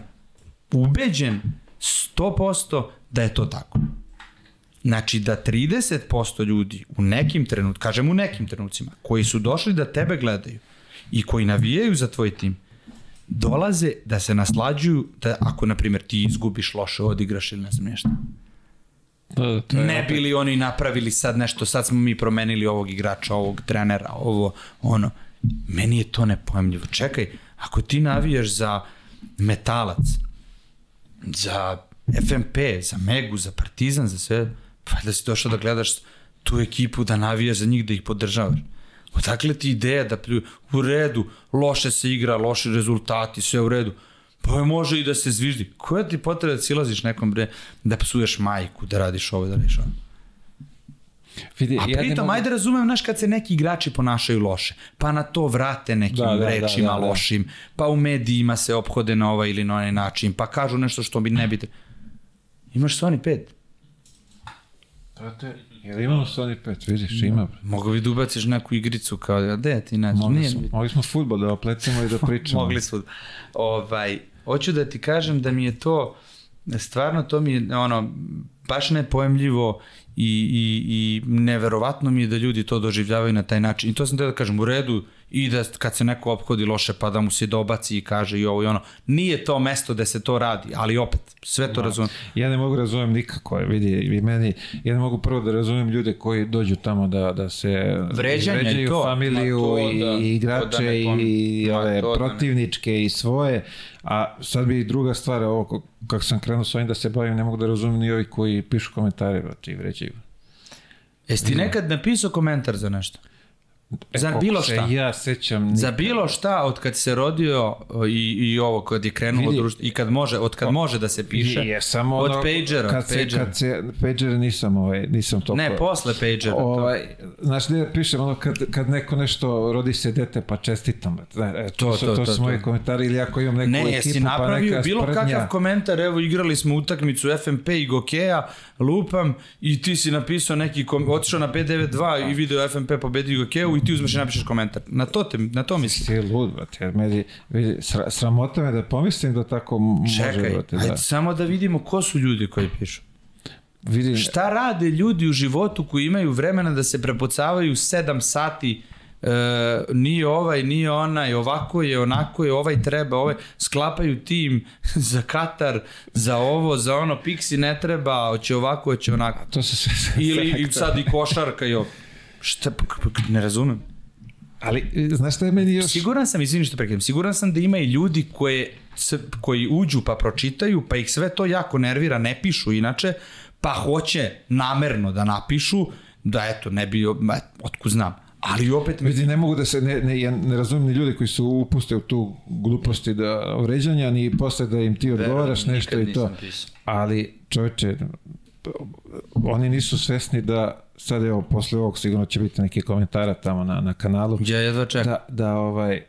ubeđen 100% da je to tako. Znači da 30% ljudi u nekim trenut, kažem u nekim trenucima, koji su došli da tebe gledaju i koji navijaju za tvoj tim, dolaze da se naslađuju da ako, na primjer, ti izgubiš loše, odigraš ili ne znam nešto. Da, da, to je Ne bi li oni napravili sad nešto, sad smo mi promenili ovog igrača, ovog trenera, ovo, ono. Meni je to nepojemljivo. Čekaj, ako ti navijaš za metalac, za FMP, za Megu, za Partizan, za sve, pa da si došao da gledaš tu ekipu, da navijaš za njih, da ih podržavaš. Odakle ti ideja da u redu, loše se igra, loši rezultati, sve u redu. Pa može i da se zviždi. Koja ti potreba da silaziš nekom bre, da psuješ majku, da radiš ovo, da radiš ovo. Vidi, A ja pritom, mogu- ajde razumem, znaš, kad se neki igrači ponašaju loše, pa na to vrate nekim Da, da, da, rečima da, da. lošim, pa u medijima se ophode na ovaj ili na onaj način, pa kažu nešto što bi ne bi... Imaš Sony 5. Brate, jel imamo Sony 5, vidiš, ima. bre. Mogu bi da ubaciš neku igricu kao da gde ti nađeš. Mogli Nije, smo, mogli smo futbol da oplecimo i da pričamo. mogli su. Ovaj, hoću da ti kažem da mi je to, stvarno to mi je ono, baš nepojemljivo i, i, i neverovatno mi je da ljudi to doživljavaju na taj način. I to sam te da kažem, u redu i da kad se neko obhodi loše pa da mu se dobaci i kaže i ovo i ono. Nije to mesto da se to radi, ali opet, sve to razumem. Ja ne mogu razumem nikako, vidi, i meni, ja ne mogu prvo da razumem ljude koji dođu tamo da, da se Vređanje vređaju to. familiju Ma to i, da- i to da igrače ne pom- i ove to da ne- protivničke i svoje, a sad bi druga stvar, ovo ko- kako sam krenuo s ovim da se bavim, ne mogu da razumem ni ovi koji pišu komentare, brate, i vređaju. Jesi ti nekad napisao komentar za nešto? Za koliko bilo šta? Ja sećam... Za bilo šta od kad se rodio o, i, i ovo kad je krenulo Vidi. društvo i kad može, od kad može da se piše. Je, samo od ono, pagera, kad se, pagera. kad se, pagere nisam, ovaj, nisam toliko... Ne, posle pagera. to. Ovaj, znaš ja pišem ono kad, kad neko nešto rodi se dete pa čestitam. E, to, To, to, to, to, to, su moji to. komentari ili ako imam neku Ne, ekipu jesi pa napravio neka bilo kakav komentar, evo igrali smo utakmicu FMP i Gokeja, lupam i ti si napisao neki, kom, otišao na 592 i video FMP pobedi Gokeju i ti uzmeš i napišeš komentar. Na to, te, na to misliš? Ti lud, brate, jer meni, vidi, sra, sramota me da pomislim da tako može, Čekaj, brate, ajde da. samo da vidimo ko su ljudi koji pišu. Vidi, Šta rade ljudi u životu koji imaju vremena da se prepucavaju 7 sati e, nije ovaj, nije onaj, ovako je, onako je, ovaj treba, ovaj, sklapaju tim za Katar, za ovo, za ono, Pixi ne treba, hoće ovako, hoće onako. to se sve... Ili sad i košarka i ovo. Šta, p- p- p- ne razumem. Ali, znaš šta je meni još... Siguran sam, izvini što prekidam, siguran sam da ima i ljudi koje, koji uđu pa pročitaju, pa ih sve to jako nervira, ne pišu inače, pa hoće namerno da napišu, da eto, ne bi, ma, otkud znam. Ali opet Vidi, ne mogu da se, ne, ne, ja ne razumem ni ljude koji su upuste u tu gluposti da vređanja, ni posle da im ti odgovaraš Verujem, nešto i to. pisao. Ali, čoveče, oni nisu svesni da sad evo posle ovog sigurno će biti neki komentara tamo na, na kanalu Ja jedva čekam. da, da ovaj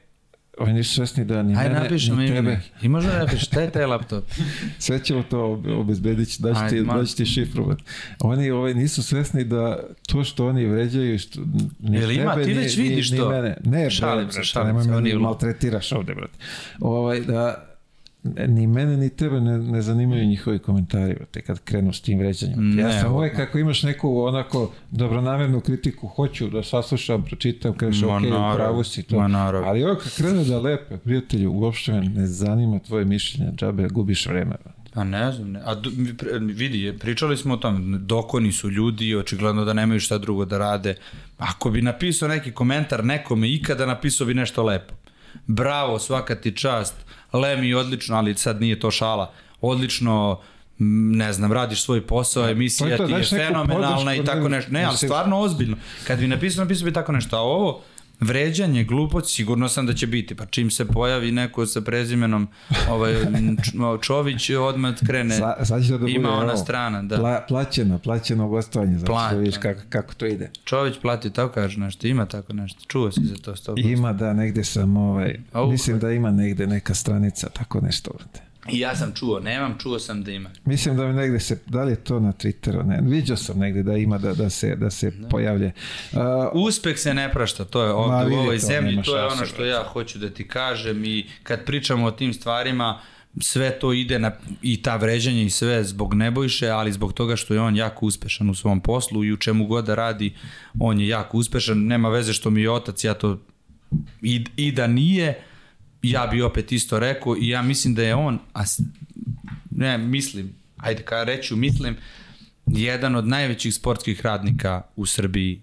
oni nisu svesni da ni Ajde mene, napišemo ni tebe. neki. I možda napiš, šta je taj laptop? Sve ćemo to ob- obezbediti, da Ajde, ti, da ti šifrovat. Oni ovaj, nisu svesni da to što oni vređaju, što ni Jel ima? tebe, Ti ni, već ni, vidiš ni to? mene. Ne, Šalim se, šalim nemoj se, me on je ni lud. maltretiraš ovde, brate. Ovaj, da, ni mene ni tebe ne, ne zanimaju njihovi komentari, brate, kad krenu s tim vređanjem. Ja sam uvek, kako imaš neku onako dobronamernu kritiku, hoću da saslušam, pročitam, kažeš, ok, naravno, pravo si to. ma naravno. Ali ovo kad krene da lepe, prijatelju, uopšte me ne zanima tvoje mišljenje, džabe, gubiš vreme. brate. A ne znam, ne. A vidi, pričali smo o tom, dokoni su ljudi, očigledno da nemaju šta drugo da rade. Ako bi napisao neki komentar nekome ikada, napisao bi nešto lepo. Bravo, svaka ti čast, Lemi, odlično, ali sad nije to šala, odlično, ne znam, radiš svoj posao, emisija to je to, ti je fenomenalna i tako ne- nešto. Ne, ali stvarno ozbiljno. Kad bi napisao, napisao bi tako nešto. A ovo, vređanje, glupost, sigurno sam da će biti. Pa čim se pojavi neko sa prezimenom ovaj, Čović, odmah krene. Sa, sad će da bude Ima ona ovo, strana, da. Pla, plaćeno, plaćeno gostovanje, znači Pla- da vidiš kako, kako to ide. Čović plati, tako kaže nešto, ima tako nešto. Čuo si za to sto Ima da negde sam, ovaj, Au. mislim da ima negde neka stranica, tako nešto. brate. I ja sam čuo, nemam, čuo sam da ima. Mislim da mi negde se, da li je to na Twitteru, ne, viđao sam negde da ima da, da se, da se pojavlje. Uh, Uspeh se ne prašta, to je ovde u ovoj to, zemlji, to je ono što ja hoću da ti kažem i kad pričamo o tim stvarima, sve to ide na, i ta vređanja i sve zbog Nebojše, ali zbog toga što je on jako uspešan u svom poslu i u čemu god da radi, on je jako uspešan, nema veze što mi je otac, ja to i, i da nije, ja bi opet isto rekao i ja mislim da je on, a ne, mislim, ajde ka reću, mislim, jedan od najvećih sportskih radnika u Srbiji.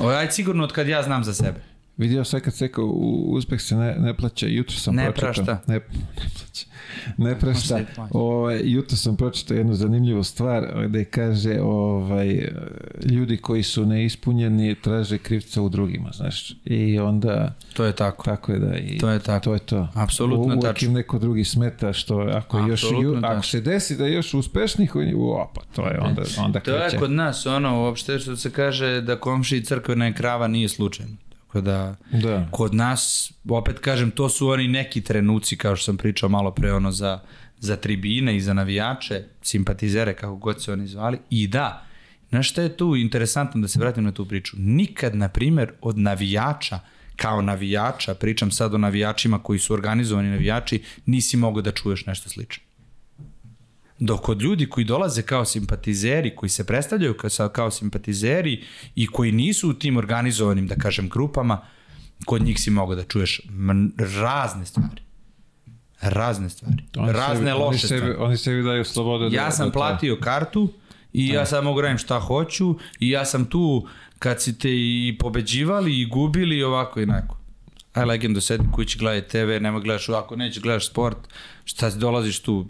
Ajde sigurno od kad ja znam za sebe. Vidio sve kad se u- uspeh se ne, ne plaća, jutro sam Ne pročitao. prašta. Ne, ne plaća. Ne prašta. Ovaj, jutro sam pročitao jednu zanimljivu stvar gde kaže ovaj, ljudi koji su neispunjeni traže krivca u drugima, znaš. I onda To je tako. tako je da i To je tako. to je to. Apsolutno tačno. im neko drugi smeta što ako još ju, ako se desi da je još uspešnih, on je, o, pa to je onda onda To je kreće. kod nas ono, uopšte što se kaže da komši crkvena krava nije slučajno. Tako da, Da. kod nas, opet kažem, to su oni neki trenuci, kao što sam pričao malo pre, ono, za, za tribine i za navijače, simpatizere, kako god se oni zvali. I da, znaš šta je tu interesantno da se vratim na tu priču? Nikad, na primer, od navijača, kao navijača, pričam sad o navijačima koji su organizovani navijači, nisi mogao da čuješ nešto slično. Dok kod ljudi koji dolaze kao simpatizeri, koji se predstavljaju kao, kao simpatizeri i koji nisu u tim organizovanim, da kažem, grupama, kod njih si mogao da čuješ razne stvari. Razne stvari. Oni razne sebi, loše oni stvari. sebi, oni sebi daju slobodu da Ja sam da platio kartu i ja sad mogu radim šta hoću i ja sam tu kad si te i pobeđivali i gubili i ovako i onako. Aj legendo, sedni kući, gledaj TV, nema gledaš, ako nećeš gledaš sport, šta si dolaziš tu,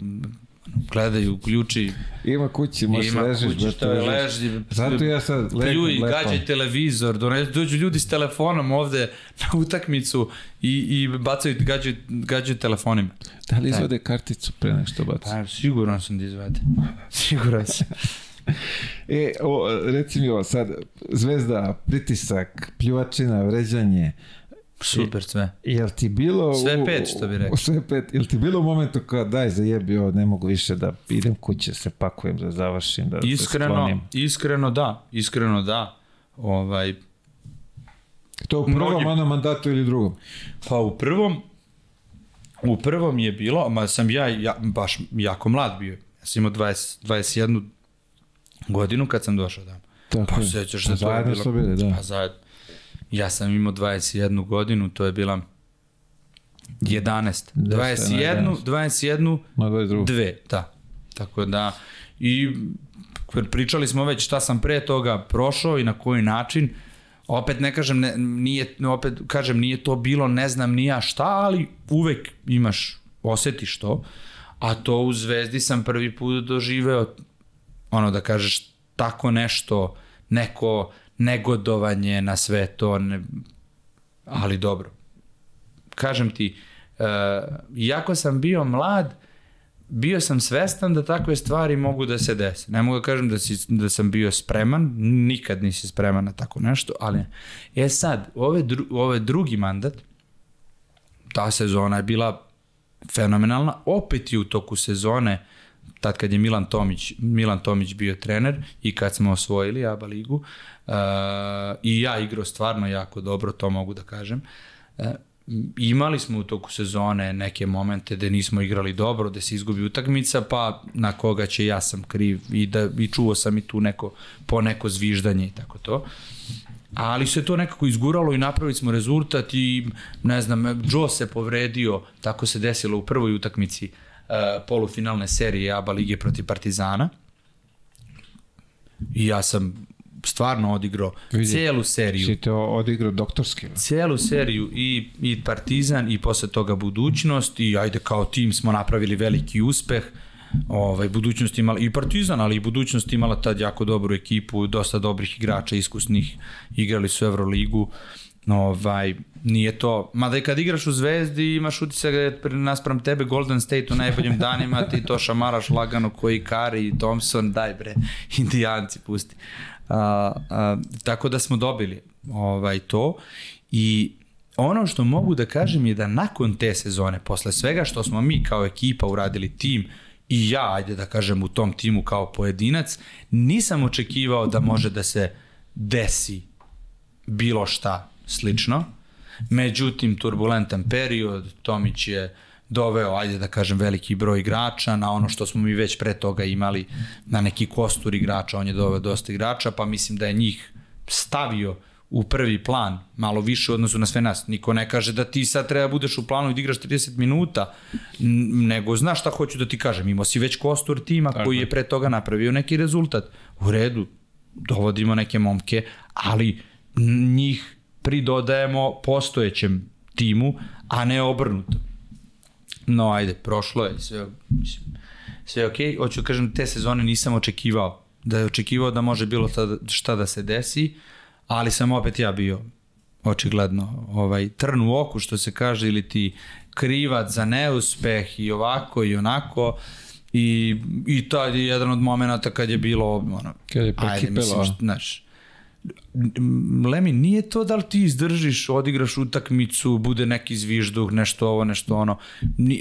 gledaj, uključi, Ima kući, možeš ima ležiš, kući brate, što je leži, Zato ja sad legnem pljuj, lepo. gađaj televizor, donesi, dođu ljudi s telefonom ovde na utakmicu i, i bacaju, gađaju, gađaju telefonima. Da li izvade karticu pre nego što baci? Pa, siguran sam da izvede. Siguran sam. E, o, reci mi ovo sad, zvezda, pritisak, pljuvačina, vređanje, Super sve. jel ti bilo... Sve pet, što bi rekao. u- Sve pet, jel ti bilo u momentu kao daj zajebi ovo, ne mogu više da idem kuće, se pakujem, da završim, da se Iskreno, sklonim. iskreno da, iskreno da. Ovaj, To u prvom mnogi- onom mandatu ili drugom? pa u prvom, u prvom je bilo, ma sam ja, ja baš jako mlad bio. Ja sam imao 20, 21 godinu kad sam došao tamo. Tako Pa je. sećaš Pa se, to je zajedno bilo... bili, da. Pa zajedno. Ja sam imao 21 godinu, to je bila 11. 21, 21, Na 22. dve, da. Tako da, i pričali smo već šta sam pre toga prošao i na koji način. Opet ne kažem, ne, nije, opet kažem, nije to bilo ne znam ni ja šta, ali uvek imaš, osetiš to. A to u Zvezdi sam prvi put doživeo, ono da kažeš, tako nešto, neko negodovanje na sve to, ne, ali dobro. Kažem ti, uh, iako sam bio mlad, bio sam svestan da takve stvari mogu da se dese. Ne mogu da kažem da, si, da sam bio spreman, nikad nisi spreman na tako nešto, ali e sad, ove, dru, ove drugi mandat, ta sezona je bila fenomenalna. Opet je u toku sezone, tad kad je Milan Tomić, Milan Tomić bio trener i kad smo osvojili ABA ligu, uh, i ja igrao stvarno jako dobro, to mogu da kažem. Uh, imali smo u toku sezone neke momente gde nismo igrali dobro, gde se izgubi utakmica, pa na koga će ja sam kriv i, da, i čuo sam i tu neko, po neko zviždanje i tako to. Ali se to nekako izguralo i napravili smo rezultat i ne znam, Joe se povredio, tako se desilo u prvoj utakmici uh, polufinalne serije ABA lige protiv Partizana. I ja sam stvarno odigrao Vidi, celu seriju. Si te odigrao doktorski. Celu seriju i, i Partizan i posle toga budućnost i ajde kao tim smo napravili veliki uspeh. Ovaj, budućnost imala i Partizan, ali i budućnost imala tad jako dobru ekipu, dosta dobrih igrača, iskusnih, igrali su Euroligu. Ovaj, nije to, mada i kad igraš u Zvezdi imaš utisak da je naspram tebe Golden State u najboljim danima, ti to šamaraš lagano koji Kari i Thompson, daj bre, indijanci pusti. A, a, tako da smo dobili ovaj to i ono što mogu da kažem je da nakon te sezone, posle svega što smo mi kao ekipa uradili tim i ja, ajde da kažem u tom timu kao pojedinac, nisam očekivao da može da se desi bilo šta slično. Međutim, turbulentan period, Tomić je doveo, ajde da kažem, veliki broj igrača na ono što smo mi već pre toga imali na neki kostur igrača, on je doveo dosta igrača, pa mislim da je njih stavio u prvi plan, malo više u odnosu na sve nas. Niko ne kaže da ti sad treba budeš u planu i da igraš 30 minuta, nego znaš šta hoću da ti kažem. Imao si već kostur tima Tako. koji je pre toga napravio neki rezultat. U redu, dovodimo neke momke, ali njih pridodajemo postojećem timu, a ne obrnuto. No, ajde, prošlo je, sve, mislim, sve je okej. Okay. Hoću kažem, te sezone nisam očekivao. Da je očekivao da može bilo šta da se desi, ali sam opet ja bio očigledno ovaj trn u oku što se kaže ili ti krivac za neuspeh i ovako i onako i, i to je jedan od momenata kad je bilo ono, kad je prekipelo. Ajde, mislim, znaš, Lemi, nije to da li ti izdržiš, odigraš utakmicu, bude neki zvižduh, nešto ovo, nešto ono,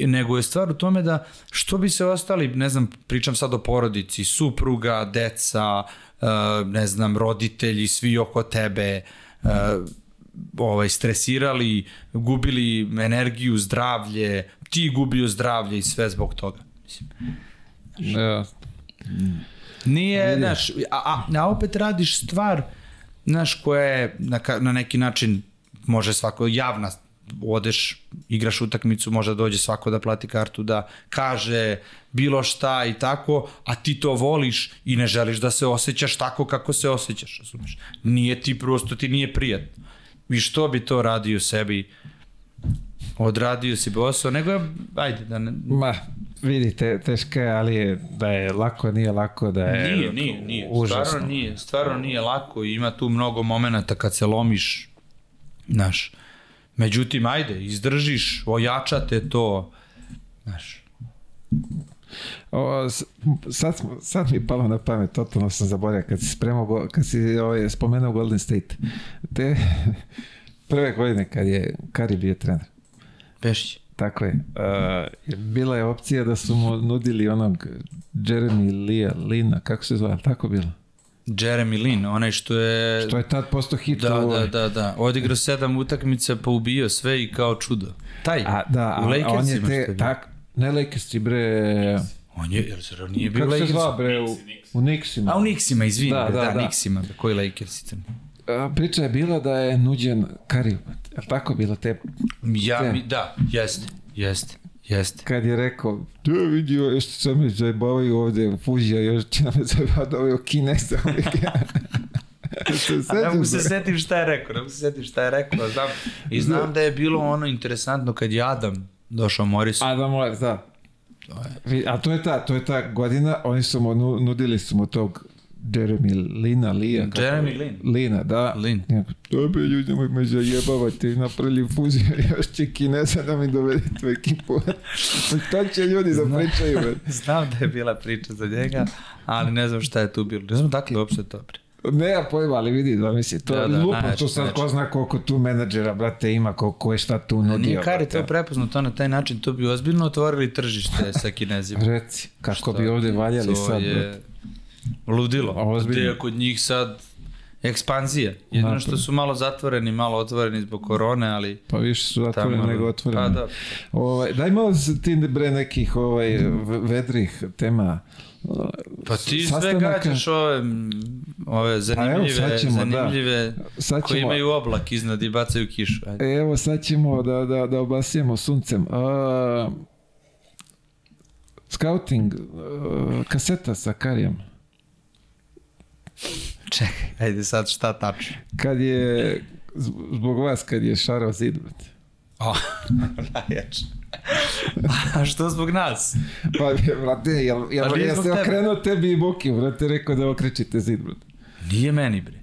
nego je stvar u tome da što bi se ostali, ne znam, pričam sad o porodici, supruga, deca, uh, ne znam, roditelji, svi oko tebe, uh, ovaj, stresirali, gubili energiju, zdravlje, ti gubio zdravlje i sve zbog toga. Mislim. Ja. Nije, znaš, a, a, a opet radiš stvar znaš, koja je na, na neki način može svako javna odeš, igraš utakmicu, možda dođe svako da plati kartu, da kaže bilo šta i tako, a ti to voliš i ne želiš da se osjećaš tako kako se osjećaš, razumeš? Nije ti prosto, ti nije prijatno. I što bi to radio sebi? Odradio si posao, nego ajde da ne... Ma, vidite, teško je, ali je, da je lako, nije lako, da je Nije, nije, nije. Užasno. Stvarno nije, stvarno nije lako i ima tu mnogo momenata kad se lomiš, znaš. Međutim, ajde, izdržiš, ojačate to, znaš. O, sad, sad mi je palo na pamet, totalno sam zaboravio, kad si spremao, kad si ovaj, spomenuo Golden State, te prve godine kad je Kari bio trener. Pešić. Tako je. Uh, bila je opcija da su mu nudili onog Jeremy Lea, Lina, kako se zove, tako bilo? Jeremy Lin, onaj što je... Što je tad postao hit. Da, da, da, da. Odigrao sedam utakmica, pa ubio sve i kao čudo. Taj, a, da, u a, on je te, tak, ne Lakersi, bre... On je, jer zar nije bio Kako se zva, bre, u, u Nixima. A u Nixima, izvini, da, da, da, da. Nixima, koji Lakersi? Priča je bila da je nuđen Kari, je tako bilo te? Ja, te? Mi, da, jeste, jeste. Jeste. Kad je rekao, da vidio, još se me zajebavaju ovde, fuzija, još će nam zajebati ove o Kinesa. se ne mogu se setim šta je rekao, ne mogu se setim šta je rekao, znam. I znam da je bilo ono interesantno kad je Adam došao Morisu. Adam Moris, da. A to je ta, to je ta godina, oni su mu nudili su mu tog Jeremy Lina, Lija. Jeremy Lin. Lina, da. Lin. Dobre ljudi, nemoj me zajebavati, napravili fuziju, još će kinesa da mi dovedete u ekipu. to će ljudi da pričaju. Znam da je bila priča za njega, ali ne znam šta je tu bilo. Ne znam dakle uopšte to pre. Ne, ja pojma, ali vidi, da misli, to Da, da, da, da, tu sad ko zna koliko tu menadžera, brate, ima, koliko je šta tu nudio. Nije Kari to prepoznao to na taj način, to bi ozbiljno otvorili tržište sa kinezima. Reci, kako Šta bi ovde valjali to sad, brate. Ludilo. Ozbiljno. Gde je kod njih sad ekspanzija. Jedino Napad. što su malo zatvoreni, malo otvoreni zbog korone, ali... Pa više su zatvoreni Tamo- nego otvoreni. Pa da. Ovaj, daj malo ti bre nekih ovaj, vedrih tema. Pa ti sve gađaš ove, ove zanimljive, sad ćemo, da. zanimljive koji ćemo- imaju oblak iznad i bacaju kišu. Ajde. Evo sad ćemo da, da, da obasijemo suncem. A, scouting, a, kaseta sa Karijem. Čekaj, ajde sad šta tačno. Kad je, zbog vas, kad je šarao zid, brate. O, najjače. A što zbog nas? Pa, brate, jel, jel, nije jel se tebe. okrenuo tebi i Boki, brate, rekao da okrećite zid, brate. Nije meni, bre.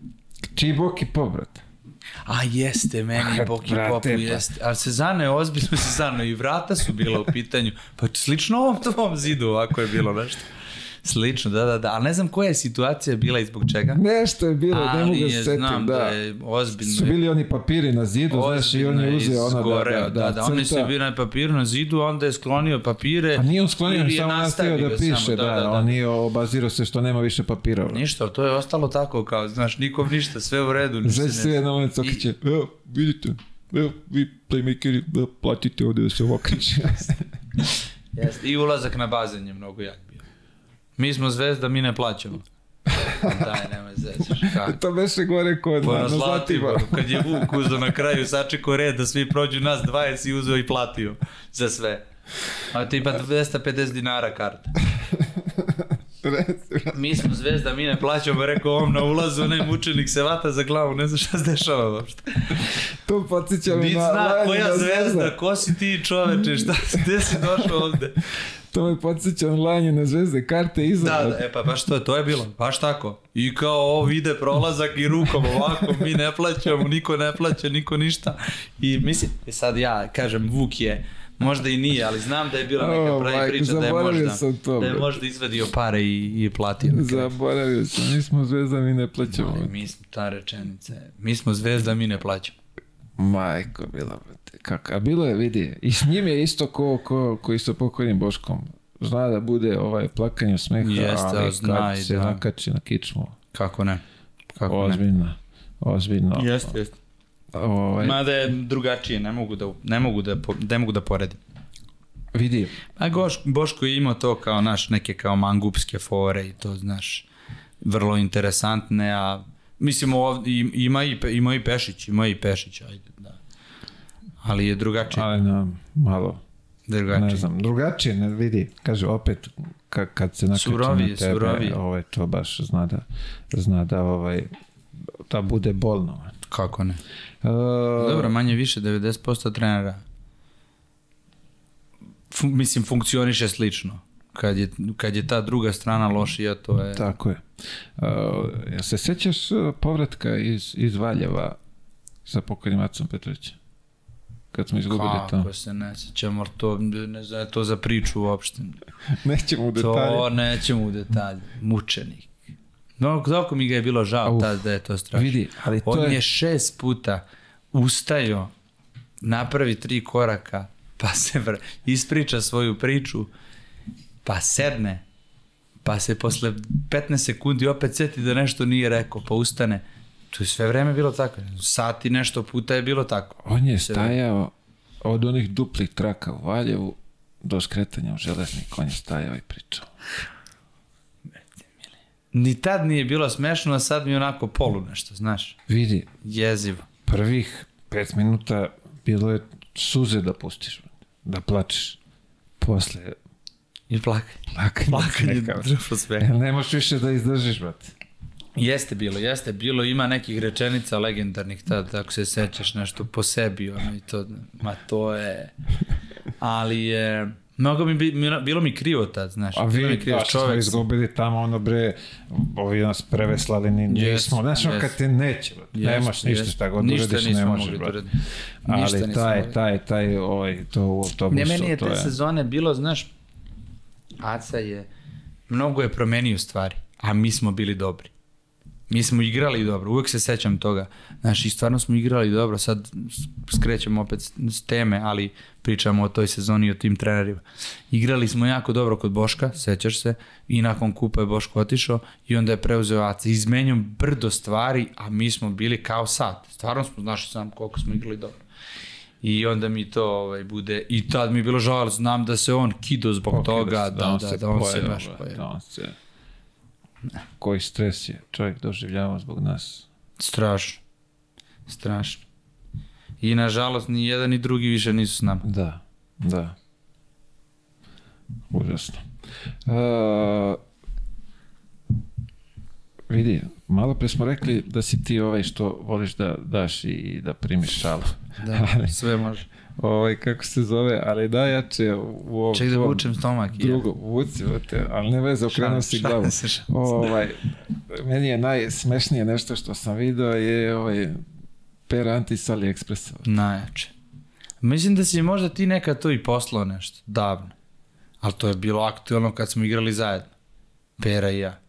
Čiji Boki po, brate? A jeste, meni Ah, Boki brate, Popu pa. jeste. Ali Sezano je ozbiljno Sezano i vrata su bila u pitanju. Pa slično ovom tvom zidu ovako je bilo nešto. Slično, da, da, da. Ali ne znam koja je situacija bila i zbog čega. Nešto je bilo, ne mogu Ali da se setim, znam da. da je ozbiljno. Su bili oni papiri na zidu, znaš, i on je uzeo ono izgoreo, da, da, da, da, oni su bili na papiru na zidu, onda je sklonio papire. A nije on sklonio, samo nastavio da piše, samo, da, da, on nije obazirao se što nema više papira. Ništa, ali to je ostalo tako kao, znaš, nikom ništa, sve u redu. Znači ne- se jedna moment okreće, evo, vidite, evo, vi playmakeri, da platite ovde da se okreće. Jeste, I ulazak na bazen je mnogo jak. Mi smo zvezda, mi ne plaćamo. Daj, nemoj zezaš. To beše gore kod Pa na, na Zlatiboru, kad je Vuk uzeo na kraju, sačekao red da svi prođu nas 20 i uzeo i platio za sve. A tipa 250 dinara karta. Mi smo zvezda, mi ne plaćamo, rekao ovom na ulazu, onaj mučenik se vata za glavu, ne zna šta se dešava uopšte. to podsjeća me na zna Lajana koja zvezda. zvezda, ko si ti čoveče, šta, gde si došao ovde? To me podsjeća Lajanje na zvezde, karte iza. Da, da, e pa baš to, to je bilo, baš tako. I kao ovo ide prolazak i rukom ovako, mi ne plaćamo, niko ne plaća, niko ništa. I mislim, e sad ja kažem, Vuk je, možda i nije, ali znam da je bila neka O, pravi majko, priča da je možda, sam to, da je možda izvadio pare i, i platio. Zaboravio sam, mi smo zvezda, mi ne plaćamo. Ali mi smo, ta rečenica je, mi smo zvezda, mi ne plaćamo. Majko, bila, kako, a bilo je, vidi, i s njim je isto ko, ko, ko isto pokojnim Boškom. Zna da bude ovaj plakanje smeha, Jeste, ali zna kad i se da. nakači na kičmu, Kako ne? Kako ne? ozbiljno, ozbiljno. Jeste, jeste. Ovaj, Mada je drugačije, ne mogu da, ne mogu da, ne mogu da poredim. vidi, A Goš, Boško je imao to kao naš neke kao mangupske fore i to znaš vrlo interesantne, a mislim ovdje, im- ima i, ima i Pešić, ima i Pešić, ajde. Ali je drugačije, ali na, malo, drugačije. ne znam, drugačije, ne vidi, kaže opet, ka, kad se nakači Surovije, na tebe, surovije. ovaj, to baš zna da, zna da, ovaj, da bude bolno. Kako ne? Uh, Dobro, manje više, 90% trenera fun, mislim, funkcioniše slično. Kad je, kad je ta druga strana lošija, to je... Tako je. Uh, ja se sećaš uh, povratka iz, iz Valjeva sa pokojnim Acom Petrovićem? Kad smo izgubili tamo. Kako se ne sećam, ali to, ne znam, to za priču uopšte. Nećemo u detalje. To nećemo u detalje. Mučenik. No, dok mi ga je bilo žao Uf. tad da je to strašno. Vidi, ali to On je... je šest puta ustajo, napravi tri koraka, pa se vr... ispriča svoju priču, pa sedne, pa se posle 15 sekundi opet seti da nešto nije rekao, pa ustane. To je sve vreme bilo tako. Sati nešto puta je bilo tako. On je stajao od onih duplih traka u Valjevu do skretanja u železnik. On je stajao i pričao. Ni tad nije bilo smešno, a sad mi je onako polu nešto, znaš. Vidi, Jezivo. prvih pet minuta bilo je suze da pustiš, da plačeš. Posle I plakanje. plakanje. Plakanje, sve. Ne možeš više da izdržiš, brate. Jeste bilo, jeste bilo, ima nekih rečenica legendarnih tad, ako se sećaš nešto po sebi, ono i to, ma to je, ali je, mnogo mi, bi, mi- bilo mi krivo tad, znaš, A bilo mi vi, krivo, da, čovek, sam- izgubili tamo, ono bre, ovi nas preveslali, ni, Jest, nismo, znaš, jest. kad te neće, Jest, nemaš ništa, jest. šta god Ništa uradiš, ne možeš, brate. Ali taj, mogli. taj, taj, ovaj, to u autobusu, Ne, meni je to te je... sezone bilo, znaš, Aca je, mnogo je promenio stvari, a mi smo bili dobri. Mi smo igrali dobro, uvek se sećam toga. Znaš, i stvarno smo igrali dobro, sad skrećemo opet s teme, ali pričamo o toj sezoni i o tim trenerima. Igrali smo jako dobro kod Boška, sećaš se, i nakon kupa je Boško otišao i onda je preuzeo Aca. Izmenio brdo stvari, a mi smo bili kao sad. Stvarno smo znaš sam koliko smo igrali dobro. I onda mi to ovaj, bude, i tad mi je bilo žal, znam da se on kido zbog Ok, toga, se- da, da, se da, on se pojeo, baš brate, pojeo. Da on se... Koji stres je čovjek doživljavao zbog nas. Strašno. Strašno. I nažalost ni jedan ni drugi više nisu s nama. Da, da. Užasno. Uh, vidi, malo pre smo rekli da si ti ovaj što voliš da daš i da primiš šalu. Da, sve može. Ovaj, kako se zove, ali najjače u ovom Ček da vučem stomak. ja. drugo, vuci, vrte, ali ne veze, okrenuo si šalim glavu. se, se. Ovaj, meni je najsmešnije nešto što sam video je ovaj Per Anti s AliExpressa. Najjače. Mislim da si možda ti nekad to i poslao nešto, davno. Ali to je bilo aktualno kad smo igrali zajedno. Pera i ja.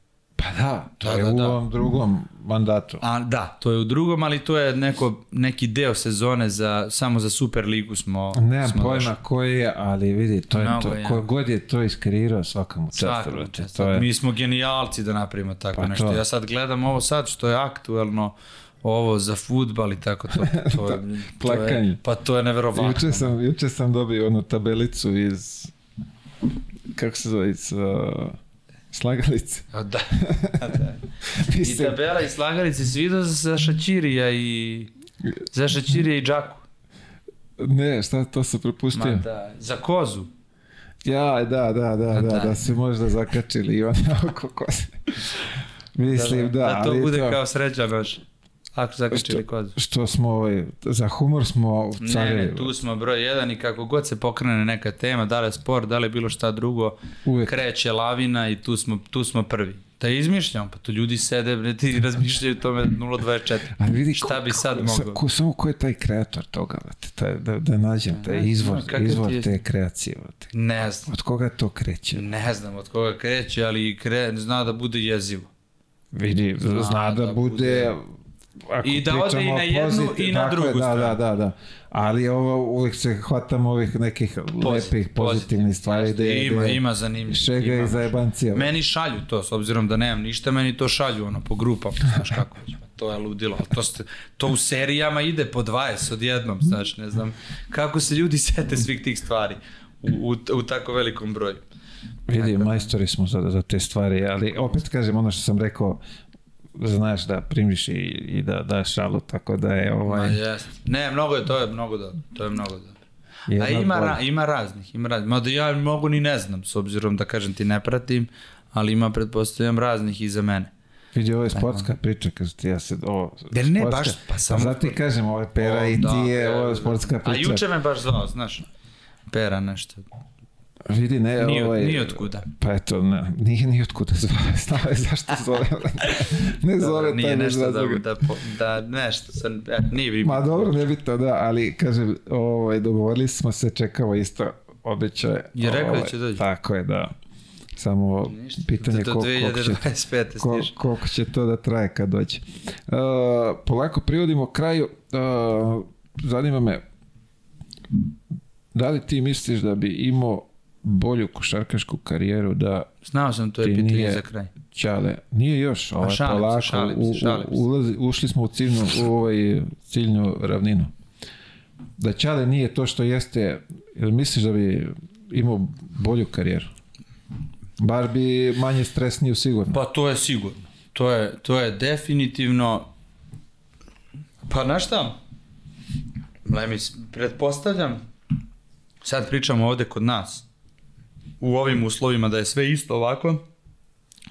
Pa da, to Da, je da, u da. ovom drugom mandatu. A, da, to je u drugom, ali to je neko, neki deo sezone za, samo za Super ligu smo Nemam smo pojma došli. koji je, ali vidi, to je Mnogo to, ko god je to iskreirao svakamu čast, Svaka brate, čast. to je, Mi smo genijalci da napravimo tako Pa nešto. to. Ja sad gledam ovo sad što je aktuelno, ovo za futbal i tako to. to, je, to plakanje. je, pa to je neverovatno. juče sam, juče sam dobio onu tabelicu iz, kako se zove, iz uh, slagalice. Da. Da. I tabela i slagalice si vidio za Šačirija i za Šačirija i Džaku. ne, šta to sam propustio? Ma da, za kozu. Ja, da, da, da, da, da. da, se možda zakačili i oko kose. Mislim, da, da to ali bude to, kao sreća naš. Ako zakačili kozu. što smo, ovaj, za humor smo Ne, carevi. ne, tu smo broj jedan i kako god se pokrene neka tema, da li je sport, da li je bilo šta drugo, Uvek. kreće lavina i tu smo, tu smo prvi. Da izmišljamo, pa tu ljudi sede bre, ti razmišljaju tome 0.24. Ali vidi Šta bi sad ko, mogao? Ko, samo ko je taj kreator toga, vrate, taj, da, da nađem taj Ne izvor, znam, izvor je- te kreacije. Vrate. Ne znam. Od koga to kreće? Ne znam od koga kreće, ali kre, zna da bude jezivo. Vidi, zna, zna da, da bude... bude- Ako I da ode i na jednu pozitiv- i na je, drugu da, stranu. Da, da, da. Ali ovo uvijek se hvatamo ovih nekih lepih, pozitivnih stvari. Jeste, gde- ima, gde ima zanimljivo. Šega ima. i zajebancija. Meni šalju to, s obzirom da nemam ništa, meni to šalju ono po grupama, znaš kako pa to je ludilo. To, ste, to u serijama ide po 20 odjednom, znaš, ne znam kako se ljudi sete svih tih stvari u, u, u tako velikom broju. Vidi, majstori smo za, za te stvari, ali opet kažem ono što sam rekao, znaš da primiš i, i da daš šalu, tako da je Ma ovaj... jest. Ne, mnogo je, to je mnogo dobro, to je mnogo dobro. A jedna ima, bolja. ra, ima raznih, ima raznih. Mada ja mnogo ni ne znam, s obzirom da kažem ti ne pratim, ali ima, pretpostavljam, raznih i za mene. Vidi, ovo je sportska priča, kaže ti, ja se, ovo, Jer ne, sportska. baš, pa samo- Zato ti kažem, ovo je pera O, i da, ti je, da, ovo je da. sportska A priča. juče me baš zvao, znaš, pera nešto. Vidi, ne, Nije, ovaj... nije otkuda. Pa eto, ne, nije ni otkuda zove, znao zašto zove. ne zove Dobro, nije nešto da, da, da nešto, sam, e, nije bi... Ma dobro, ne bitno, da, ali kažem, ovaj, dogovorili smo se, čekamo isto običaje. Je rekao da ovaj, će doći? Tako je, da. Samo Ništa, pitanje do koliko, koliko, će, 2025. ko- stiže. koliko će to da traje kad dođe. Uh, polako privodimo kraju. Uh, zanima me, da li ti misliš da bi imao bolju košarkašku karijeru da Znao sam, to je pitanje za kraj. Ćale, nije još, ovaj, šalim se, polako, šalim se, u, šalim se. u, ulazi, ušli smo u ciljnu, u ovaj ciljnu ravninu. Da Ćale nije to što jeste, jel misliš da bi imao bolju karijeru? Bar bi manje stresniju sigurno. Pa to je sigurno. To je, to je definitivno... Pa znaš šta? Lemis, pretpostavljam, sad pričamo ovde kod nas, u ovim uslovima da je sve isto ovako,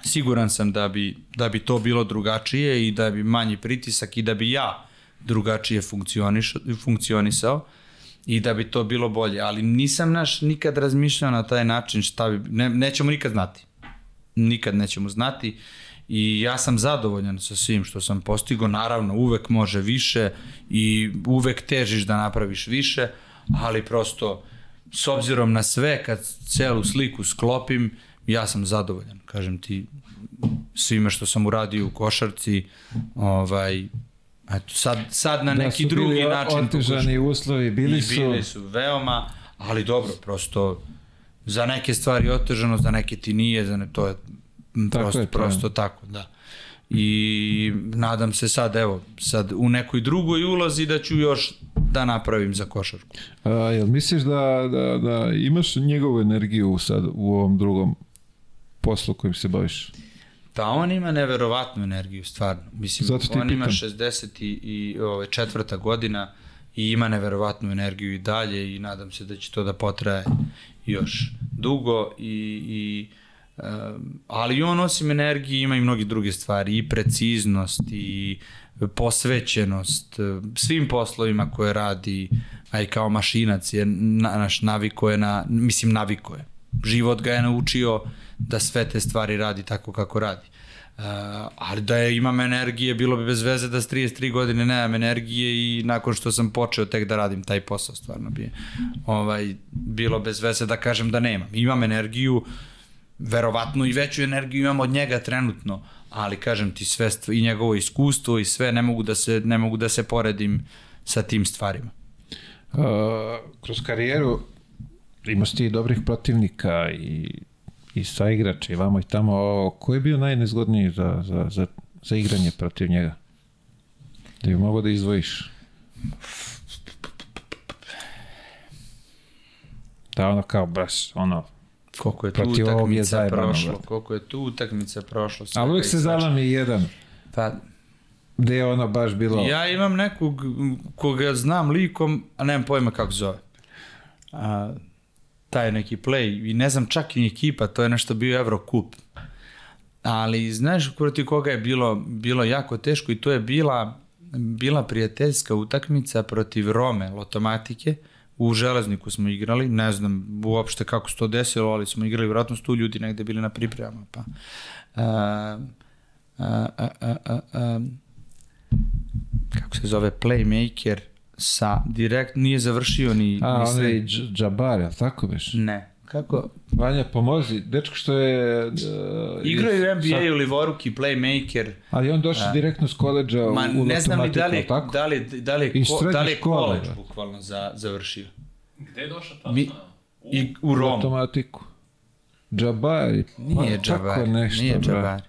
siguran sam da bi, da bi to bilo drugačije i da bi manji pritisak i da bi ja drugačije funkcionisao i da bi to bilo bolje. Ali nisam naš nikad razmišljao na taj način šta bi, ne, nećemo nikad znati. Nikad nećemo znati i ja sam zadovoljan sa svim što sam postigao. Naravno, uvek može više i uvek težiš da napraviš više, ali prosto s obzirom na sve, kad celu sliku sklopim, ja sam zadovoljan. Kažem ti, svime što sam uradio u košarci. Ovaj, eto, sad, sad na Da neki su drugi bili način otežani uslovi, bili I su... bili su veoma, ali dobro, prosto za neke stvari otežano, za neke ti nije, za ne, to je Tako prosto, je, to je. prosto tako, da. I nadam se sad, evo, sad u nekoj drugoj ulozi da ću još da napravim za košarku. A, jel misliš da, da, da imaš njegovu energiju sad u ovom drugom poslu kojim se baviš? Pa on ima neverovatnu energiju, stvarno. Mislim, Zato ti on ima pitam. 60 i, i ove, četvrta godina i ima neverovatnu energiju i dalje i nadam se da će to da potraje još dugo i, i um, ali on osim energije ima i mnogi druge stvari i preciznost i posvećenost eh, svim poslovima koje radi a i kao mašinac je na, naš naviko je na mislim naviko je život ga je naučio da sve te stvari radi tako kako radi Uh, ali da je imam energije, bilo bi bez veze da s 33 godine nemam energije i nakon što sam počeo tek da radim taj posao, stvarno bi ovaj, bilo bez veze da kažem da nemam. Imam energiju, verovatno i veću energiju imam od njega trenutno, ali kažem ti sve i njegovo iskustvo i sve ne mogu da se ne mogu da se poredim sa tim stvarima. Uh, kroz karijeru imaš ti dobrih protivnika i, i sa igrača i vamo i tamo. Ko je bio najnezgodniji za, za, za, za igranje protiv njega? Da bi mogo da izdvojiš. Da, ono kao, baš, ono, Koliko je tu Protiv je utakmica zajebano, prošlo, brate. koliko je tu utakmica prošlo. ali i se zalami jedan, Pa, gde je ono baš bilo... Ja imam nekog koga znam likom, a nemam pojma kako zove. A, taj neki play, i ne znam čak i ekipa, to je nešto bio Eurocup. Ali znaš protiv koga je bilo, bilo jako teško i to je bila, bila prijateljska utakmica protiv Rome, Lotomatike. U Železniku smo igrali, ne znam uopšte kako se to desilo, ali smo igrali, vjerojatno su tu ljudi negde bili na pripremama. Pa. A, a, a, a, kako se zove, playmaker sa direkt, nije završio ni... A, ni on sve- je Dž- Džabar, je tako biš? Ne. Kako? Vanja, pomozi. Dečko što je... Uh, Igraju u NBA u Livoruki, playmaker. Ali on došao direktno s koleđa Ma, u, u ne znam ni da li, tako? da li, da li, ko, da li je da. bukvalno za, završio. Gde je došao tačno? Mi- I u Romu. Automatiku. Džabari. Nije pa, Džabari, Tako nešto, nije. Džabari.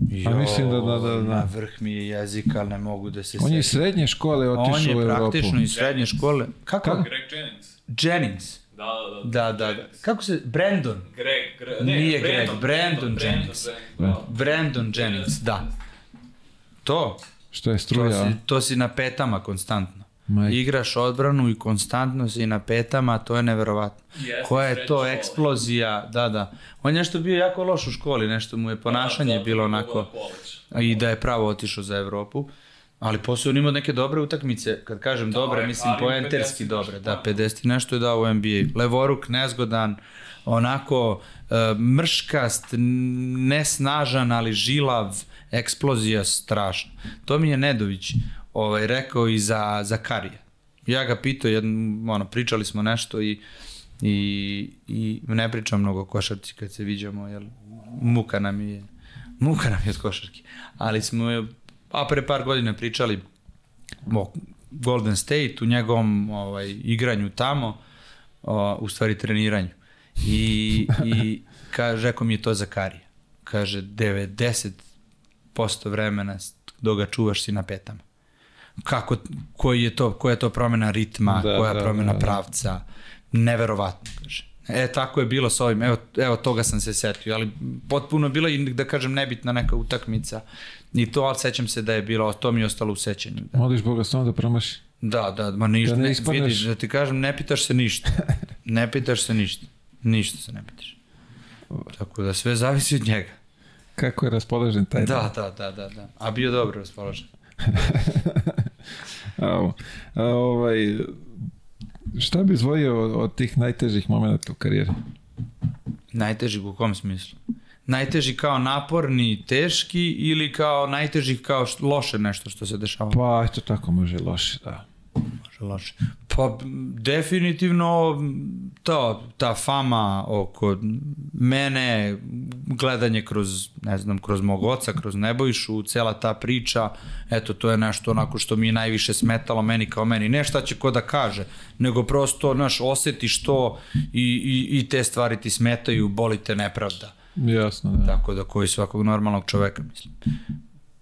Jo, A mislim da- da- da- da. Na vrh mi je jezik, ali ne mogu da se On je iz srednje škole On otišao u je Evropu. praktično iz srednje škole. Kako? Kako? Greg Jennings. Jennings. Da, da, da. Da, da, da. Kako se... Brandon. Greg, Greg, ne, Nije Greg, Brandon, Brandon Jennings. Brandon, Brandon Jennings, da. To, Što je to struja. si, to si na petama konstantno. Majke. Igraš odbranu i konstantno si na petama, to je neverovatno. Jeste, Koja je to eksplozija, da, da. On je nešto bio jako loš u školi, nešto mu je ponašanje zato bilo je onako, college. i da je pravo otišao za Evropu. Ali posle on imao neke dobre utakmice, kad kažem dobre, je, mislim ali poenterski 50 dobre, da, da. 50 i nešto je dao u NBA. Levoruk, nezgodan, onako e, mrškast, nesnažan, ali žilav, eksplozija strašna. To mi je Nedović ovaj, rekao i za, za Karija. Ja ga pitao, jedn, ono, pričali smo nešto i, i, i ne pričam mnogo o košarci kad se viđamo, jer muka nam je, muka nam je od košarke. Ali smo, a pre par godina pričali o Golden State, u njegovom ovaj, igranju tamo, o, u stvari treniranju. I, i kaže, rekao mi je to za Karija. Kaže, 90% vremena dok ga čuvaš si na petama. Kako, koji je to, koja je to promena ritma, Da, koja da, promena da, da. pravca, neverovatno, kaže. E, tako je bilo sa ovim, evo, evo toga sam se setio, ali potpuno bila i, da kažem, nebitna neka utakmica i to, ali sećam se da je bilo, to mi je ostalo u sećanju. Da. Moliš Boga samo da promaši. Da, da, ma ništa, Da ne ne, vidiš, da ti kažem, ne pitaš se ništa. Ne pitaš se ništa. Ništa se ne pitaš. Tako da sve zavisi od njega. Kako je raspoložen taj dan. Da, da, da, da, da. A bio dobro raspoložen. A, a, ovaj, šta bi izvojio od, od tih najtežih momenta u karijeri? Najteži u kom smislu? Najteži kao naporni, teški ili kao najteži kao št- loše nešto što se dešava? Pa, eto tako može loše, da. Može loše. Pa definitivno to, ta fama oko mene, gledanje kroz, ne znam, kroz mog oca, kroz Nebojšu, cela ta priča, eto, to je nešto onako što mi je najviše smetalo meni kao meni. Ne šta će ko da kaže, nego prosto, znaš, osetiš to i, i, i te stvari ti smetaju, boli te nepravda. Jasno, da. Tako da koji svakog normalnog čoveka, mislim.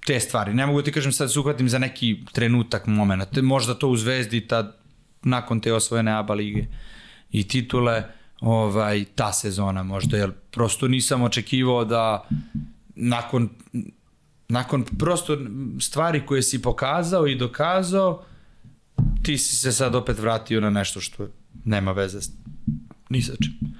Te stvari. Ne mogu da ti kažem sad se uhvatim za neki trenutak, momena. Te, možda to u Zvezdi tad, nakon te osvojene ABA lige i titule, ovaj, ta sezona možda, jer prosto nisam očekivao da nakon, nakon prosto stvari koje si pokazao i dokazao, ti si se sad opet vratio na nešto što nema veze ni sa čim.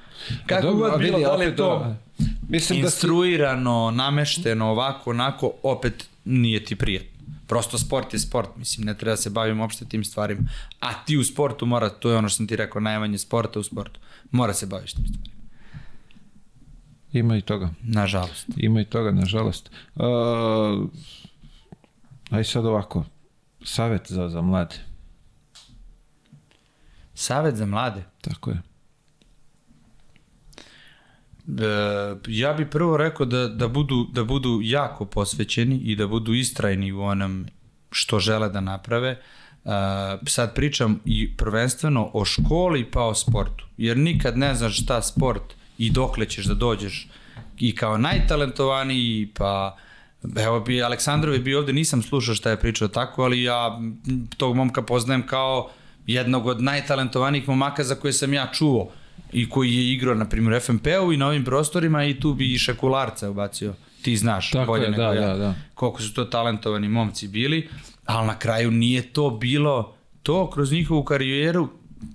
Kako dobro, god bilo, da li je to da, Mislim da si, instruirano, namešteno, ovako, onako, opet nije ti prijatno. Prosto sport je sport, mislim, ne treba da se bavimo uopšte tim stvarima. A ti u sportu mora, to je ono što sam ti rekao, najmanje sporta u sportu. Mora se baviš tim stvarima. ima i toga. Nažalost. Ima i toga, nažalost. Uh, aj sad ovako, savet za, za mlade. Savet za mlade. Tako je. E, ja bih prvo rekao da, da, budu, da budu jako posvećeni i da budu istrajni u onom što žele da naprave. E, sad pričam i prvenstveno o školi pa o sportu. Jer nikad ne znaš šta sport i dokle ćeš da dođeš i kao najtalentovaniji pa Evo bi Aleksandrov je bio ovde, nisam slušao šta je pričao tako, ali ja tog momka poznajem kao jednog od najtalentovanijih momaka za koje sam ja čuo i koji je igrao, na primjer, FNP-u i na ovim prostorima i tu bi i Šekularca ubacio. Ti znaš, Tako bolje je, nego da, ja. da, da. Koliko su to talentovani momci bili, ali na kraju nije to bilo to kroz njihovu karijeru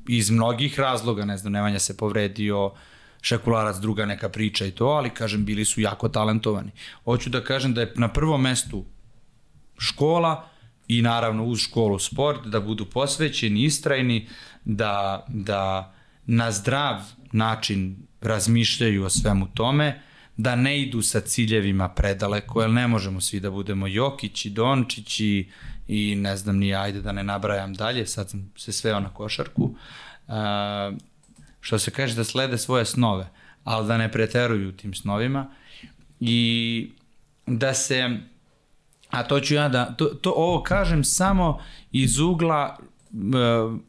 iz mnogih razloga, ne znam, Nemanja se povredio, Šekularac druga neka priča i to, ali kažem, bili su jako talentovani. Hoću da kažem da je na prvom mestu škola i naravno uz školu sport, da budu posvećeni, istrajni, da, da na zdrav način razmišljaju o svemu tome, da ne idu sa ciljevima predaleko, jer ne možemo svi da budemo Jokići, Dončići i ne znam ni ajde da ne nabrajam dalje, sad sam se sveo na košarku. Uh, što se kaže da slede svoje snove, ali da ne preteruju tim snovima i da se a to ću ja da to, to ovo kažem samo iz ugla uh,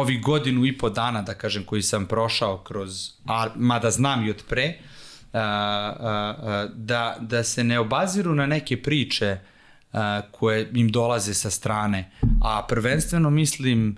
ovih godinu i po dana da kažem koji sam prošao kroz a mada znam i od pre uh, uh, uh, da, da se ne obaziru na neke priče uh, koje im dolaze sa strane. A prvenstveno mislim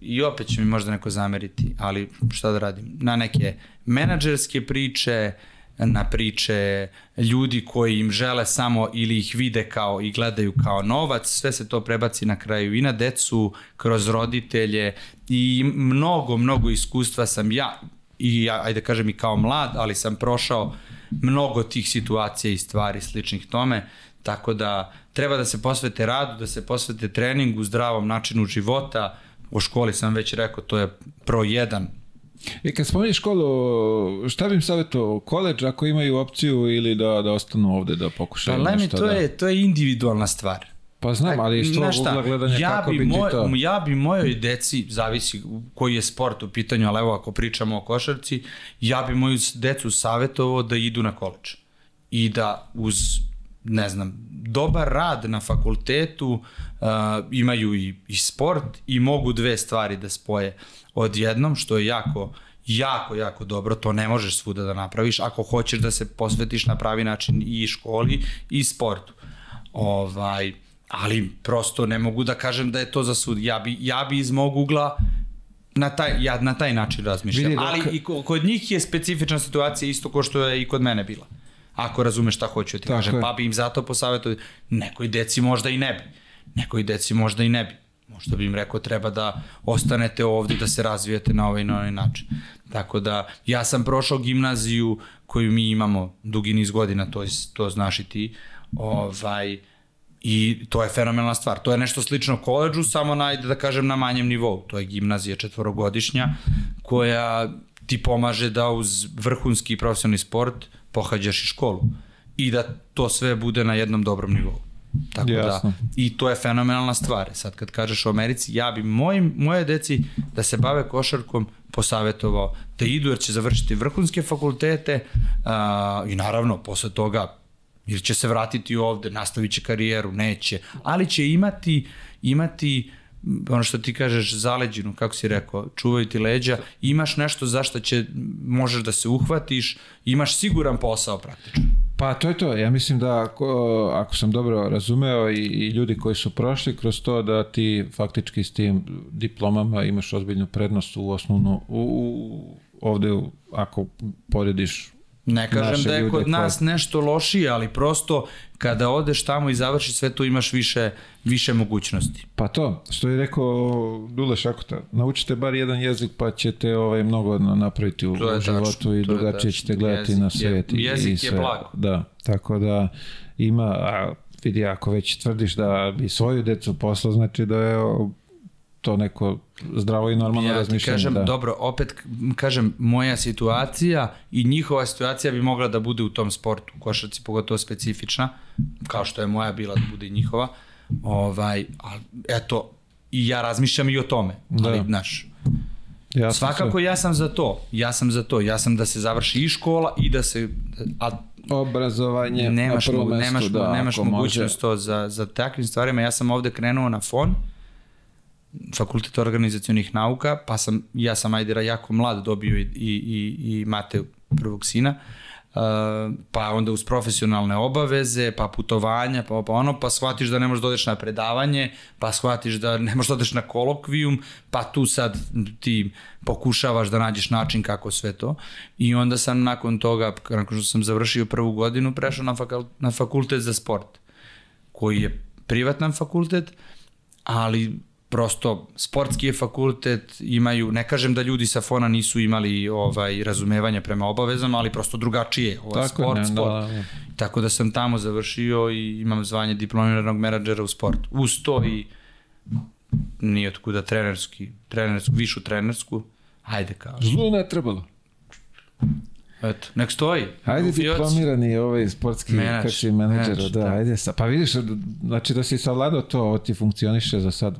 i opet će mi možda neko zameriti, ali šta da radim, na neke menadžerske priče, na priče ljudi koji im žele samo ili ih vide kao i gledaju kao novac, sve se to prebaci na kraju i na decu, kroz roditelje i mnogo, mnogo iskustva sam ja, i ja, ajde kažem i kao mlad, ali sam prošao mnogo tih situacija i stvari sličnih tome, tako da treba da se posvete radu, da se posvete treningu, zdravom načinu života, o školi sam već rekao, to je pro jedan. I kad spomeniš školu, šta bi im savjetovao? Koleđ ako imaju opciju ili da, da ostanu ovde da pokušaju Pa nešto to, da... je, to je individualna stvar. Pa znam, ali iz tvojeg ugla gledanja ja kako bi, bi moj, to... ja bi mojoj deci, zavisi koji je sport u pitanju, ali evo ako pričamo o košarci, ja bi moju decu savjetovao da idu na koleđ. I da uz, ne znam, dobar rad na fakultetu uh, imaju i, i sport i mogu dve stvari da spoje odjednom, što je jako jako, jako dobro, to ne možeš svuda da napraviš ako hoćeš da se posvetiš na pravi način i školi i sportu. Ovaj, ali prosto ne mogu da kažem da je to za sud. Ja bi, ja bi iz mog ugla na taj, ja na taj način razmišljam. Vidi, dok- Ali i ko- kod njih je specifična situacija isto ko što je i kod mene bila. Ako razumeš šta hoću da ti kažem. Pa bi im zato posavjetovao, nekoj deci možda i ne bi. Nekoj deci možda i ne bi. Možda bi im rekao treba da ostanete ovde da se razvijete na ovaj na ovaj način. Tako da ja sam prošao gimnaziju koju mi imamo dugi niz godina, to, to znaš i ti. Ovaj, I to je fenomenalna stvar. To je nešto slično koleđu, samo na, ajde da kažem, na manjem nivou. To je gimnazija četvorogodišnja koja ti pomaže da uz vrhunski profesionalni sport pohađaš i školu. I da to sve bude na jednom dobrom nivou. Tako Jasno. da, i to je fenomenalna stvar. Sad kad kažeš u Americi, ja bi mojim, moje deci da se bave košarkom posavetovao da idu jer će završiti vrhunske fakultete a, i naravno posle toga ili će se vratiti ovde, nastavit će karijeru, neće, ali će imati, imati ono što ti kažeš, zaleđinu, kako si rekao, čuvaju ti leđa, imaš nešto za što će, možeš da se uhvatiš, imaš siguran posao praktično. Pa to je to, ja mislim da ako, ako sam dobro razumeo i, i ljudi koji su prošli kroz to da ti faktički s tim diplomama imaš ozbiljnu prednost u osnovnu, u, u, ovde ako porediš Ne kažem da je kod koje- nas nešto lošije, ali prosto kada odeš tamo i završiš sve to imaš više, više mogućnosti. Pa to, što je rekao Dule Šakota, naučite bar jedan jezik pa ćete ovaj, mnogo na- napraviti u, To je životu tačno, i je drugačije ćete gledati Jezik na je- svet. i- jezik i je sve. blago. Da, tako da ima, a vidi ako već tvrdiš da bi svoju decu poslao, znači da je to neko zdravo i normalno Ja razmišljanje. kažem, da. dobro, opet kažem, moja situacija i njihova situacija bi mogla da bude u tom sportu, u košarci pogotovo specifična, kao što je moja bila da bude i njihova. Ovaj, ali, eto, i ja razmišljam i o tome, ali, Da. znaš, Jasno svakako ja sam za to, ja sam za to, ja sam da se završi i škola i da se, a. Obrazovanje nemaš, na prvom mestu, nemaš, da, nemaš mogućnost to za, za takvim stvarima. Ja sam ovde krenuo na FON, fakultet organizacionih nauka, pa sam, ja sam ajde jako mlad dobio i, i, i, i mate prvog sina, Uh, pa onda uz profesionalne obaveze, pa putovanja, pa, pa ono, pa shvatiš da ne možeš da odeš na predavanje, pa shvatiš da ne možeš da odeš na kolokvijum, pa tu sad ti pokušavaš da nađeš način kako sve to. I onda sam nakon toga, nakon što sam završio prvu godinu, prešao na, fakul, na fakultet za sport, koji je privatan fakultet, ali prosto sportski je fakultet, imaju, ne kažem da ljudi sa fona nisu imali ovaj razumevanja prema obavezama, ali prosto drugačije ovo je Tako sport, ne, sport. da, da. Tako da sam tamo završio i imam zvanje diplomiranog menadžera u sportu. Uz to i nije otkuda trenerski, trenersku, višu trenersku, ajde kao. Zlu ne trebalo. Eto, nek stoji. Ajde diplomirani ovaj sportski Menadžer, kako si menadžer, da, da. ajde sa. Pa vidiš, znači da si savladao to, ovo ti funkcioniše za sad.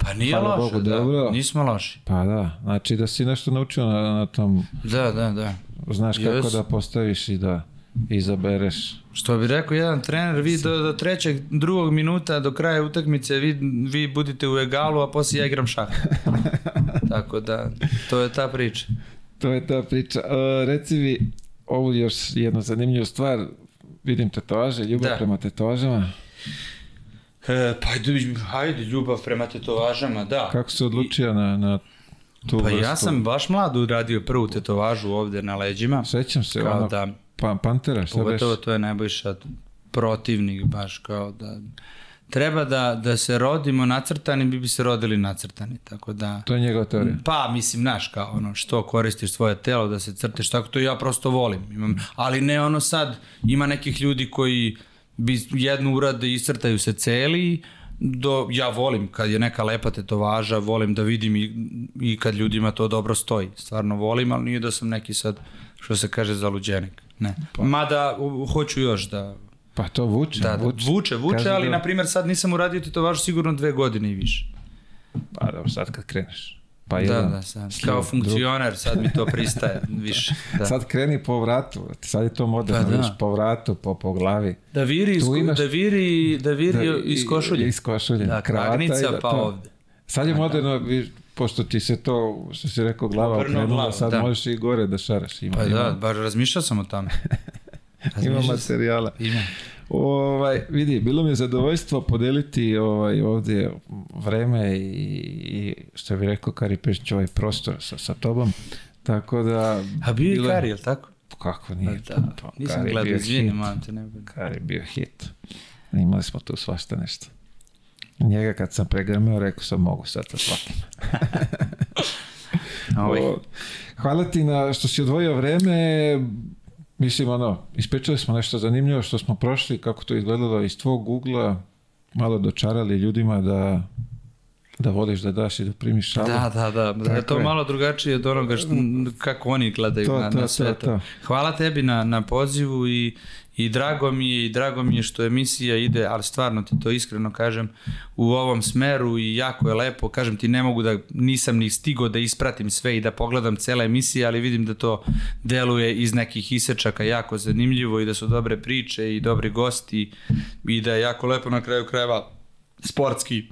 Pa nije Hvala loše, Bogu, da. dobro. Nismo loši. Pa da, znači da si nešto naučio na, na tom, Da, da, da. znaš kako Jes. da postaviš i da izabereš. Što bi rekao jedan trener, vi do, do trećeg, drugog minuta, do kraja utakmice, vi, vi budite u egalu, a poslije ja igram šah. Tako da, to je ta priča. To je ta priča. Uh, reci mi, ovu još jednu zanimljivu stvar, vidim tetovaže, ljubav Da. prema tetovažama. E, pa ajde, ajde, ljubav prema tetovažama, da. Kako se odlučio na, na tu Pa vrstu? ja sam baš mlad uradio prvu tetovažu ovde na leđima. Sećam se, Kao ono, da, pa, Pantera, šta pogotovo to je Nebojša protivnik, baš kao da treba da, da se rodimo nacrtani, bi bi se rodili nacrtani, tako da... To je njegova teorija. Pa, mislim, znaš, kao ono, što koristiš svoje telo da se crteš, tako to ja prosto volim. Imam, ali ne ono sad, ima nekih ljudi koji bi jednu urade i iscrtaju se celi, do, ja volim kad je neka lepa tetovaža, volim da vidim i, i kad ljudima to dobro stoji. Stvarno volim, ali nije da sam neki sad, što se kaže, zaluđenik. Ne. Mada, u- hoću još da... Pa to vuče, Da, da, vuče. vuče, vuče, Kažu ali, da- na primjer, sad nisam uradio tetovažu sigurno dve godine i više. Pa dobro, sad kad kreneš. Pa Da, jedan, da, sad. sliv, Kao drug. funkcioner, sad mi to pristaje više. Da. Sad kreni po vratu, sad je to moderno, Pa da. vidiš, po vratu, po, po glavi. Da viri, iz, imaš- da viri, da viri Da, iz košulje. Iz košulje. Da, kragnica da pa to. ovde. Sad je moderno, vi, pošto ti se to, što si rekao, glava okrenula, sad da. možeš i gore da šaraš. Ima, Pa ima, da, bar razmišljao sam o tome. ima materijala. Ima. Ovaj, vidi, bilo mi je zadovoljstvo podeliti ovaj, ovdje vreme i, i što bi rekao Kari Pešić, ovaj prostor sa, sa tobom. Tako da... A bio je bilo- Kari, jel tako? Kako nije? Da, Pa, nisam je gledao, izvini, man te ne bude. Kari je bio hit. Imali smo tu svašta nešto. Njega kad sam pregrmeo, rekao sam mogu sad da shvatim. Ovaj, Hvala ti na što si odvojio vreme. Mislim, ono, ispričali smo nešto zanimljivo što smo prošli, kako to izgledalo iz tvog ugla, malo dočarali ljudima da da voliš da daš i da primiš šalu. Da, da, da. da je Tako to je. malo drugačije od onoga što, kako oni gledaju To, na, to, na sve to, to. Hvala tebi na, na pozivu i, i drago mi je i drago mi je što emisija ide, ali stvarno ti to iskreno kažem, u ovom smeru i jako je lepo. Kažem ti ne mogu da, nisam ni stigo da ispratim sve i da pogledam cele emisije, ali vidim da to deluje iz nekih isečaka jako zanimljivo i da su dobre priče i dobri gosti i da je jako lepo na kraju krajeva sportski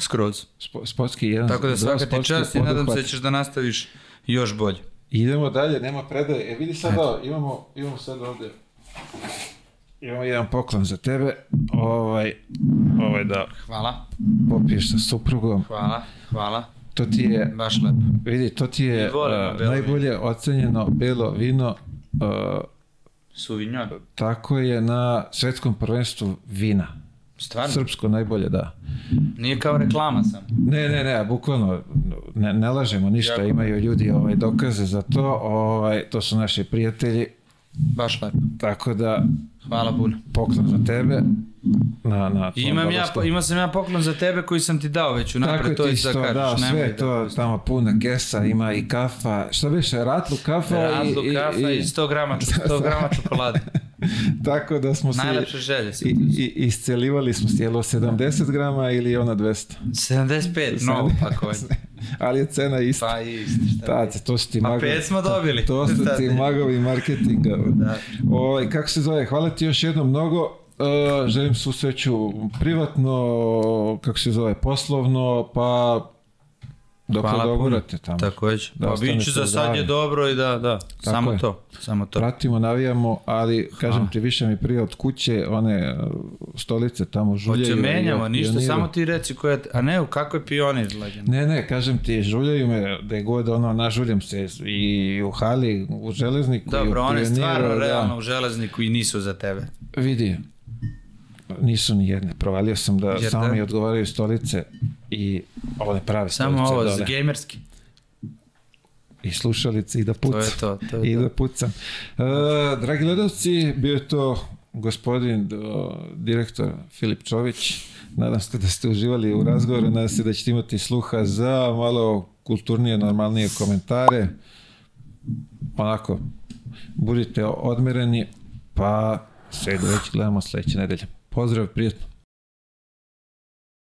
skroz. Spo, sportski jedan. Tako da svaka ti čast i nadam se da ćeš da nastaviš još bolje. Idemo dalje, nema predaje. E vidi sad ovo, imamo, imamo sad ovde, imamo jedan poklon za tebe. Ovaj, ovaj da Hvala, popiješ sa suprugom. hvala, hvala. To ti je, Baš lepo. vidi, to ti je uh, najbolje ocenjeno belo vino. Uh, Suvinjon. tako je na svetskom prvenstvu vina. Stvarno? Srpsko najbolje, da. Nije kao reklama sam. Ne, ne, ne, bukvalno ne, ne lažemo ništa, Jako. imaju ljudi ovaj dokaze za to, ovaj to su naši prijatelji, Baš lepo. tako da Hvala puno. poklon za tebe na na I imam ja, imao sam ja poklon za tebe koji sam ti dao već Tako unapred, je to ti isto da da, sve nemoj je to da tamo puna kesa, ima i kafa, šta biše, ratlu kafa Radlu i, i, kafa i 100 grama, ču- 100 grama čokolade. tako da smo se Najlepše želje si. i, i, iscelivali smo sjelo 70 grama ili ona 200. 75, mnogo pakovanje. Ali je cena ista. Pa isti, šta Da, to su ti Pa magovi. pet smo dobili. To su Šta ti ti? magovi marketinga. Da. Ovaj, kako se zove, hvala ti još jednom mnogo. Uh, želim svu sreću privatno, kako se zove, poslovno, pa dok Hvala dogurate tamo. Takođe. Da Pa biće za sad je dobro i da, da, samo je. to, samo to. Pratimo, navijamo, ali kažem ti više mi prije od kuće, one uh, stolice tamo žuljaju. Hoće menjamo, ništa, pionire. samo ti reci koja a ne, kako je pionir legenda? Ne, ne, kažem ti, žuljaju me, da je god ono, nažuljam se i u hali, u železniku, i u Dobro, one Pioniru, stvarno da. realno u železniku i nisu za tebe. Vidi, nisu ni jedne. Provalio sam da Jer samo da? mi odgovaraju stolice i one prave Samo stolice ovo, dole. gamerski. I slušalice i da pucam. To je to, to je I to. da pucam. E, dragi gledalci, bio je to gospodin do, direktor Filip Čović. Nadam se da ste uživali u razgovoru, nadam se da ćete imati sluha za malo kulturnije, normalnije komentare. Onako, budite odmereni, pa sve do već gledamo sledeće nedelje. Pozdrav, prijatno.